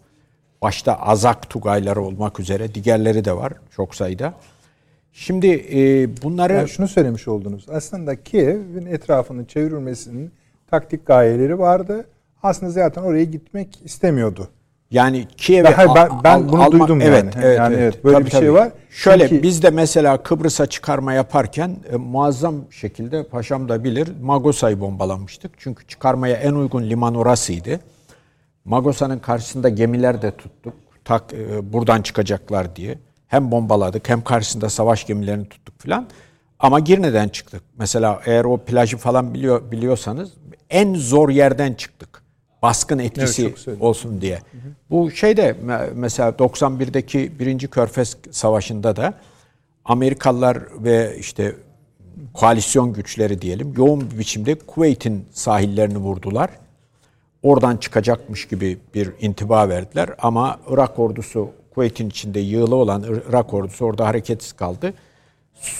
Başta Azak Tugayları olmak üzere diğerleri de var çok sayıda. Şimdi e, bunları... Yani şunu söylemiş oldunuz. Aslında Kiev'in etrafını çevirmesinin taktik gayeleri vardı. Aslında zaten oraya gitmek istemiyordu. Yani Kiev'e ben, ben, ben bunu almak, duydum evet, yani. Evet, yani evet, böyle tabii, bir şey tabii. var. Şöyle Çünkü... biz de mesela Kıbrıs'a çıkarma yaparken e, muazzam şekilde paşam da bilir Magosa'yı bombalamıştık. Çünkü çıkarmaya en uygun liman orasıydı. Magosa'nın karşısında gemiler de tuttuk. Tak e, buradan çıkacaklar diye. Hem bombaladık hem karşısında savaş gemilerini tuttuk filan. Ama Girne'den çıktık. Mesela eğer o plajı falan biliyor biliyorsanız en zor yerden çıktık. Baskın etkisi evet, olsun diye. Hı hı. Bu şeyde mesela 91'deki birinci Körfez Savaşı'nda da Amerikalılar ve işte koalisyon güçleri diyelim yoğun bir biçimde Kuveyt'in sahillerini vurdular. Oradan çıkacakmış gibi bir intiba verdiler ama Irak ordusu Kuveyt'in içinde yığılı olan Irak ordusu orada hareketsiz kaldı.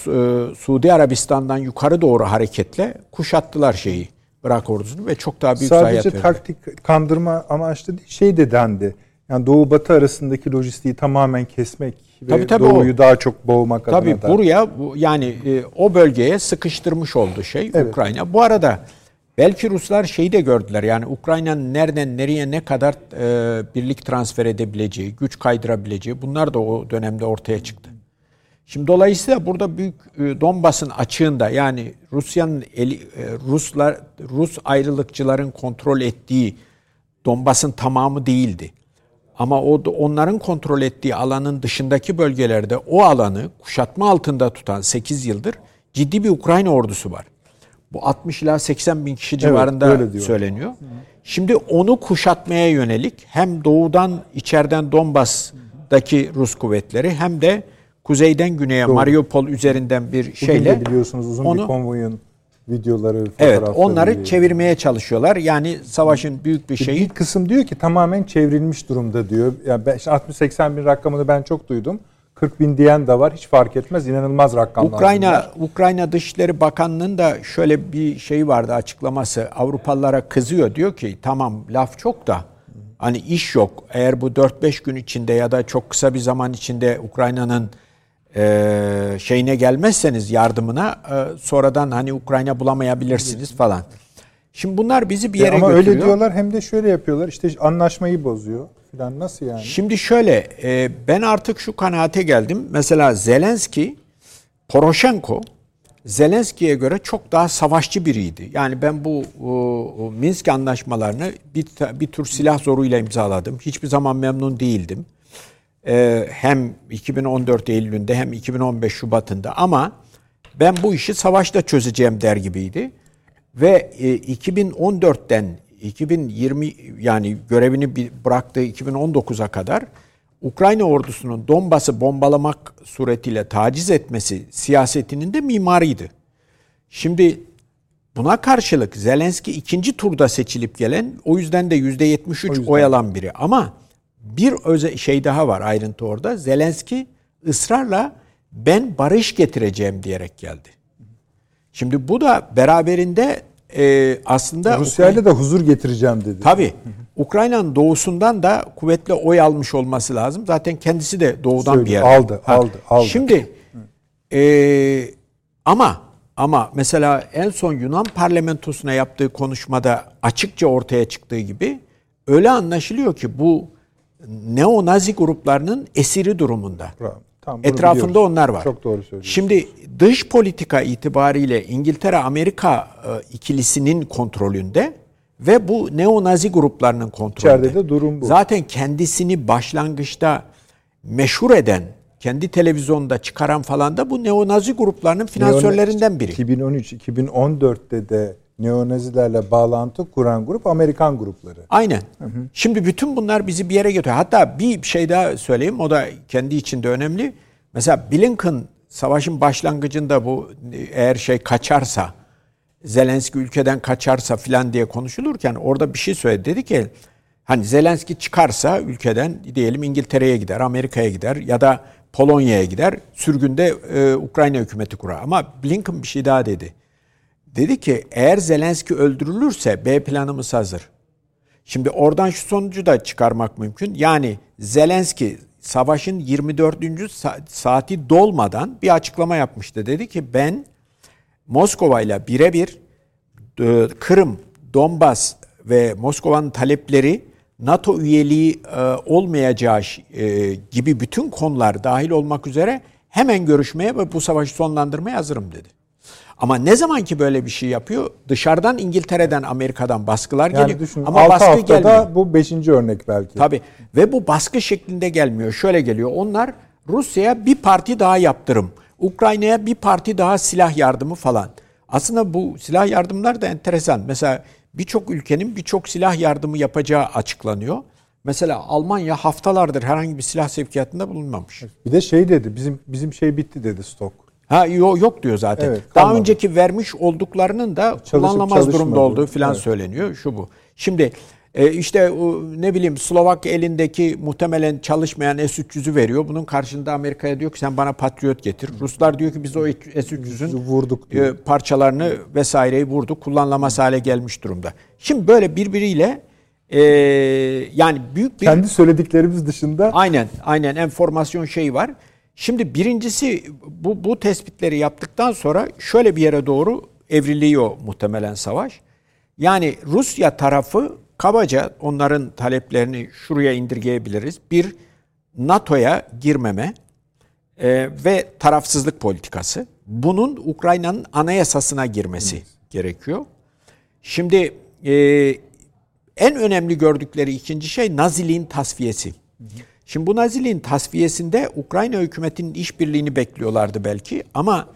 E, Suudi Arabistan'dan yukarı doğru hareketle kuşattılar şeyi. Irak ordusunu ve çok daha büyük Sadece Sadece taktik kandırma amaçlı değil, şey de dendi. Yani Doğu Batı arasındaki lojistiği tamamen kesmek ve tabii, tabii Doğu'yu o. daha çok boğmak tabii adına da. buraya yani e, o bölgeye sıkıştırmış oldu şey evet. Ukrayna. Bu arada Belki Ruslar şeyi de gördüler yani Ukrayna'nın nereden nereye ne kadar e, birlik transfer edebileceği, güç kaydırabileceği bunlar da o dönemde ortaya çıktı. Şimdi dolayısıyla burada büyük e, Donbas'ın açığında yani Rusya'nın eli, e, Ruslar Rus ayrılıkçıların kontrol ettiği Donbas'ın tamamı değildi. Ama o onların kontrol ettiği alanın dışındaki bölgelerde o alanı kuşatma altında tutan 8 yıldır ciddi bir Ukrayna ordusu var. Bu 60 ila 80 bin kişi civarında evet, söyleniyor. Şimdi onu kuşatmaya yönelik hem doğudan içeriden Donbas'daki Rus kuvvetleri hem de kuzeyden güneye Doğru. Mariupol üzerinden bir şeyle Bugün biliyorsunuz uzun onu, bir konvoyun videoları, Evet, onları diye. çevirmeye çalışıyorlar. Yani savaşın büyük bir şeyi. Bir kısım diyor ki tamamen çevrilmiş durumda diyor. Yani 60-80 bin rakamını ben çok duydum. 40 bin diyen de var. Hiç fark etmez. İnanılmaz rakamlar. Ukrayna bunlar. Ukrayna Dışişleri Bakanlığı'nın da şöyle bir şey vardı açıklaması. Avrupalılara kızıyor. Diyor ki tamam laf çok da hani iş yok. Eğer bu 4-5 gün içinde ya da çok kısa bir zaman içinde Ukrayna'nın e, şeyine gelmezseniz yardımına e, sonradan hani Ukrayna bulamayabilirsiniz falan. Şimdi bunlar bizi bir yere ama götürüyor. Ama öyle diyorlar hem de şöyle yapıyorlar. İşte anlaşmayı bozuyor falan nasıl yani? Şimdi şöyle e, ben artık şu kanaate geldim. Mesela Zelenski, Poroshenko Zelenski'ye göre çok daha savaşçı biriydi. Yani ben bu o, Minsk anlaşmalarını bir, bir tür silah zoruyla imzaladım. Hiçbir zaman memnun değildim. Ee, hem 2014 Eylül'ünde hem 2015 Şubat'ında ama ben bu işi savaşta çözeceğim der gibiydi. Ve e, 2014'ten 2020 yani görevini bıraktığı 2019'a kadar Ukrayna ordusunun Donbas'ı bombalamak suretiyle taciz etmesi siyasetinin de mimarıydı. Şimdi buna karşılık Zelenski ikinci turda seçilip gelen o yüzden de %73 yüzden. oy alan biri. Ama bir öze şey daha var ayrıntı orada. Zelenski ısrarla ben barış getireceğim diyerek geldi. Şimdi bu da beraberinde e, aslında Rusya ile de huzur getireceğim dedi. Tabii. Ukrayna'nın doğusundan da kuvvetli oy almış olması lazım. Zaten kendisi de doğudan Söyle, bir yer. Aldı, ha. aldı, aldı. Şimdi e, ama ama mesela en son Yunan parlamentosuna yaptığı konuşmada açıkça ortaya çıktığı gibi öyle anlaşılıyor ki bu neo-nazi gruplarının esiri durumunda. Bravo. Tamam, Etrafında biliyoruz. onlar var. Çok doğru söylüyorsun. Şimdi dış politika itibariyle İngiltere-Amerika e, ikilisinin kontrolünde ve bu neo-nazi gruplarının kontrolünde. İçeride de durum bu. Zaten kendisini başlangıçta meşhur eden, kendi televizyonda çıkaran falan da bu neo-nazi gruplarının finansörlerinden biri. 2013-2014'te de neonazilerle bağlantı kuran grup Amerikan grupları. Aynen. Hı hı. Şimdi bütün bunlar bizi bir yere götürüyor. Hatta bir şey daha söyleyeyim o da kendi içinde önemli. Mesela Blinken savaşın başlangıcında bu eğer şey kaçarsa Zelenski ülkeden kaçarsa filan diye konuşulurken orada bir şey söyledi. Dedi ki hani Zelenski çıkarsa ülkeden diyelim İngiltere'ye gider, Amerika'ya gider ya da Polonya'ya gider. Sürgünde e, Ukrayna hükümeti kurar. Ama Blinken bir şey daha dedi. Dedi ki eğer Zelenski öldürülürse B planımız hazır. Şimdi oradan şu sonucu da çıkarmak mümkün. Yani Zelenski savaşın 24. saati dolmadan bir açıklama yapmıştı. Dedi ki ben Moskova ile birebir e, Kırım, Donbas ve Moskova'nın talepleri NATO üyeliği e, olmayacağı e, gibi bütün konular dahil olmak üzere hemen görüşmeye ve bu savaşı sonlandırmaya hazırım dedi. Ama ne zaman ki böyle bir şey yapıyor dışarıdan İngiltere'den Amerika'dan baskılar yani geliyor. Düşün, Ama baskı haftada gelmiyor. bu beşinci örnek belki. Tabii ve bu baskı şeklinde gelmiyor. Şöyle geliyor onlar Rusya'ya bir parti daha yaptırım. Ukrayna'ya bir parti daha silah yardımı falan. Aslında bu silah yardımlar da enteresan. Mesela birçok ülkenin birçok silah yardımı yapacağı açıklanıyor. Mesela Almanya haftalardır herhangi bir silah sevkiyatında bulunmamış. Bir de şey dedi, bizim bizim şey bitti dedi stok. Ha yok, yok diyor zaten. Evet, Daha önceki vermiş olduklarının da Çalışıp kullanılamaz durumda olduğu falan evet. söyleniyor. Şu bu. Şimdi e, işte ne bileyim Slovak elindeki muhtemelen çalışmayan S-300'ü veriyor. Bunun karşında Amerika'ya diyor ki sen bana Patriot getir. Ruslar diyor ki biz o S-300'ün vurduk diyor. parçalarını vesaireyi vurduk. Kullanılamaz hale gelmiş durumda. Şimdi böyle birbiriyle e, yani büyük bir... Kendi söylediklerimiz dışında... Aynen, aynen enformasyon şeyi var. Şimdi birincisi bu, bu tespitleri yaptıktan sonra şöyle bir yere doğru evriliyor muhtemelen savaş. Yani Rusya tarafı kabaca onların taleplerini şuraya indirgeyebiliriz. Bir, NATO'ya girmeme e, ve tarafsızlık politikası. Bunun Ukrayna'nın anayasasına girmesi evet. gerekiyor. Şimdi e, en önemli gördükleri ikinci şey Naziliğin tasfiyesi. Hı. Şimdi bu Naziliğin tasfiyesinde Ukrayna hükümetinin işbirliğini bekliyorlardı belki ama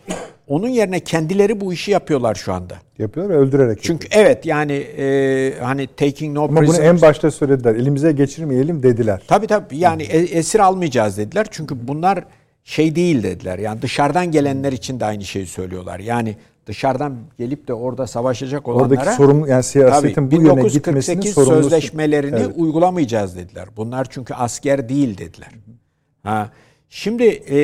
onun yerine kendileri bu işi yapıyorlar şu anda. Yapıyorlar öldürerek. Çünkü yapıyor. evet yani e, hani taking no Ama prisoners. bunu en başta söylediler. Elimize geçirmeyelim dediler. Tabii tabii yani e, esir almayacağız dediler. Çünkü bunlar şey değil dediler. Yani dışarıdan gelenler için de aynı şeyi söylüyorlar. Yani dışarıdan gelip de orada savaşacak olanlara Oradaki sorun yani siyasetin tabii, bu yöne gitmesinin sorumlusu. sözleşmelerini evet. uygulamayacağız dediler. Bunlar çünkü asker değil dediler. Ha. Şimdi e,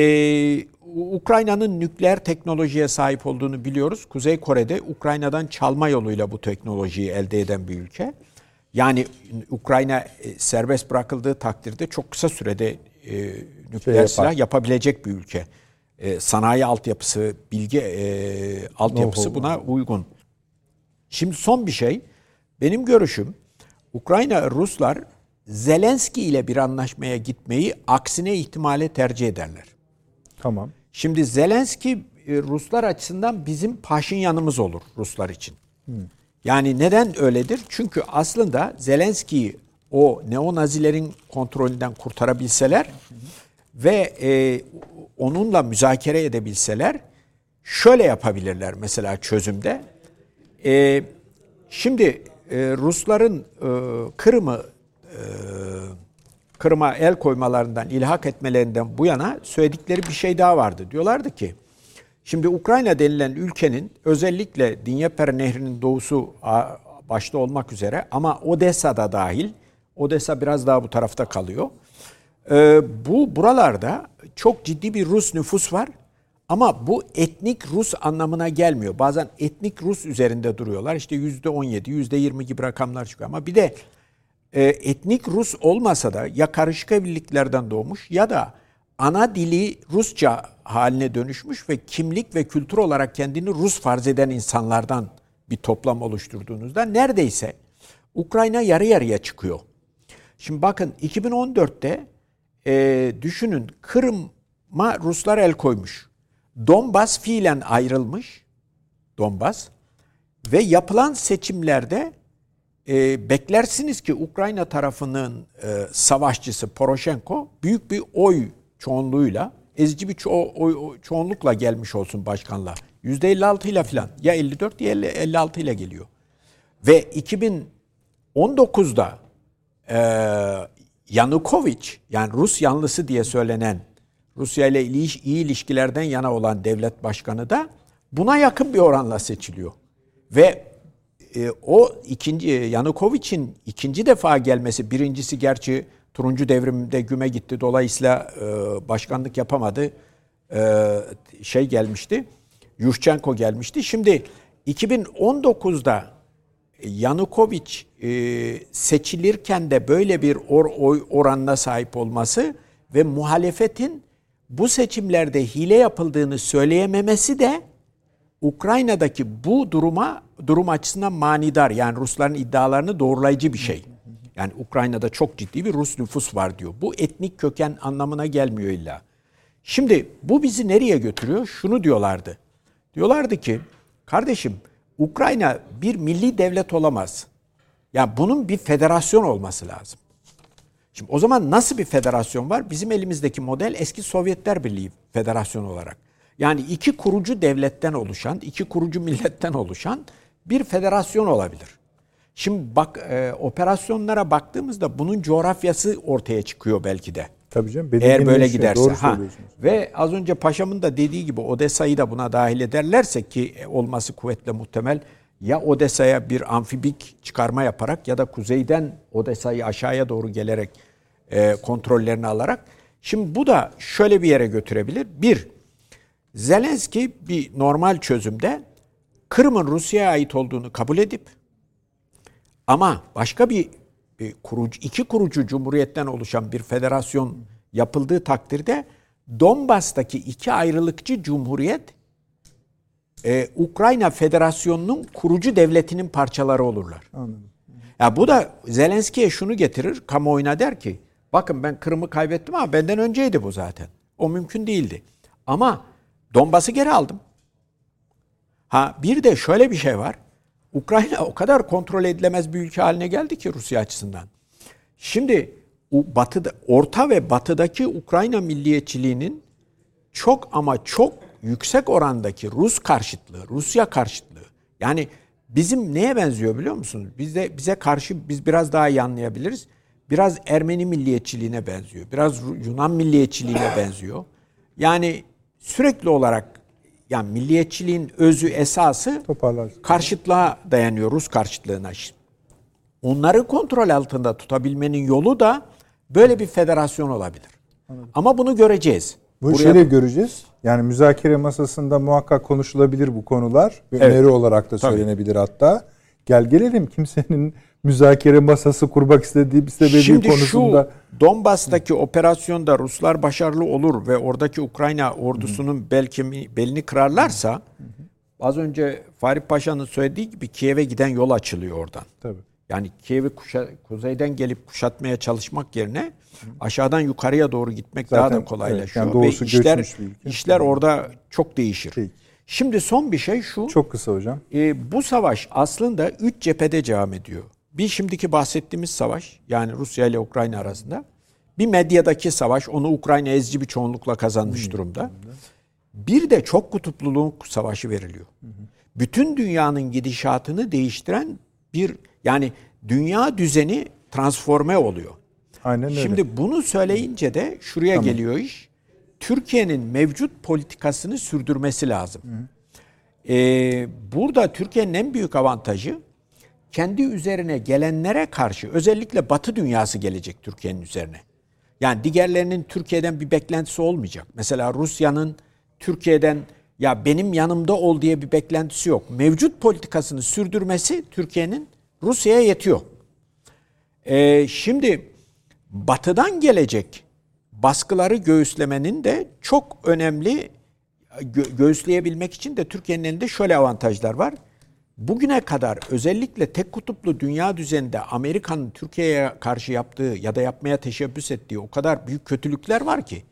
Ukrayna'nın nükleer teknolojiye sahip olduğunu biliyoruz. Kuzey Kore'de Ukrayna'dan çalma yoluyla bu teknolojiyi elde eden bir ülke. Yani Ukrayna e, serbest bırakıldığı takdirde çok kısa sürede e, nükleer şey silah yapabilecek bir ülke e, sanayi altyapısı, bilgi e, altyapısı buna uygun. Şimdi son bir şey. Benim görüşüm Ukrayna Ruslar Zelenski ile bir anlaşmaya gitmeyi aksine ihtimale tercih ederler. Tamam. Şimdi Zelenski e, Ruslar açısından bizim Paşinyanımız olur Ruslar için. Hmm. Yani neden öyledir? Çünkü aslında Zelenski'yi o neonazilerin kontrolünden kurtarabilseler ve e, onunla müzakere edebilseler şöyle yapabilirler mesela çözümde. E, şimdi e, Rusların e, Kırım'ı e, Kırım'a el koymalarından, ilhak etmelerinden bu yana söyledikleri bir şey daha vardı. Diyorlardı ki, şimdi Ukrayna denilen ülkenin özellikle Dnieper Nehri'nin doğusu başta olmak üzere ama Odessa da dahil, Odessa biraz daha bu tarafta kalıyor. Ee, bu buralarda çok ciddi bir Rus nüfus var ama bu etnik Rus anlamına gelmiyor. Bazen etnik Rus üzerinde duruyorlar. İşte yüzde 17, yüzde 20 gibi rakamlar çıkıyor. Ama bir de e, etnik Rus olmasa da ya karışık evliliklerden doğmuş ya da ana dili Rusça haline dönüşmüş ve kimlik ve kültür olarak kendini Rus farz eden insanlardan bir toplam oluşturduğunuzda neredeyse Ukrayna yarı yarıya çıkıyor. Şimdi bakın 2014'te e, düşünün Kırım'a Ruslar el koymuş. Donbas fiilen ayrılmış. Donbas. Ve yapılan seçimlerde e, beklersiniz ki Ukrayna tarafının e, savaşçısı Poroshenko büyük bir oy çoğunluğuyla, ezici bir ço- oy, çoğunlukla gelmiş olsun başkanla. %56 ile falan ya 54 ya 56 ile geliyor. Ve 2019'da e, Yanukovych yani Rus yanlısı diye söylenen Rusya ile iyi ilişkilerden yana olan devlet başkanı da buna yakın bir oranla seçiliyor. Ve e, o ikinci Yanukovych'in ikinci defa gelmesi, birincisi gerçi turuncu devrimde güme gitti. Dolayısıyla e, başkanlık yapamadı. E, şey gelmişti. Yushchenko gelmişti. Şimdi 2019'da Yanukovych e, seçilirken de böyle bir or, oy oranına sahip olması ve muhalefetin bu seçimlerde hile yapıldığını söyleyememesi de Ukrayna'daki bu duruma durum açısından manidar. Yani Rusların iddialarını doğrulayıcı bir şey. Yani Ukrayna'da çok ciddi bir Rus nüfus var diyor. Bu etnik köken anlamına gelmiyor illa. Şimdi bu bizi nereye götürüyor? Şunu diyorlardı. Diyorlardı ki kardeşim Ukrayna bir milli devlet olamaz. Ya yani bunun bir federasyon olması lazım. Şimdi o zaman nasıl bir federasyon var? Bizim elimizdeki model eski Sovyetler Birliği federasyonu olarak. Yani iki kurucu devletten oluşan, iki kurucu milletten oluşan bir federasyon olabilir. Şimdi bak e, operasyonlara baktığımızda bunun coğrafyası ortaya çıkıyor belki de. Tabii canım. Eğer böyle giderse. Doğru ha. Ve az önce Paşam'ın da dediği gibi Odessa'yı da buna dahil ederlerse ki olması kuvvetle muhtemel ya Odessa'ya bir amfibik çıkarma yaparak ya da kuzeyden Odessa'yı aşağıya doğru gelerek e, kontrollerini alarak. Şimdi bu da şöyle bir yere götürebilir. Bir, Zelenski bir normal çözümde Kırım'ın Rusya'ya ait olduğunu kabul edip ama başka bir, bir kurucu, iki kurucu cumhuriyetten oluşan bir federasyon yapıldığı takdirde Donbas'taki iki ayrılıkçı cumhuriyet e, Ukrayna Federasyonu'nun kurucu devletinin parçaları olurlar. Anladım. Ya bu da Zelenski'ye şunu getirir, kamuoyuna der ki, bakın ben Kırım'ı kaybettim ama benden önceydi bu zaten. O mümkün değildi. Ama Donbas'ı geri aldım. Ha bir de şöyle bir şey var. Ukrayna o kadar kontrol edilemez bir ülke haline geldi ki Rusya açısından. Şimdi batıda, orta ve batıdaki Ukrayna milliyetçiliğinin çok ama çok yüksek orandaki Rus karşıtlığı, Rusya karşıtlığı. Yani bizim neye benziyor biliyor musunuz? Bize bize karşı biz biraz daha iyi anlayabiliriz. Biraz Ermeni milliyetçiliğine benziyor. Biraz Yunan milliyetçiliğine benziyor. Yani sürekli olarak yani milliyetçiliğin özü esası karşıtlığa dayanıyor, Rus karşıtlığına. Onları kontrol altında tutabilmenin yolu da böyle bir federasyon olabilir. Anladım. Ama bunu göreceğiz. Bu Buraya... şöyle göreceğiz. Yani müzakere masasında muhakkak konuşulabilir bu konular. Bir evet. öneri olarak da söylenebilir Tabii. hatta. Gel gelelim kimsenin müzakere masası kurmak istediği istemediği Şimdi konusunda. şu Donbas'taki operasyonda Ruslar başarılı olur ve oradaki Ukrayna ordusunun belki belini kırarlarsa az önce Fahri Paşa'nın söylediği gibi Kiev'e giden yol açılıyor oradan. Tabii. Yani Kiev'i kuşa, kuzeyden gelip kuşatmaya çalışmak yerine aşağıdan yukarıya doğru gitmek Zaten, daha da kolaylaşıyor. Evet, yani ve işler, işler orada çok değişir. Peki. Şimdi son bir şey şu. Çok kısa hocam. E, bu savaş aslında üç cephede devam ediyor. Bir şimdiki bahsettiğimiz savaş yani Rusya ile Ukrayna arasında. Bir medyadaki savaş onu Ukrayna ezici bir çoğunlukla kazanmış hmm. durumda. Bir de çok kutupluluğun savaşı veriliyor. Hmm. bütün dünyanın gidişatını değiştiren bir yani dünya düzeni transforme oluyor. Aynen öyle. Şimdi bunu söyleyince de şuraya geliyor iş. Türkiye'nin mevcut politikasını sürdürmesi lazım. Ee, burada Türkiye'nin en büyük avantajı kendi üzerine gelenlere karşı özellikle Batı dünyası gelecek Türkiye'nin üzerine. Yani diğerlerinin Türkiye'den bir beklentisi olmayacak. Mesela Rusya'nın Türkiye'den ya benim yanımda ol diye bir beklentisi yok. Mevcut politikasını sürdürmesi Türkiye'nin Rusya'ya yetiyor. Ee, şimdi batıdan gelecek baskıları göğüslemenin de çok önemli gö- göğüsleyebilmek için de Türkiye'nin elinde şöyle avantajlar var. Bugüne kadar özellikle tek kutuplu dünya düzeninde Amerika'nın Türkiye'ye karşı yaptığı ya da yapmaya teşebbüs ettiği o kadar büyük kötülükler var ki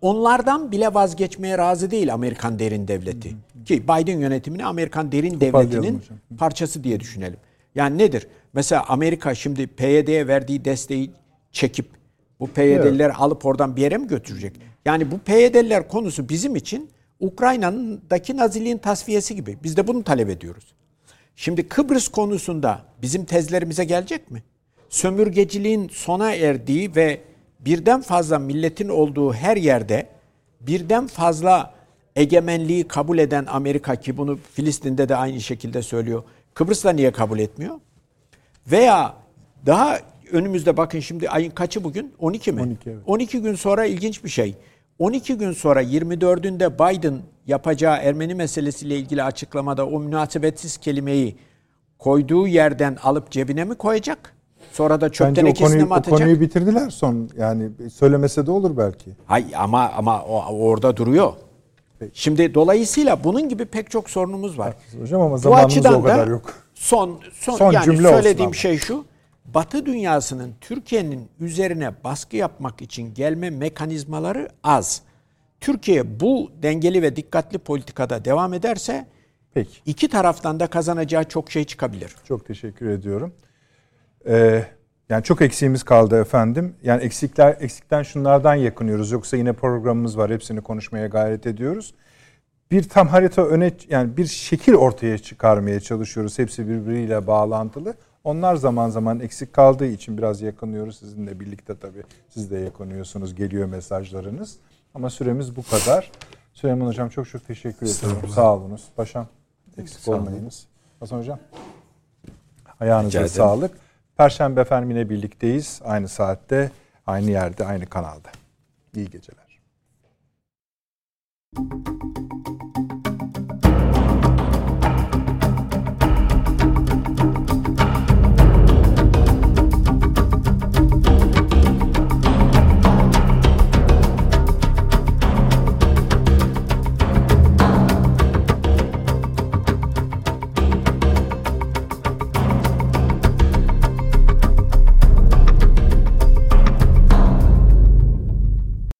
onlardan bile vazgeçmeye razı değil Amerikan derin devleti. Ki Biden yönetimini Amerikan derin devletinin parçası diye düşünelim. Yani nedir? Mesela Amerika şimdi PYD'ye verdiği desteği çekip bu PYD'lileri alıp oradan bir yere mi götürecek? Yani bu PYD'liler konusu bizim için Ukrayna'daki naziliğin tasfiyesi gibi. Biz de bunu talep ediyoruz. Şimdi Kıbrıs konusunda bizim tezlerimize gelecek mi? Sömürgeciliğin sona erdiği ve birden fazla milletin olduğu her yerde birden fazla egemenliği kabul eden Amerika ki bunu Filistin'de de aynı şekilde söylüyor. Kıbrıs'ta niye kabul etmiyor? Veya daha önümüzde bakın şimdi ayın kaçı bugün? 12 mi? 12, evet. 12 gün sonra ilginç bir şey. 12 gün sonra 24'ünde Biden yapacağı Ermeni meselesiyle ilgili açıklamada o münasebetsiz kelimeyi koyduğu yerden alıp cebine mi koyacak? Sonra da çöp o tenekesine mi o atacak? konuyu bitirdiler son. Yani söylemese de olur belki. Hay ama ama o, orada duruyor. Şimdi dolayısıyla bunun gibi pek çok sorunumuz var. Hocam ama zamanımız o kadar da yok. Son son, Son yani cümle olsun söylediğim şey şu. Batı dünyasının Türkiye'nin üzerine baskı yapmak için gelme mekanizmaları az. Türkiye bu dengeli ve dikkatli politikada devam ederse Peki. iki taraftan da kazanacağı çok şey çıkabilir. Çok teşekkür ediyorum. Ee, yani çok eksiğimiz kaldı efendim. Yani eksikler eksikten şunlardan yakınıyoruz. Yoksa yine programımız var. Hepsini konuşmaya gayret ediyoruz. Bir tam harita öne yani bir şekil ortaya çıkarmaya çalışıyoruz. Hepsi birbiriyle bağlantılı. Onlar zaman zaman eksik kaldığı için biraz yakınıyoruz. Sizinle birlikte tabii. Siz de yakınıyorsunuz. Geliyor mesajlarınız. Ama süremiz bu kadar. Süleyman Hocam çok çok teşekkür ediyorum. Sağ olunuz. Paşam eksik olmayınız. Hasan Hocam. Ayağınıza ederim. sağlık. Perşembe efendim yine birlikteyiz. Aynı saatte, aynı yerde, aynı kanalda. İyi geceler.